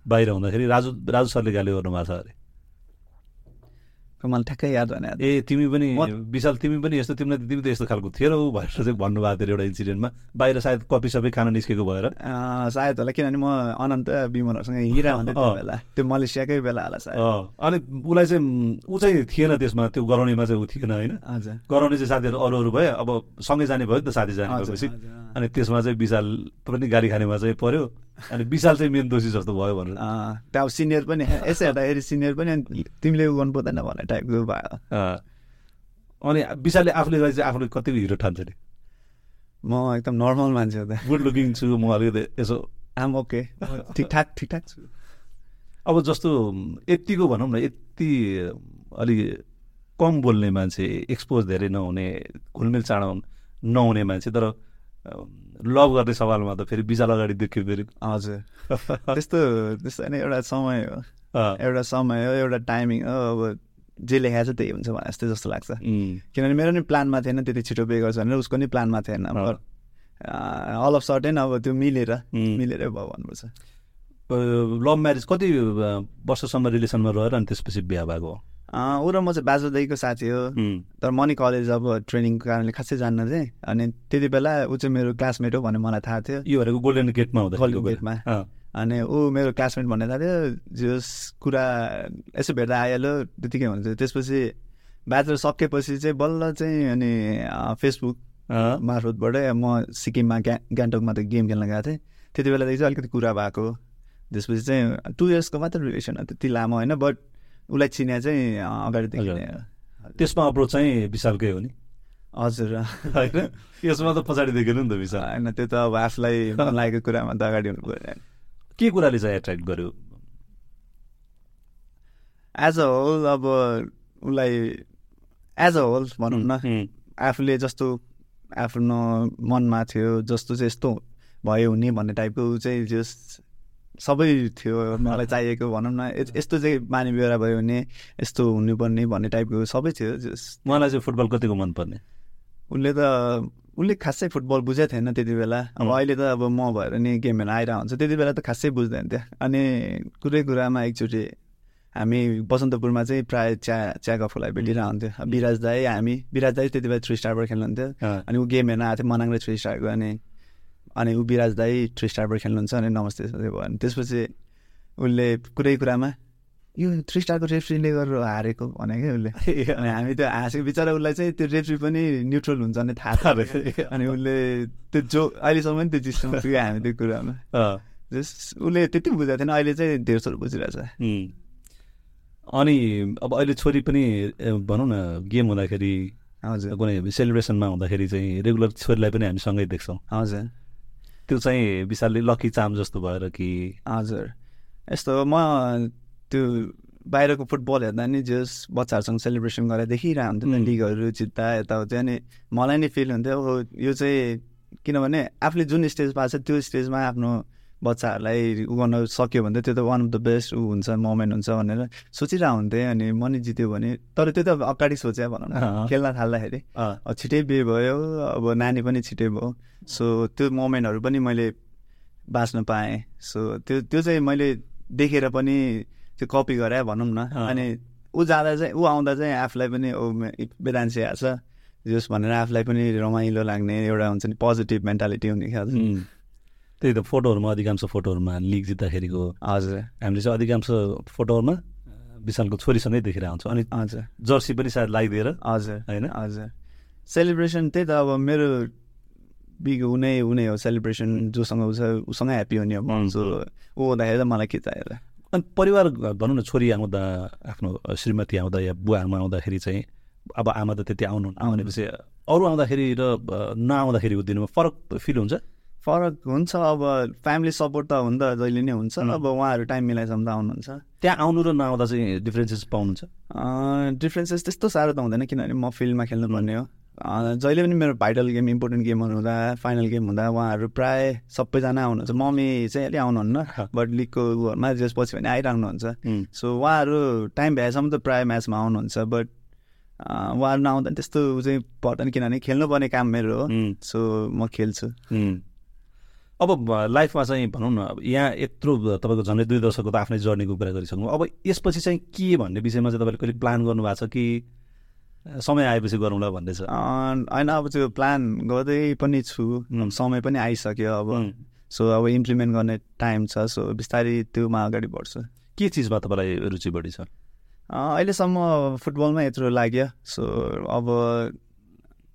बाहिर हुँदाखेरि राजु राजु सरले गाली गर्नुभएको छ अरे। मलाई ठ्याक्कै याद भएन ए तिमी पनि विशाल तिमी पनि यस्तो तिमीलाई तिमी त यस्तो खालको थिएन ऊ भनेर चाहिँ भन्नुभएको थियो एउटा इन्सिडेन्टमा। बाहिर सायद कपी सबै खान निस्केको भएर। सायद होला किनभने म अनन्त विमलहरूसँग हिँडिरहन्थेँ त्यो अँ। बेला। त्यो मलेसियाकै बेला होला सायद। अनि उसलाई चाहिँ ऊ चाहिँ थिएन त्यसमा त्यो गराउनेमा चाहिँ ऊ थिएन होइन। गराउने चाहिँ साथीहरू अरू अरू भयो अब सँगै जाने भयो नि त साथी जाने भएपछि। अनि त्यसमा चाहिँ विशाल पनि गाडी खानेमा चाहिँ पर्यो। अनि विशाल चाहिँ मेन दोषी जस्तो भयो भनेर। अँ, त्यो अब सिनियर पनि यसो हेर्दाखेरि सिनियर पनि अनि तिमीले उ गर्नु पर्दैन भन्ने टाइपको भयो। अनि विशालले आफूले चाहिँ आफूले कतिको हिरो ठान्छ नि म एकदम नर्मल मान्छे हो त। गुड लुकिङ छु म अलिकति यसो। आम ओके ठिकठाक ठिकठाक छु। अब जस्तो यत्तिको भनौँ न यति अलि कम बोल्ने मान्छे एक्सपोज धेरै नहुने घुलमिल चाँडो नहुने मान्छे तर लभ गर्ने सवालमा त फेरि विशाल अगाडि देख्यो फेरि। हजुर। त्यस्तो त्यस्तो होइन एउटा समय हो। एउटा समय हो एउटा टाइमिङ हो अब जे लेखाएको छ त्यही हुन्छ भने जस्तो जस्तो लाग्छ। किनभने मेरो नि प्लानमा थिएन त्यति छिटो पे गर्छ भनेर उसको नि प्लानमा थिएन। अल अफ सर्टेन अब त्यो मिलेर। मिलेरै भयो भन्नुपर्छ। लभ म्यारेज कति वर्षसम्म रिलेसनमा रहेर अनि त्यसपछि बिहा भएको? ऊ र म चाहिँ बाजुदेखिको साथी हो। तर मनी कलेज अब ट्रेनिङको कारणले खासै जान्न थिएँ अनि त्यति बेला ऊ चाहिँ मेरो क्लासमेट हो भन्ने मलाई थाहा थियो। यो भनेको गोल्डन गेटमा हुँदा गोल्डन गेटमा। अनि ऊ मेरो क्लासमेट भन्ने थाहा थियो जस कुरा यसो भेट्दा आइहाल्यो त्यतिकै हुन्छ त्यसपछि ब्याचलर सकेपछि चाहिँ बल्ल चाहिँ अनि फेसबुक मार्फतबाटै म सिक्किममा ग्या गान्तोकमा त गेम खेल्न गएको थिएँ। त्यति बेलादेखि चाहिँ अलिकति कुरा भएको त्यसपछि चाहिँ टु इयर्सको मात्र रिलेसन त्यति लामो होइन बट उसलाई चिने चाहिँ अगाडिदेखि। त्यसमा अप्रोच चाहिँ विशालकै हो नि। हजुर। होइन? यसमा त पछाडि देखेन नि त विशाल। होइन त्यो त अब आफूलाई <laughs> लागेको कुरामा त अगाडि हुनु पऱ्यो। के कुराले चाहिँ एट्र्याक्ट गर्यो? एज अ होल अब उसलाई एज अ होल भनौँ न आफूले जस्तो आफ्नो मनमा थियो जस्तो चाहिँ यस्तो भयो हुने भन्ने टाइपको चाहिँ जस सबै थियो मलाई <laughs> चाहिएको भनौँ न। यस- यस्तो चाहिँ बानी बेहोरा भयो भने यस्तो हुनुपर्ने भन्ने टाइपको सबै थियो। उहाँलाई चाहिँ फुटबल कतिको मनपर्ने? उसले त उसले खासै फुटबल बुझेको थिएन त्यति बेला। अब। अहिले त अब म भएर नि गेमहरू आइरहेको हुन्छ त्यति बेला त खासै बुझ्दैन थियो। अनि कुरै कुरामा एकचोटि हामी बसन्तपुरमा चाहिँ प्रायः चिया चिया गफलाई भेटिरहेको हुन्थ्यो। अब विराज दाई हामी विराज दाई त्यति बेला थ्री स्टारबाट खेल्नुहुन्थ्यो। अनि ऊ गेम हेर्न आएको थियो मनाङ र थ्री स्टारको अनि अनि ऊ विराज दाई थ्री स्टारबाट खेल्नुहुन्छ अनि नमस्ते भयो अनि त्यसपछि उसले कुरै कुरामा यो थ्री स्टारको रेफ्रीले गरेर हारेको भने क्या उसले। <laughs> अनि हामी त्यो हाँसेको बिचरा उसलाई चाहिँ त्यो रेफ्री पनि न्युट्रल हुन्छ भने थाहा थाहा थियो। अनि उसले त्यो जो अहिलेसम्म पनि त्यो चिजसम्म <laughs> पुग्यो हामी त्यो कुरामा। जस उसले त्यति बुझेको थिएन। अहिले चाहिँ धेर थोर बुझिरहेछ। अनि अब अहिले छोरी पनि भनौँ न गेम हुँदाखेरि हजुर। कुनै सेलिब्रेसनमा हुँदाखेरि चाहिँ रेगुलर छोरीलाई पनि हामी सँगै देख्छौँ। हजुर। त्यो चाहिँ विशालले लकी चाम जस्तो भएर कि हजुर यस्तो म त्यो बाहिरको फुटबल हेर्दा नि जस बच्चाहरूसँग सेलिब्रेसन गरेर देखिरहेको हुन्थ्यो उम्. लिगहरू जित्दा यताउति अनि मलाई नै फिल हुन्थ्यो ओ यो चाहिँ किनभने आफूले जुन स्टेज पाएको छ त्यो स्टेजमा आफ्नो बच्चाहरूलाई उ गर्न सक्यो भने त त्यो त वान अफ द बेस्ट ऊ हुन्छ मोमेन्ट हुन्छ भनेर सोचिरहेको हुन्थेँ अनि म नि जित्यो भने तर त्यो त अब अगाडि सोचे भनौँ। न। खेल्न थाल्दाखेरि। छिटै बिहे भयो अब नानी पनि छिटै भयो। सो त्यो मोमेन्टहरू पनि मैले बाँच्न पाएँ। सो त्यो त्यो चाहिँ मैले देखेर पनि त्यो कपी गरेँ भनौँ न। अनि ऊ जाँदा चाहिँ ऊ आउँदा चाहिँ आफूलाई पनि ओ वेदान्से आएको छ। जस भनेर आफूलाई पनि रमाइलो लाग्ने एउटा हुन्छ नि पोजिटिभ मेन्टालिटी हुने उम्। त्यही त फोटोहरूमा अधिकांश फोटोहरूमा लिग जित्दाखेरिको हजुर। हामीले चाहिँ अधिकांश फोटोहरूमा विशालको छोरीसँगै देखिरहेको हुन्छौँ अनि हजुर। जर्सी पनि सायद लगाइदिएर हजुर। होइन? हजुर। सेलिब्रेसन त्यही त अब मेरो बिग उनै उनै हो सेलिब्रेसन जोसँग छ उसँग ह्याप्पी हुने हो ऊ हुँदाखेरि त मलाई खिचाएर। अनि परिवार भनौँ न छोरी आउँदा आफ्नो श्रीमती आउँदा या बुवा आमा आउँदाखेरि चाहिँ अब आमा त त्यति आउनु भनेपछि अरू आउँदाखेरि र नआउँदाखेरिको दिनमा फरक फिल हुन्छ? फरक हुन्छ अब फ्यामिली सपोर्ट त हुन त जहिले नै हुन्छ। अब उहाँहरू टाइम मिलाइसम्म त आउनुहुन्छ। त्यहाँ आउनु र नआउँदा चाहिँ डिफ्रेन्सेस पाउनुहुन्छ? डिफ्रेन्सेस त्यस्तो साह्रो त हुँदैन किनभने म फिल्डमा खेल्नुपर्ने हो। जहिले पनि मेरो भाइटल गेम इम्पोर्टेन्ट गेमहरू हुँदा फाइनल गेम हुँदा उहाँहरू प्राय सबैजना आउनुहुन्छ। मम्मी चाहिँ अलि आउनुहुन्न <laughs> बट लिगको उहरूमा त्यसपछि भने आइरहनुहुन्छ। सो उहाँहरू टाइम भ्याएसम्म त प्रायः म्याचमा आउनुहुन्छ बट उहाँहरू नआउँदा त्यस्तो चाहिँ पर्दैन किनभने खेल्नुपर्ने काम मेरो हो। सो म खेल्छु। अब लाइफमा चाहिँ भनौँ न अब यहाँ यत्रो तपाईँको झन्डै दुई दशकको त आफ्नै जर्नीको कुरा गरिसक्नु अब यसपछि चाहिँ के भन्ने विषयमा चाहिँ तपाईँले कहिले प्लान गर्नु भएको छ कि समय आएपछि गरौँला भन्ने छ होइन अब त्यो प्लान गर्दै पनि छु. समय पनि आइसक्यो अब. सो अब इम्प्लिमेन्ट गर्ने टाइम छ। सो बिस्तारै त्योमा अगाडि बढ्छु। के चिजमा तपाईँलाई रुचि बढी छ? अहिलेसम्म फुटबलमा यत्रो लाग्यो। सो अब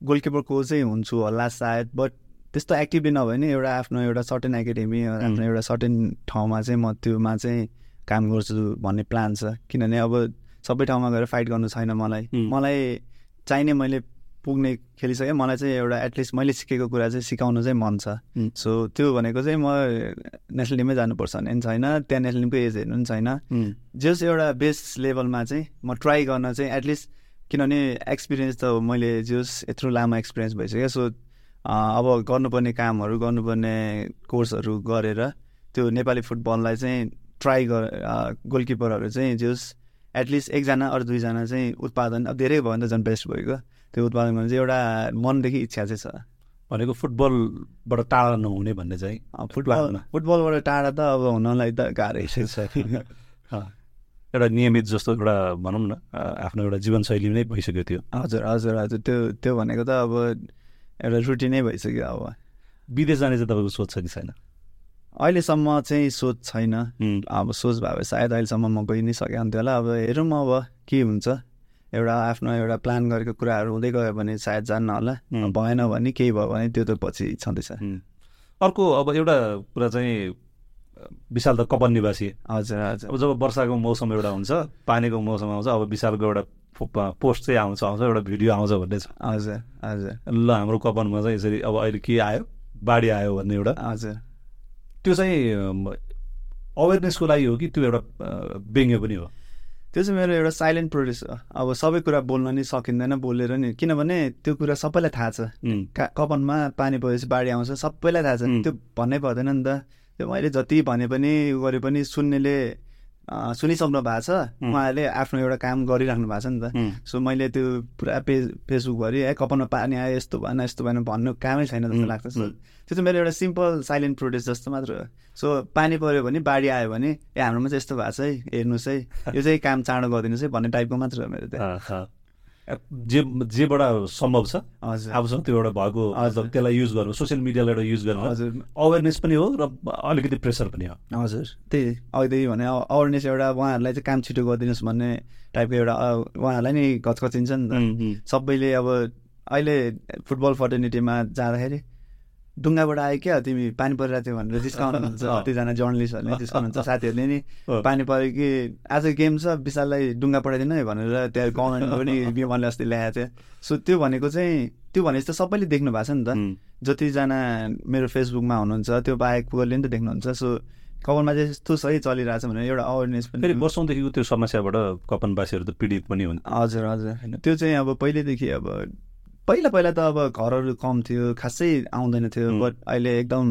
गोलकिपर कोच हुन्छु होला सायद बट त्यस्तो एक्टिभली नभए नि एउटा आफ्नो एउटा सर्टेन एकाडेमी आफ्नो एउटा सर्टेन ठाउँमा चाहिँ म त्योमा चाहिँ काम गर्छु भन्ने प्लान छ। किनभने अब सबै ठाउँमा गएर फाइट गर्नु छैन मलाई. मलाई चाहिने मैले पुग्ने खेलिसकेँ मलाई चाहिँ एउटा एटलिस्ट मैले सिकेको कुरा चाहिँ सिकाउनु चाहिँ मन छ. सो त्यो भनेको चाहिँ म नेसनल टिममै जानुपर्छ भन्ने पनि छैन त्यहाँ नेसनल टिमको एज हेर्नु पनि छैन। जस एउटा बेस लेभलमा चाहिँ म ट्राई गर्न चाहिँ एटलिस्ट किनभने एक्सपिरियन्स त मैले जस यत्रो लामो एक्सपिरियन्स भइसक्यो सो अब गर्नुपर्ने कामहरू गर्नुपर्ने कोर्सहरू गरेर त्यो नेपाली फुटबललाई चाहिँ ट्राई गर गोलकिपरहरू चाहिँ जस एटलिस्ट एकजना अरू दुईजना चाहिँ उत्पादन अब धेरै भयो भने त झन् बेस्ट भइगयो त्यो उत्पादन गर्न चाहिँ एउटा मनदेखि इच्छा चाहिँ छ। भनेको फुटबलबाट टाढा नहुने भन्ने चाहिँ फुटबल। फुटबलबाट टाढा त अब हुनलाई त गाह्रै छ। <laughs> एउटा नियमित जस्तो एउटा भनौँ न आफ्नो एउटा जीवनशैली नै भइसक्यो त्यो। हजुर हजुर हजुर। त्यो त्यो भनेको त अब एउटा रुटिनै भइसक्यो अब। विदेश जाने चाहिँ तपाईँको सोच छ कि छैन? अहिलेसम्म चाहिँ सोच छैन। अब सोच भए सायद अहिलेसम्म म गइ नै सकेँ अन्त होला। अब हेरौँ अब के हुन्छ। एउटा आफ्नो एउटा प्लान गरेको कुराहरू हुँदै गयो भने सायद जान्न होला. भएन भने केही भयो भने त्यो त पछि छँदैछ. अर्को अब एउटा कुरा चाहिँ विशाल त कपन निवासी। हजुर हजुर। अब जब वर्षाको मौसम एउटा हुन्छ पानीको मौसम आउँछ अब विशालको एउटा पोस्ट चाहिँ आउँछ आउँछ एउटा भिडियो आउँछ भन्ने छ। हजुर हजुर। ल हाम्रो कपनमा चाहिँ यसरी अब अहिले के आयो बाढी आयो भन्ने एउटा। हजुर। त्यो चाहिँ अवेरनेसको लागि हो कि त्यो एउटा व्यङ्ग्य पनि हो? त्यो चाहिँ मेरो एउटा साइलेन्ट प्रोड्युस हो। अब सबै कुरा बोल्न नि सकिँदैन बोलेर नि। किनभने त्यो कुरा सबैलाई थाहा छ। कपनमा पानी परेपछि बाढी आउँछ सबैलाई थाहा छ. त्यो भन्नै पर्दैन नि त। त्यो मैले जति भने पनि गरे पनि सुन्नेले सुनिसक्नु भएको छ. उहाँहरूले आफ्नो एउटा काम गरिराख्नु भएको छ नि त। सो मैले त्यो पुरा पेज फेसबुकभरि है कपनमा पानी आयो यस्तो भएन यस्तो भएन भन्नु कामै छैन जस्तो लाग्छ. त्यो चाहिँ मेरो एउटा सिम्पल साइलेन्ट प्रोटेस्ट जस्तो मात्र हो। सो पानी पऱ्यो भने बाढी आयो भने ए हाम्रोमा चाहिँ यस्तो भएको छ है हेर्नुहोस् है। <laughs> यो चाहिँ काम चाँडो गरिदिनुहोस् है भन्ने टाइपको मात्र हो मेरो अँ। जे जेबाट सम्भव छ त्यो एउटा भएको। त्यसलाई युज गर्नु सोसियल मिडियालाई एउटा युज गर्नु हजुर। अवेरनेस पनि हो र अलिकति प्रेसर पनि हो। हजुर। त्यही अघिदेखि भने अवेरनेस एउटा उहाँहरूलाई चाहिँ काम छिटो गरिदिनुहोस् भन्ने टाइपको एउटा उहाँहरूलाई नि घचकचिन्छ नि त सबैले अब अहिले फुटबल फर्टर्निटीमा जाँदाखेरि डुङ्गाबाट आयो क्या तिमी पानी परिरहेको थियो भनेर जिस्काउनु <laughs> हुन्छ। कतिजना जर्नलिस्टहरूले जिस्काउनुहुन्छ साथीहरूले नि। <laughs> पानी पऱ्यो कि आज गेम छ विशाललाई डुङ्गा पठाइदिनु है भनेर त्यहाँ गभर्मेन्टमा पनि <laughs> विमलले अस्ति ल्याएको थियो। सो त्यो भनेको चाहिँ त्यो भनेपछि त सबैले देख्नु भएको छ नि त। जतिजना मेरो फेसबुकमा हुनुहुन्छ त्यो बाहेक पुगरले नि त देख्नुहुन्छ। सो कपालमा चाहिँ यस्तो सही चलिरहेछ भनेर एउटा अवेरनेस पनि फेरि वर्षौँदेखिको त्यो समस्याबाट कपनवासीहरू त पीडित पनि हुन्। हजुर हजुर। होइन त्यो चाहिँ अब पहिल्यैदेखि अब पहिला पहिला त अब घरहरू कम थियो खासै आउँदैन थियो। बट अहिले एकदम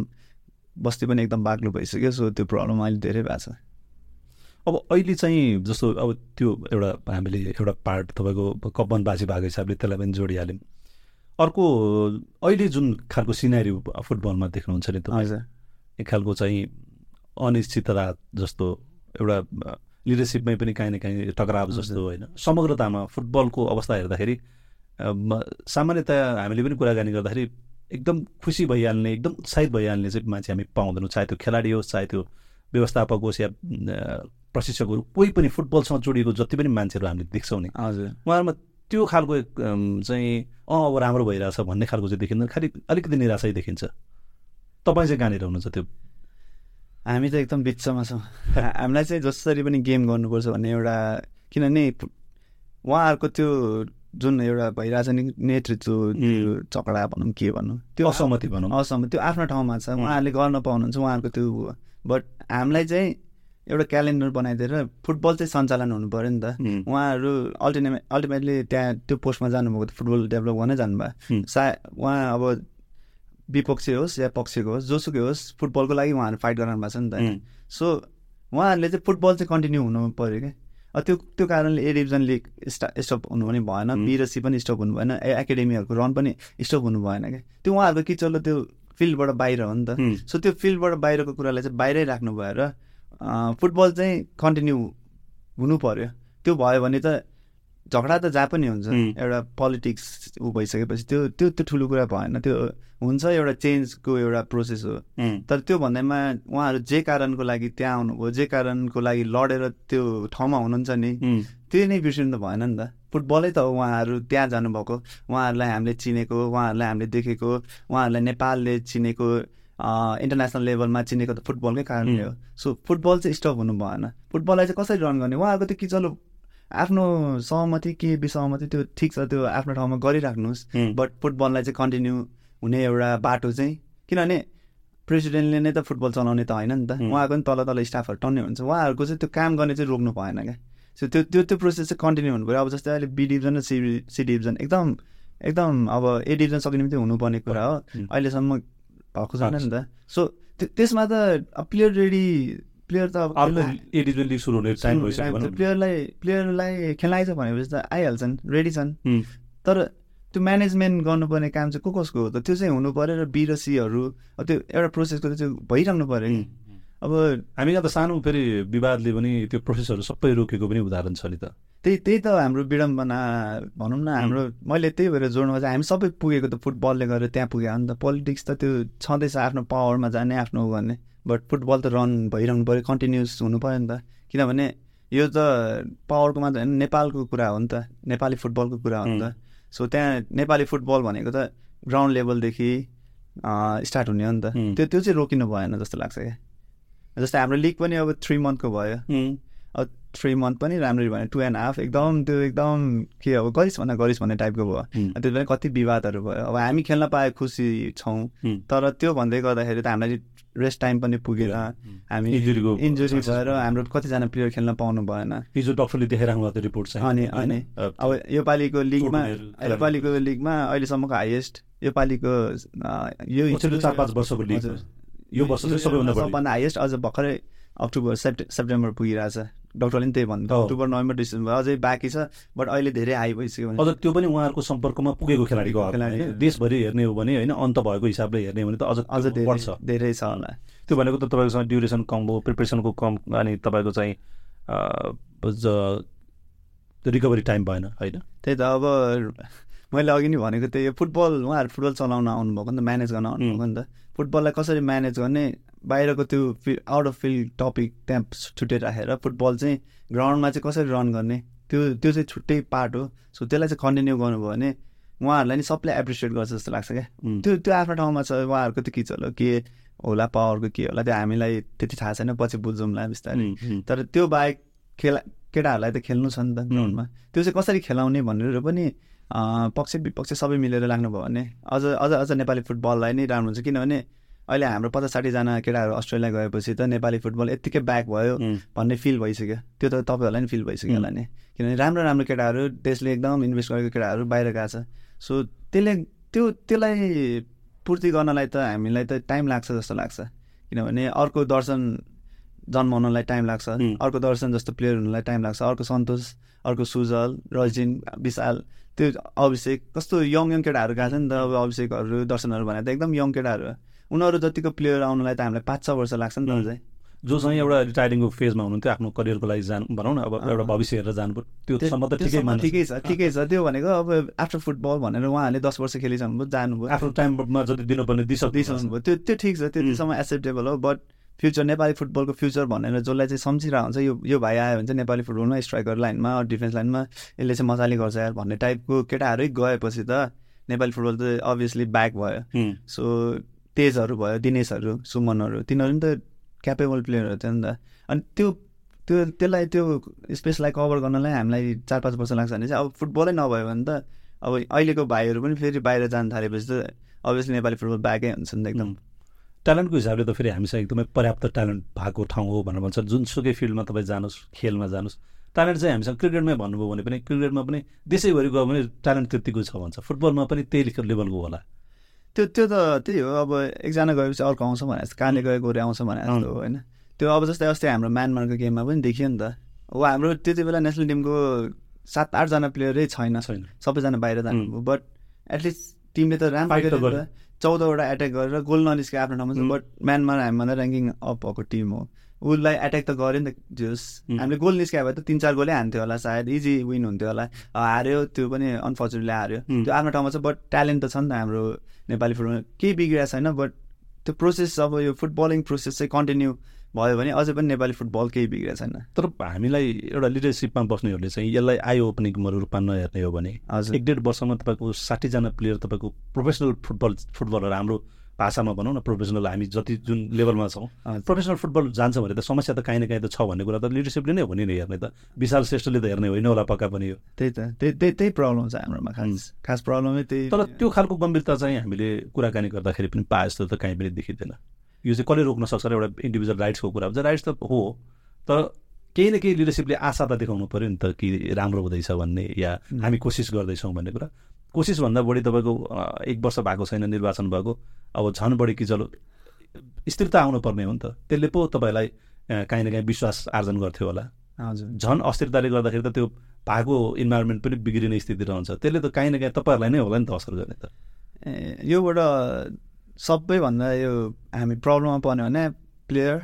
बस्ती पनि एकदम बाक्लो भइसक्यो सो त्यो प्रब्लम अहिले धेरै भएको छ। अब अहिले चाहिँ जस्तो अब त्यो एउटा हामीले एउटा पार्ट तपाईँको कपनवासी भएको हिसाबले त्यसलाई पनि जोडिहाल्यौँ। अर्को अहिले जुन खालको सिनारी फुटबलमा देख्नुहुन्छ नि तपाईँ हजुर। एक खालको चाहिँ अनिश्चितता जस्तो एउटा लिडरसिपमै पनि काहीँ न काहीँ टकराव जस्तो होइन। समग्रतामा फुटबलको अवस्था हेर्दाखेरि सामान्यतया हामीले पनि कुराकानी गर्दाखेरि एकदम खुसी भइहाल्ने एकदम उत्साहित भइहाल्ने चाहिँ मान्छे हामी पाउँदैनौँ। चाहे त्यो खेलाडी होस् चाहे त्यो व्यवस्थापक होस् या प्रशिक्षकहरू कोही पनि फुटबलसँग जोडिएको जति पनि मान्छेहरू हामीले देख्छौँ नि हजुर। उहाँहरूमा त्यो खालको चाहिँ अँ अब राम्रो भइरहेछ भन्ने खालको चाहिँ देखिँदैन। खालि अलिकति निराशै देखिन्छ। तपाईँ चाहिँ कहाँनिर हुनुहुन्छ त्यो? हामी त एकदम बिचमा छौँ। <laughs> हामीलाई चाहिँ जसरी पनि गेम गर्नुपर्छ भन्ने एउटा किनभने उहाँहरूको त्यो जुन एउटा भइरहेछ नि नेतृत्व त्यो चकडा भनौँ के भनौँ त्यो असहमति भनौँ। असहमति त्यो आफ्नो ठाउँमा छ उहाँहरूले गर्न पाउनुहुन्छ उहाँहरूको त्यो बट हामीलाई चाहिँ एउटा क्यालेन्डर बनाइदिएर फुटबल चाहिँ सञ्चालन हुनु पऱ्यो नि त। उहाँहरू अल्टिमेट अल्टिमेटली त्यहाँ त्यो पोस्टमा जानुभएको त फुटबल डेभलप गर्नै जानुभयो। सा उहाँ अब विपक्षी होस् या पक्षको होस् जोसुकै होस् फुटबलको लागि उहाँहरू फाइट गरिरहनु भएको छ नि त। सो उहाँहरूले चाहिँ फुटबल चाहिँ कन्टिन्यू हुनु पऱ्यो क्या। त्यो त्यो कारणले ए डिभिजन लिग स्टा स्टप हुनु पनि भएन। बी र सी पनि स्टप हुनु भएन ए एकाडेमीहरूको रन पनि स्टप हुनु भएन क्या। त्यो उहाँहरूको किचलो त्यो फिल्डबाट बाहिर हो नि त। सो त्यो फिल्डबाट बाहिरको कुरालाई चाहिँ बाहिरै राख्नु भएर फुटबल चाहिँ कन्टिन्यू हुनु पर्यो। त्यो भयो भने त झगडा त जहाँ पनि हुन्छ. एउटा पोलिटिक्स ऊ भइसकेपछि त्यो त्यो त्यो ठुलो कुरा भएन। त्यो हुन्छ एउटा चेन्जको एउटा प्रोसेस हो। तर त्यो भन्दैमा उहाँहरू जे कारणको लागि त्यहाँ आउनुभयो जे कारणको लागि लडेर त्यो ठाउँमा हुनुहुन्छ नि उम्, त्यो नै बिर्सिनु त भएन नि त। फुटबलै त हो उहाँहरू त्यहाँ जानुभएको। उहाँहरूलाई हामीले चिनेको उहाँहरूलाई हामीले देखेको उहाँहरूलाई नेपालले चिनेको इन्टरनेसनल लेभलमा चिनेको त फुटबलकै कारणले हो। सो फुटबल चाहिँ स्टप हुनु भएन। फुटबललाई चाहिँ कसरी रन गर्ने? उहाँहरूको त्यो कि चलो आफ्नो सहमति के विसहमति त्यो ठिक छ त्यो आफ्नो ठाउँमा गरिराख्नुहोस्। बट फुटबललाई चाहिँ कन्टिन्यू हुने एउटा बाटो चाहिँ किनभने प्रेसिडेन्टले नै त फुटबल चलाउने त होइन नि त. उहाँको पनि तल तल स्टाफहरू टन्ने हुन्छ। उहाँहरूको चाहिँ त्यो काम गर्ने चाहिँ रोक्नु भएन क्या। सो त्यो त्यो त्यो प्रोसेस चाहिँ कन्टिन्यू हुनु पऱ्यो अब जस्तै अहिले बी डिभिजन र सी सी डिभिजन एकदम एकदम अब ए डिभिजन सक्ने त्यो हुनुपर्ने कुरा हो. अहिलेसम्म भएको छैन नि त। सो त्यो त्यसमा त प्लेयर रेडी प्लेयर त अब लिग सुरु हुने टाइम भइसक्यो। प्लेयरलाई प्लेयरलाई खेलाइछ भनेपछि त आइहाल्छन् रेडी छन्। तर त्यो म्यानेजमेन्ट गर्नुपर्ने काम चाहिँ को कसको हो त? त्यो चाहिँ हुनु पऱ्यो र बी र सीहरू अब त्यो एउटा प्रोसेसको चाहिँ भइराख्नु पऱ्यो कि अब हामी यहाँ त सानो फेरि विवादले पनि त्यो प्रोसेसहरू सबै रोकेको पनि उदाहरण छ नि त। त्यही त्यही त हाम्रो विडम्बना भनौँ न हाम्रो मैले त्यही भएर जोड्नु चाहिँ हामी सबै पुगेको त फुटबलले गरेर त्यहाँ पुग्यो। हो नि त पोलिटिक्स त त्यो छँदैछ आफ्नो पावरमा जाने आफ्नो गर्ने। बट फुटबल त रन भइरहनु पऱ्यो कन्टिन्युस हुनु पऱ्यो नि त। किनभने यो त पावरको मात्र होइन नेपालको कुरा हो नि त। नेपाली फुटबलको कुरा हो नि त। सो त्यहाँ नेपाली फुटबल भनेको त ग्राउन्ड लेभलदेखि स्टार्ट हुने हो नि त. त्यो त्यो चाहिँ रोकिनु भएन जस्तो लाग्छ क्या। जस्तै हाम्रो लिग पनि अब थ्री मन्थको भयो। अब थ्री मन्थ पनि राम्ररी भयो। टु एन्ड हाफ एकदम त्यो एकदम के अब गरिस् भन्दा गरिस् भन्ने टाइपको भयो। त्यो पनि कति विवादहरू भयो। अब हामी खेल्न पाए खुसी छौँ। तर त्यो भन्दै गर्दाखेरि त हामीलाई रेस्ट टाइम पनि पुगेर हामी इन्जुरीको इन्जुरी भएर हाम्रो कतिजना प्लेयर खेल्न पाउनु भएन। हिजो डक्टरले देखाइराख्नु भएको रिपोर्ट चाहिँ। अनि? अनि। अब योपालिको लिगमा योपालिको लिगमा अहिलेसम्मको हाइएस्ट योपालिको यो चार पाँच वर्षको लिग। यो वर्ष चाहिँ सबैभन्दा बढी। सबभन्दा हाइएस्ट अझ भर्खरै अक्टोबर सेप्टे सेप्टेम्बर पुगिरहेछ। डक्टरले पनि त्यही भन्नु हो। अक्टोबर नोभेम्बर डिसेम्बर अझै बाँकी छ बट अहिले धेरै हाई भइसक्यो भने अझ त्यो पनि उहाँहरूको सम्पर्कमा पुगेको खेलाडीको? देशभरि हेर्ने हो भने होइन अन्त भएको हिसाबले हेर्ने हो भने त अझ अझ धेरै बढ्छ। धेरै छ होला। त्यो भनेको त तपाईँकोसँग ड्युरेसन कम भयो प्रिपरेसनको कम अनि तपाईँको चाहिँ रिकभरी टाइम भएन होइन? त्यही त अब मैले अघि नै भनेको त्यही हो, फुटबल उहाँहरू फुटबल चलाउन आउनुभएको नि त म्यानेज गर्न आउनुभएको नि त। फुटबललाई कसरी म्यानेज गर्ने बाहिरको त्यो आउट अफ फिल्ड टपिक त्यहाँ छुट्टै राखेर फुटबल चाहिँ ग्राउन्डमा चाहिँ कसरी रन गर्ने त्यो त्यो चाहिँ छुट्टै पार्ट हो। सो त्यसलाई चाहिँ कन्टिन्यू गर्नुभयो भने उहाँहरूलाई नि सबले एप्रिसिएट गर्छ जस्तो लाग्छ क्या। त्यो त्यो आफ्नो ठाउँमा छ उहाँहरूको त के चलो के होला? पावरको के होला? त्यो हामीलाई त्यति थाहा छैन पछि बुझौँला बिस्तारै। तर त्यो बाहेक खेला केटाहरूलाई त खेल्नु छ नि त ग्राउन्डमा त्यो चाहिँ कसरी खेलाउने भनेर पनि पक्ष विपक्ष सबै मिलेर लाग्नुभयो भने अझ अझ अझ नेपाली फुटबललाई नै राम्रो हुन्छ। किनभने अहिले हाम्रो पचास साठीजना केटाहरू अस्ट्रेलिया गएपछि त नेपाली फुटबल यत्तिकै ब्याक भयो भन्ने फिल भइसक्यो। त्यो त तपाईँहरूलाई नि फिल भइसक्यो होला नि। किनभने राम्रो राम्रो केटाहरू देशले एकदम इन्भेस्ट गरेको केटाहरू बाहिर गएको छ। सो त्यसले त्यो त्यसलाई पूर्ति गर्नलाई त हामीलाई त टाइम लाग्छ जस्तो लाग्छ। किनभने अर्को दर्शन जन्माउनलाई टाइम लाग्छ. अर्को दर्शन जस्तो प्लेयर हुनलाई टाइम लाग्छ। अर्को सन्तोष अर्को सुजल रजिन विशाल त्यो अभिषेक कस्तो यङ यङ केटाहरू गएको छ नि त। अब अभिषेकहरू दर्शनहरू भने त एकदम यङ केटाहरू हो। उनीहरू जतिको प्लेयर आउनलाई त हामीलाई पाँच छ वर्ष लाग्छ नि त. अझै जोसँग एउटा रिटायरिङको फेजमा हुनुहुन्थ्यो आफ्नो करियरको लागि जानु भनौँ न अब एउटा भविष्य हेरेर जानु त्यो त्यो- त ठिकै त्योसम्म ठिकै छ ठिकै छ। त्यो भनेको अब आफ्टर फुटबल भनेर उहाँहरूले दस वर्ष खेलिसक्नु भयो जानुभयो। आफ्नो टाइममा जति दिनुपर्ने दिइसक्नु दिइसक्नु भयो। त्यो त्यो ठिक छ त्यतिसम्म एक्सेप्टेबल हो बट फ्युचर नेपाली फुटबलको फ्युचर भनेर जसलाई चाहिँ सम्झिरहेको हुन्छ यो यो भाइ आयो भने चाहिँ नेपाली फुटबलमा स्ट्राइकर लाइनमा डिफेन्स लाइनमा यसले चाहिँ मजाले गर्छ यार भन्ने टाइपको केटाहरू गएपछि त नेपाली फुटबल त अभियसली ब्याक भयो। सो तेजहरू भयो दिनेशहरू सुमनहरू तिनीहरू पनि त क्यापेबल प्लेयरहरू थियो नि त। अनि त्यो त्यो त्यसलाई त्यो स्पेसलाई कभर गर्नलाई हामीलाई चार पाँच वर्ष लाग्छ भने चाहिँ अब फुटबलै नभयो भने त अब अहिलेको भाइहरू पनि फेरि बाहिर जान थालेपछि त अभियसली नेपाली फुटबल ब्याकै हुन्छ नि त एकदम. ट्यालेन्टको हिसाबले त फेरि हामीसँग एकदमै पर्याप्त ट्यालेन्ट भएको ठाउँ हो भनेर भन्छ। जुनसुकै फिल्डमा तपाईँ जानुहोस् खेलमा जानुहोस् ट्यालेन्ट चाहिँ हामीसँग क्रिकेटमै भन्नुभयो भने पनि क्रिकेटमा पनि देशैभरि गयो भने ट्यालेन्ट त्यत्तिको छ भन्छ। फुटबलमा पनि त्यही लेभलको होला। त्यो त्यो त त्यही हो अब एकजना गएपछि अर्को आउँछ भने जस्तो कहाँले गयो गोरे आउँछ भने जस्तो हो होइन? त्यो अब जस्तै अस्ति हाम्रो म्यानमारको गेममा पनि देखियो नि त। अब हाम्रो त्यति बेला नेसनल टिमको सात आठजना प्लेयरै छैन। छैन। सबैजना बाहिर जानुभयो बट एटलिस्ट टिमले त राम्रो। चौधवटा एट्याक गरेर गोल ननिस्के आफ्नो ठाउँमा बट म्यानमा हामीभन्दा ऱ्याङ्किङ अप भएको टिम हो। उसलाई एट्याक त गऱ्यो नि त जोस् हामीले गोल निस्कायो भए त तिन चार गोलै हान्थ्यो होला सायद इजी विन हुन्थ्यो होला। हार्यो त्यो पनि अनफर्चुनेटली हार्यो। त्यो आफ्नो ठाउँमा छ बट ट्यालेन्ट त छ नि त हाम्रो नेपाली फुटबलमा केही बिग्रिएको छैन बट त्यो प्रोसेस अब यो फुटबलिङ प्रोसेस चाहिँ कन्टिन्यू भयो भने अझै पनि नेपाली फुटबल केही बिग्रेको छैन। तर हामीलाई एउटा लिडरसिपमा बस्नेहरूले चाहिँ यसलाई आई ओपनिङको रूपमा नहेर्ने हो भने हजुर। एक डेढ वर्षमा तपाईँको साठीजना प्लेयर तपाईँको प्रोफेसनल फुटबल फुटबलर हाम्रो भाषामा भनौँ न प्रोफेसनल हामी जति जुन लेभलमा छौँ। प्रोफेसनल फुटबल जान्छ भने त समस्या त काहीँ न काहीँ त छ भन्ने कुरा त लिडरसिपले नै हो नि हेर्ने त। विशाल श्रेष्ठले त हेर्ने होइन होला पक्का पनि हो। त्यही त त्यही त्यही त्यही प्रब्लम छ हाम्रोमा खास। खास प्रब्लमै त्यही। तर त्यो खालको गम्भीरता चाहिँ हामीले कुराकानी गर्दाखेरि पनि पाए जस्तो त काहीँ पनि देखिँदैन। यो चाहिँ कसले रोक्न सक्छ र एउटा इन्डिभिजुअल राइट्सको कुरा हुन्छ। राइट्स त हो तर केही न केही लिडरसिपले आशा त देखाउनु पऱ्यो नि त कि राम्रो हुँदैछ भन्ने या हामी कोसिस गर्दैछौँ भन्ने कुरा। कोसिसभन्दा बढी तपाईँको एक वर्ष भएको छैन निर्वाचन भएको। अब झन् बढी कि चलो स्थिरता आउनुपर्ने हो नि त। त्यसले पो तपाईँलाई काहीँ न काहीँ विश्वास आर्जन गर्थ्यो होला। हजुर। झन् अस्थिरताले गर्दाखेरि त त्यो भएको इन्भाइरोमेन्ट पनि बिग्रिने स्थिति रहन्छ। त्यसले त काहीँ न काहीँ तपाईँहरूलाई नै होला नि त असर गर्ने त। योबाट सबैभन्दा यो हामी प्रब्लममा पर्ने भने प्लेयर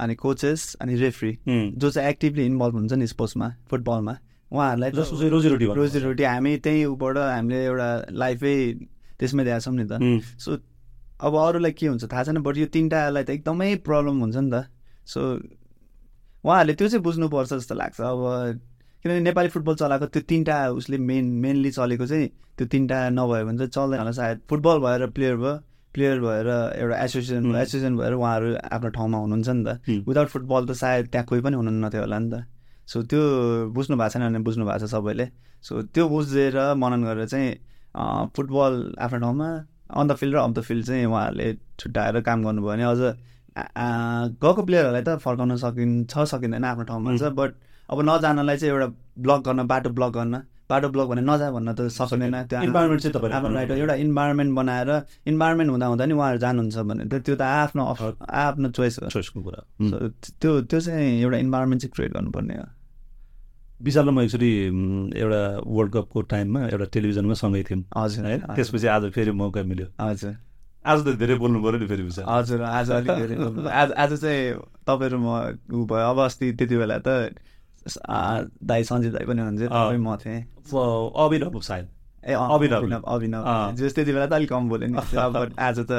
अनि कोचेस अनि रेफ्री जो चाहिँ एक्टिभली इन्भल्भ हुन्छ नि स्पोर्ट्समा फुटबलमा उहाँहरूलाई जसको चाहिँ रोजीरोटी। रोजीरोटी हामी त्यही उबाट हामीले एउटा लाइफै त्यसमै दिएको छौँ नि त सो अब अरूलाई के हुन्छ थाहा छैन बट यो तिनवटालाई त एकदमै प्रब्लम हुन्छ नि त सो उहाँहरूले त्यो चाहिँ बुझ्नुपर्छ जस्तो लाग्छ अब किनभने नेपाली फुटबल चलाएको त्यो तिनवटा उसले मेन मेनली चलेको चाहिँ त्यो तिनवटा नभयो भने चाहिँ चल्दैन होला सायद फुटबल भएर प्लेयर भयो प्लेयर भएर एउटा एसोसिएसन। एसोसिएसन भएर उहाँहरू आफ्नो ठाउँमा हुनुहुन्छ नि त। विदाउट फुटबल त सायद त्यहाँ कोही पनि हुनुहुन्न थियो होला नि त सो त्यो बुझ्नु भएको छैन भने बुझ्नु भएको छ सबैले। सो त्यो बुझेर मनन गरेर चाहिँ फुटबल आफ्नो ठाउँमा अन द फिल्ड र अफ द फिल्ड चाहिँ उहाँहरूले छुट्याएर काम गर्नुभयो भने अझ गएको प्लेयरहरूलाई त फर्काउन सकिन्छ सकिँदैन आफ्नो ठाउँमा छ बट अब नजानलाई चाहिँ एउटा ब्लक गर्न बाटो ब्लक गर्न बाटो ब्लक भने नजा भन्न त सकिँदैन त्यो इन्भाइरोमेन्ट चाहिँ तपाईँले आफ्नो राइट हो। एउटा इन्भाइरोमेन्ट बनाएर इन्भाइरोमेन्ट हुँदा हुँदा नि उहाँहरू जानुहुन्छ भने त त्यो त आफ्नो आफ्नो चोइस हो। चोइसको कुरा त्यो त्यो चाहिँ एउटा इन्भाइरोमेन्ट चाहिँ क्रिएट गर्नुपर्ने हो। विशाल र म एकचोटि उम्, एउटा वर्ल्ड कपको टाइममा एउटा टेलिभिजनमा सँगै थियौँ। हजुर। है? त्यसपछि आज फेरि मौका मिल्यो। हजुर। आज त धेरै बोल्नु पऱ्यो नि फेरि विशाल। हजुर। आज अलिक धेरै आज आज चाहिँ तपाईँहरू म ऊ भयो। अब अस्ति त्यति बेला त दाई सञ्जित दाई पनि हुनुहुन्छ। तपाईँ म थिएँ। अभिनव सायद। ए अभिनव। अभिनव। जस त्यति बेला त अलिक कम बोल्यो नि। अब आज त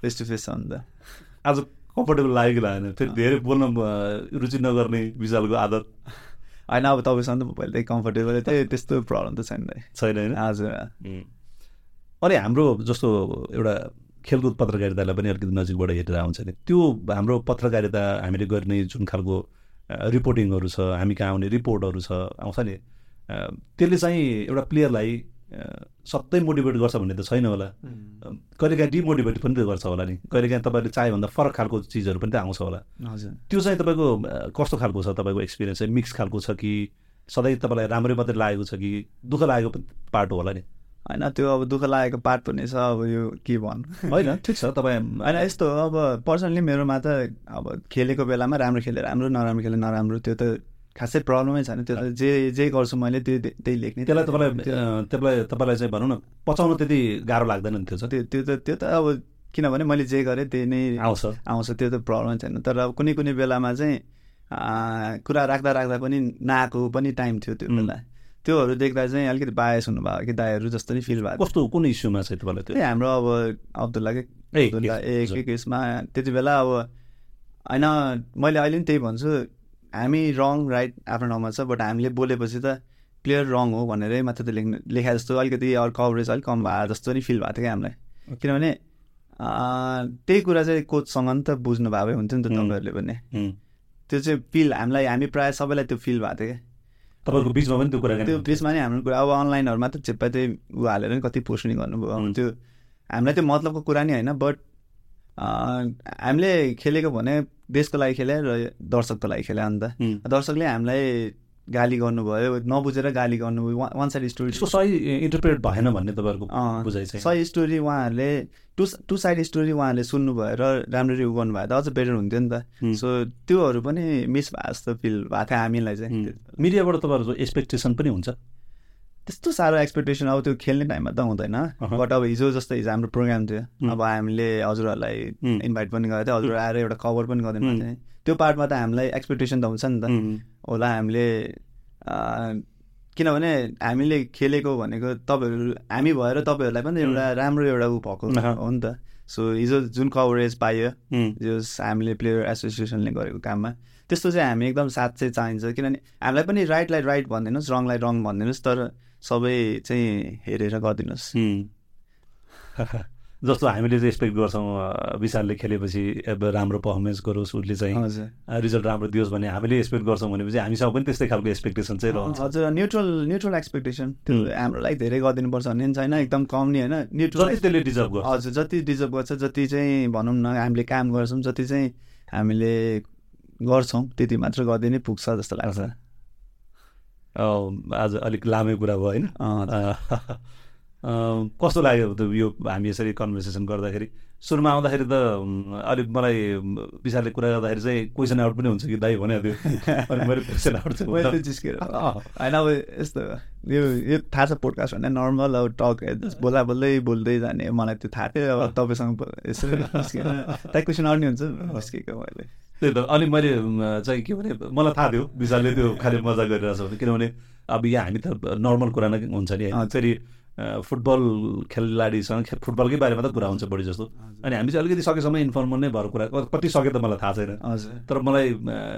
फेस टु फेस छ नि त। आज कम्फर्टेबल लाग्यो कि लागेन फेरि धेरै बोल्न रुचि नगर्ने विशालको आदत। होइन अब तपाईँसँग त पहिल्यै कम्फर्टेबल त्यही त्यस्तो प्रब्लम त छैन छैन होइन? उम्. अनि हाम्रो जस्तो एउटा खेलकुद पत्रकारितालाई पनि अलिकति नजिकबाट हेरेर आउँछ नि। त्यो हाम्रो पत्रकारिता हामीले गर्ने जुन खालको रिपोर्टिङहरू छ हामी कहाँ आउने रिपोर्टहरू छ आउँछ नि। त्यसले चाहिँ एउटा प्लेयरलाई सधैँ मोटिभेट गर्छ भन्ने त छैन होला। कहिलेकाहीँ डिमोटिभेट पनि त गर्छ होला नि। कहिलेकाहीँ तपाईँले चाहेभन्दा फरक खालको चिजहरू पनि त आउँछ होला। हजुर। त्यो चाहिँ तपाईँको कस्तो खालको छ तपाईँको एक्सपिरियन्स चाहिँ मिक्स खालको छ कि सधैँ तपाईँलाई राम्रै मात्रै लागेको छ कि दुःख लागेको पनि पार्ट होला नि? होइन त्यो अब दुःख लागेको पार्ट पनि छ अब यो के भन्नु होइन ठिक छ तपाईँ होइन यस्तो हो, अब पर्सनली मेरोमा त अब खेलेको बेलामा राम्रो खेले राम्रो नराम्रो खेले नराम्रो त्यो त खासै प्रब्लमै छैन त्यो जे जे गर्छु मैले त्यो त्यही लेख्ने त्यसलाई तपाईँलाई त्यसलाई तपाईँलाई चाहिँ भनौँ न पचाउन त्यति गाह्रो लाग्दैन नि त्यो त्यो त्यो त त्यो त अब किनभने मैले जे गरेँ त्यही नै आउँछ। आउँछ त्यो त प्रब्लम छैन। तर अब कुनै कुनै बेलामा चाहिँ कुरा राख्दा राख्दा पनि नआएको पनि टाइम थियो त्यो. बेला। त्योहरू देख्दा चाहिँ अलिकति बायस हुनुभयो कि दाईहरू जस्तो नै फिल भएको कस्तो कुन इस्युमा चाहिँ तपाईँलाई त्यो? हाम्रो अब अब्दुल्ला के अब्दुल्ला एक एक केसमा त्यति बेला अब होइन मैले अहिले पनि त्यही भन्छु हामी रङ राइट आफ्नो ठाउँमा छ बट हामीले बोलेपछि त प्लेयर रङ हो भनेरै मात्र त लेख्नु लेखा जस्तो अलिकति अरू कभरेज अलिक कम भयो जस्तो नि फिल भएको थियो क्या हामीलाई। किनभने त्यही कुरा चाहिँ कोचसँग नि त बुझ्नु भए हुन्थ्यो नि त. तपाईँहरूले पनि। उम्. त्यो चाहिँ फिल हामीलाई हामी प्रायः सबैलाई त्यो फिल भएको थियो क्या। तपाईँको बिचमा पनि त्यो कुरा त्यो बिचमा नि हाम्रो कुरा अब अनलाइनहरूमा त चेप्पा त्यही ऊ हालेर नि कति पोस्ट नि गर्नुभयो। त्यो हामीलाई त्यो मतलबको कुरा नि होइन बट हामीले खेलेको भने देशको लागि खेले र दर्शकको लागि खेले अन्त. दर्शकले हामीलाई गाली गर्नुभयो नबुझेर गाली गर्नुभयो। वान साइड स्टोरी सही इन्टरप्रेट भएन भन्ने तपाईँहरूको बुझाइ चाहिँ। सही स्टोरी उहाँहरूले टु टु साइड स्टोरी उहाँहरूले सुन्नुभयो र राम्ररी उ गर्नुभयो त अझ बेटर हुन्थ्यो नि त. सो त्योहरू पनि मिस भए जस्तो फिल भएको थियो हामीलाई चाहिँ. मिडियाबाट तपाईँहरूको एक्सपेक्टेसन पनि हुन्छ? त्यस्तो साह्रो एक्सपेक्टेसन अब त्यो खेल्ने टाइममा त हुँदैन। बट अब हिजो जस्तो हिजो हाम्रो प्रोग्राम थियो। अब हामीले हजुरहरूलाई। इन्भाइट पनि गरेको थियो हजुर आएर एउटा कभर पनि गरिदिनु भएको थियो। त्यो पार्टमा त हामीलाई एक्सपेक्टेसन त हुन्छ नि त। होला हामीले किनभने हामीले खेलेको भनेको तपाईँहरू हामी भएर तपाईँहरूलाई पनि एउटा राम्रो एउटा ऊ भएको। हो नि त। सो हिजो जुन कभरेज उम्, जस हामीले प्लेयर एसोसिएसनले गरेको काममा त्यस्तो चाहिँ हामी एकदम साथ चाहिँ चाहिन्छ। किनभने हामीलाई पनि राइटलाई राइट भनिदिनुहोस् रङलाई रङ भनिदिनुहोस् तर सबै चाहिँ हेरेर गरिदिनुहोस्। <laughs> जस्तो हामीले चाहिँ एक्सपेक्ट गर्छौँ विशालले खेलेपछि अब राम्रो पर्फर्मेन्स गरोस् उसले चाहिँ रिजल्ट राम्रो दियोस् भन्ने हामीले एक्सपेक्ट गर्छौँ भनेपछि हामीसँग पनि त्यस्तै खालको एक्सपेक्टेसन चाहिँ रहन्छ। हजुर न्युट्रल न्युट्रल एक्सपेक्टेसन त्यो। हाम्रो लागि धेरै गरिदिनुपर्छ। भन्ने पनि छैन एकदम कम नि होइन न्युट्रल त्यसले डिजर्भ गर्छ। हजुर जति डिजर्भ गर्छ जति चाहिँ भनौँ न हामीले काम गर्छौँ जति चाहिँ हामीले गर्छौँ त्यति मात्र गरिदिनै पुग्छ जस्तो लाग्छ। आज अलिक लामै कुरा भयो होइन। कस्तो लाग्यो त यो हामी यसरी कन्भर्सेसन गर्दाखेरि? सुरुमा आउँदाखेरि त अलिक मलाई विशालले कुरा गर्दाखेरि चाहिँ क्वेसन आउट पनि हुन्छ कि दाइ भने <laughs> मैले क्वेसन आउट मैले जिस्केर। होइन अब यस्तो यो यो थाहा छ पोडकास्ट भन्ने नर्मल अब टक बोला बोल्दै बोल्दै जाने मलाई त्यो थाहा थियो अब तपाईँसँग यसरी निस्केर त्यहाँ क्वेसन आउने हुन्छ निस्केको मैले। त्यही त अनि मैले चाहिँ के भने मलाई थाहा थियो विशालले त्यो खालि मजा गरिरहेछ भने। किनभने अब यहाँ हामी त नर्मल कुरा नै हुन्छ नि। फेरि फुटबल खेलाडीसँग फुटबलकै बारेमा त कुरा हुन्छ बढी जस्तो। अनि हामी चाहिँ अलिकति सकेसम्म इन्फर्मल नै भएर कुरा कति सके त मलाई थाहा छैन। हजुर। तर मलाई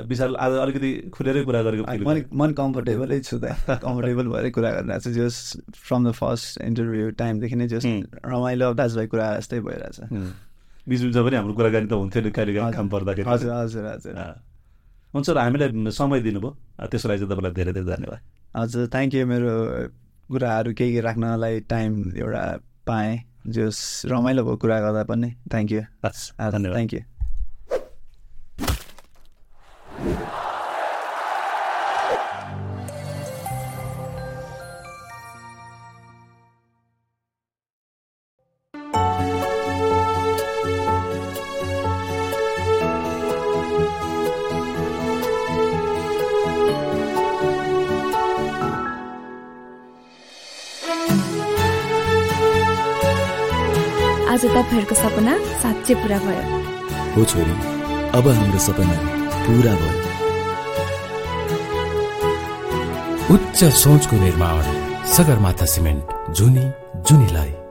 विशाल आज अलिकति खुलेरै कुरा गरेको मन। मन कम्फर्टेबलै छु त। <laughs> कम्फर्टेबल भएरै कुरा गरिरहेको छु। जस फ्रम द फर्स्ट इन्टरभ्यू टाइमदेखि नै जस। रमाइलो दाजुभाइ कुरा जस्तै भइरहेछ। उम्. बिचबिचमा पनि हाम्रो कुराकानी त हुन्थ्यो नि कहिले काहीँ काम पर्दाखेरि। हजुर हजुर हजुर। हुन्छ र हामीलाई समय दिनुभयो। त्यसको लागि चाहिँ तपाईँलाई धेरै धेरै धन्यवाद। हजुर थ्याङ्क यू मेरो कुराहरू केही राख्नलाई टाइम एउटा पाएँ। जस रमाइलो भयो कुरा गर्दा पनि। थ्याङ्क यू थ्याङ्क यू साँच्चै पुरा भयो। हो छोरी अब हाम्रो सपना पुरा भयो। उच्च सोचको निर्माण सगरमाथा सिमेन्ट जुनी जुनीलाई।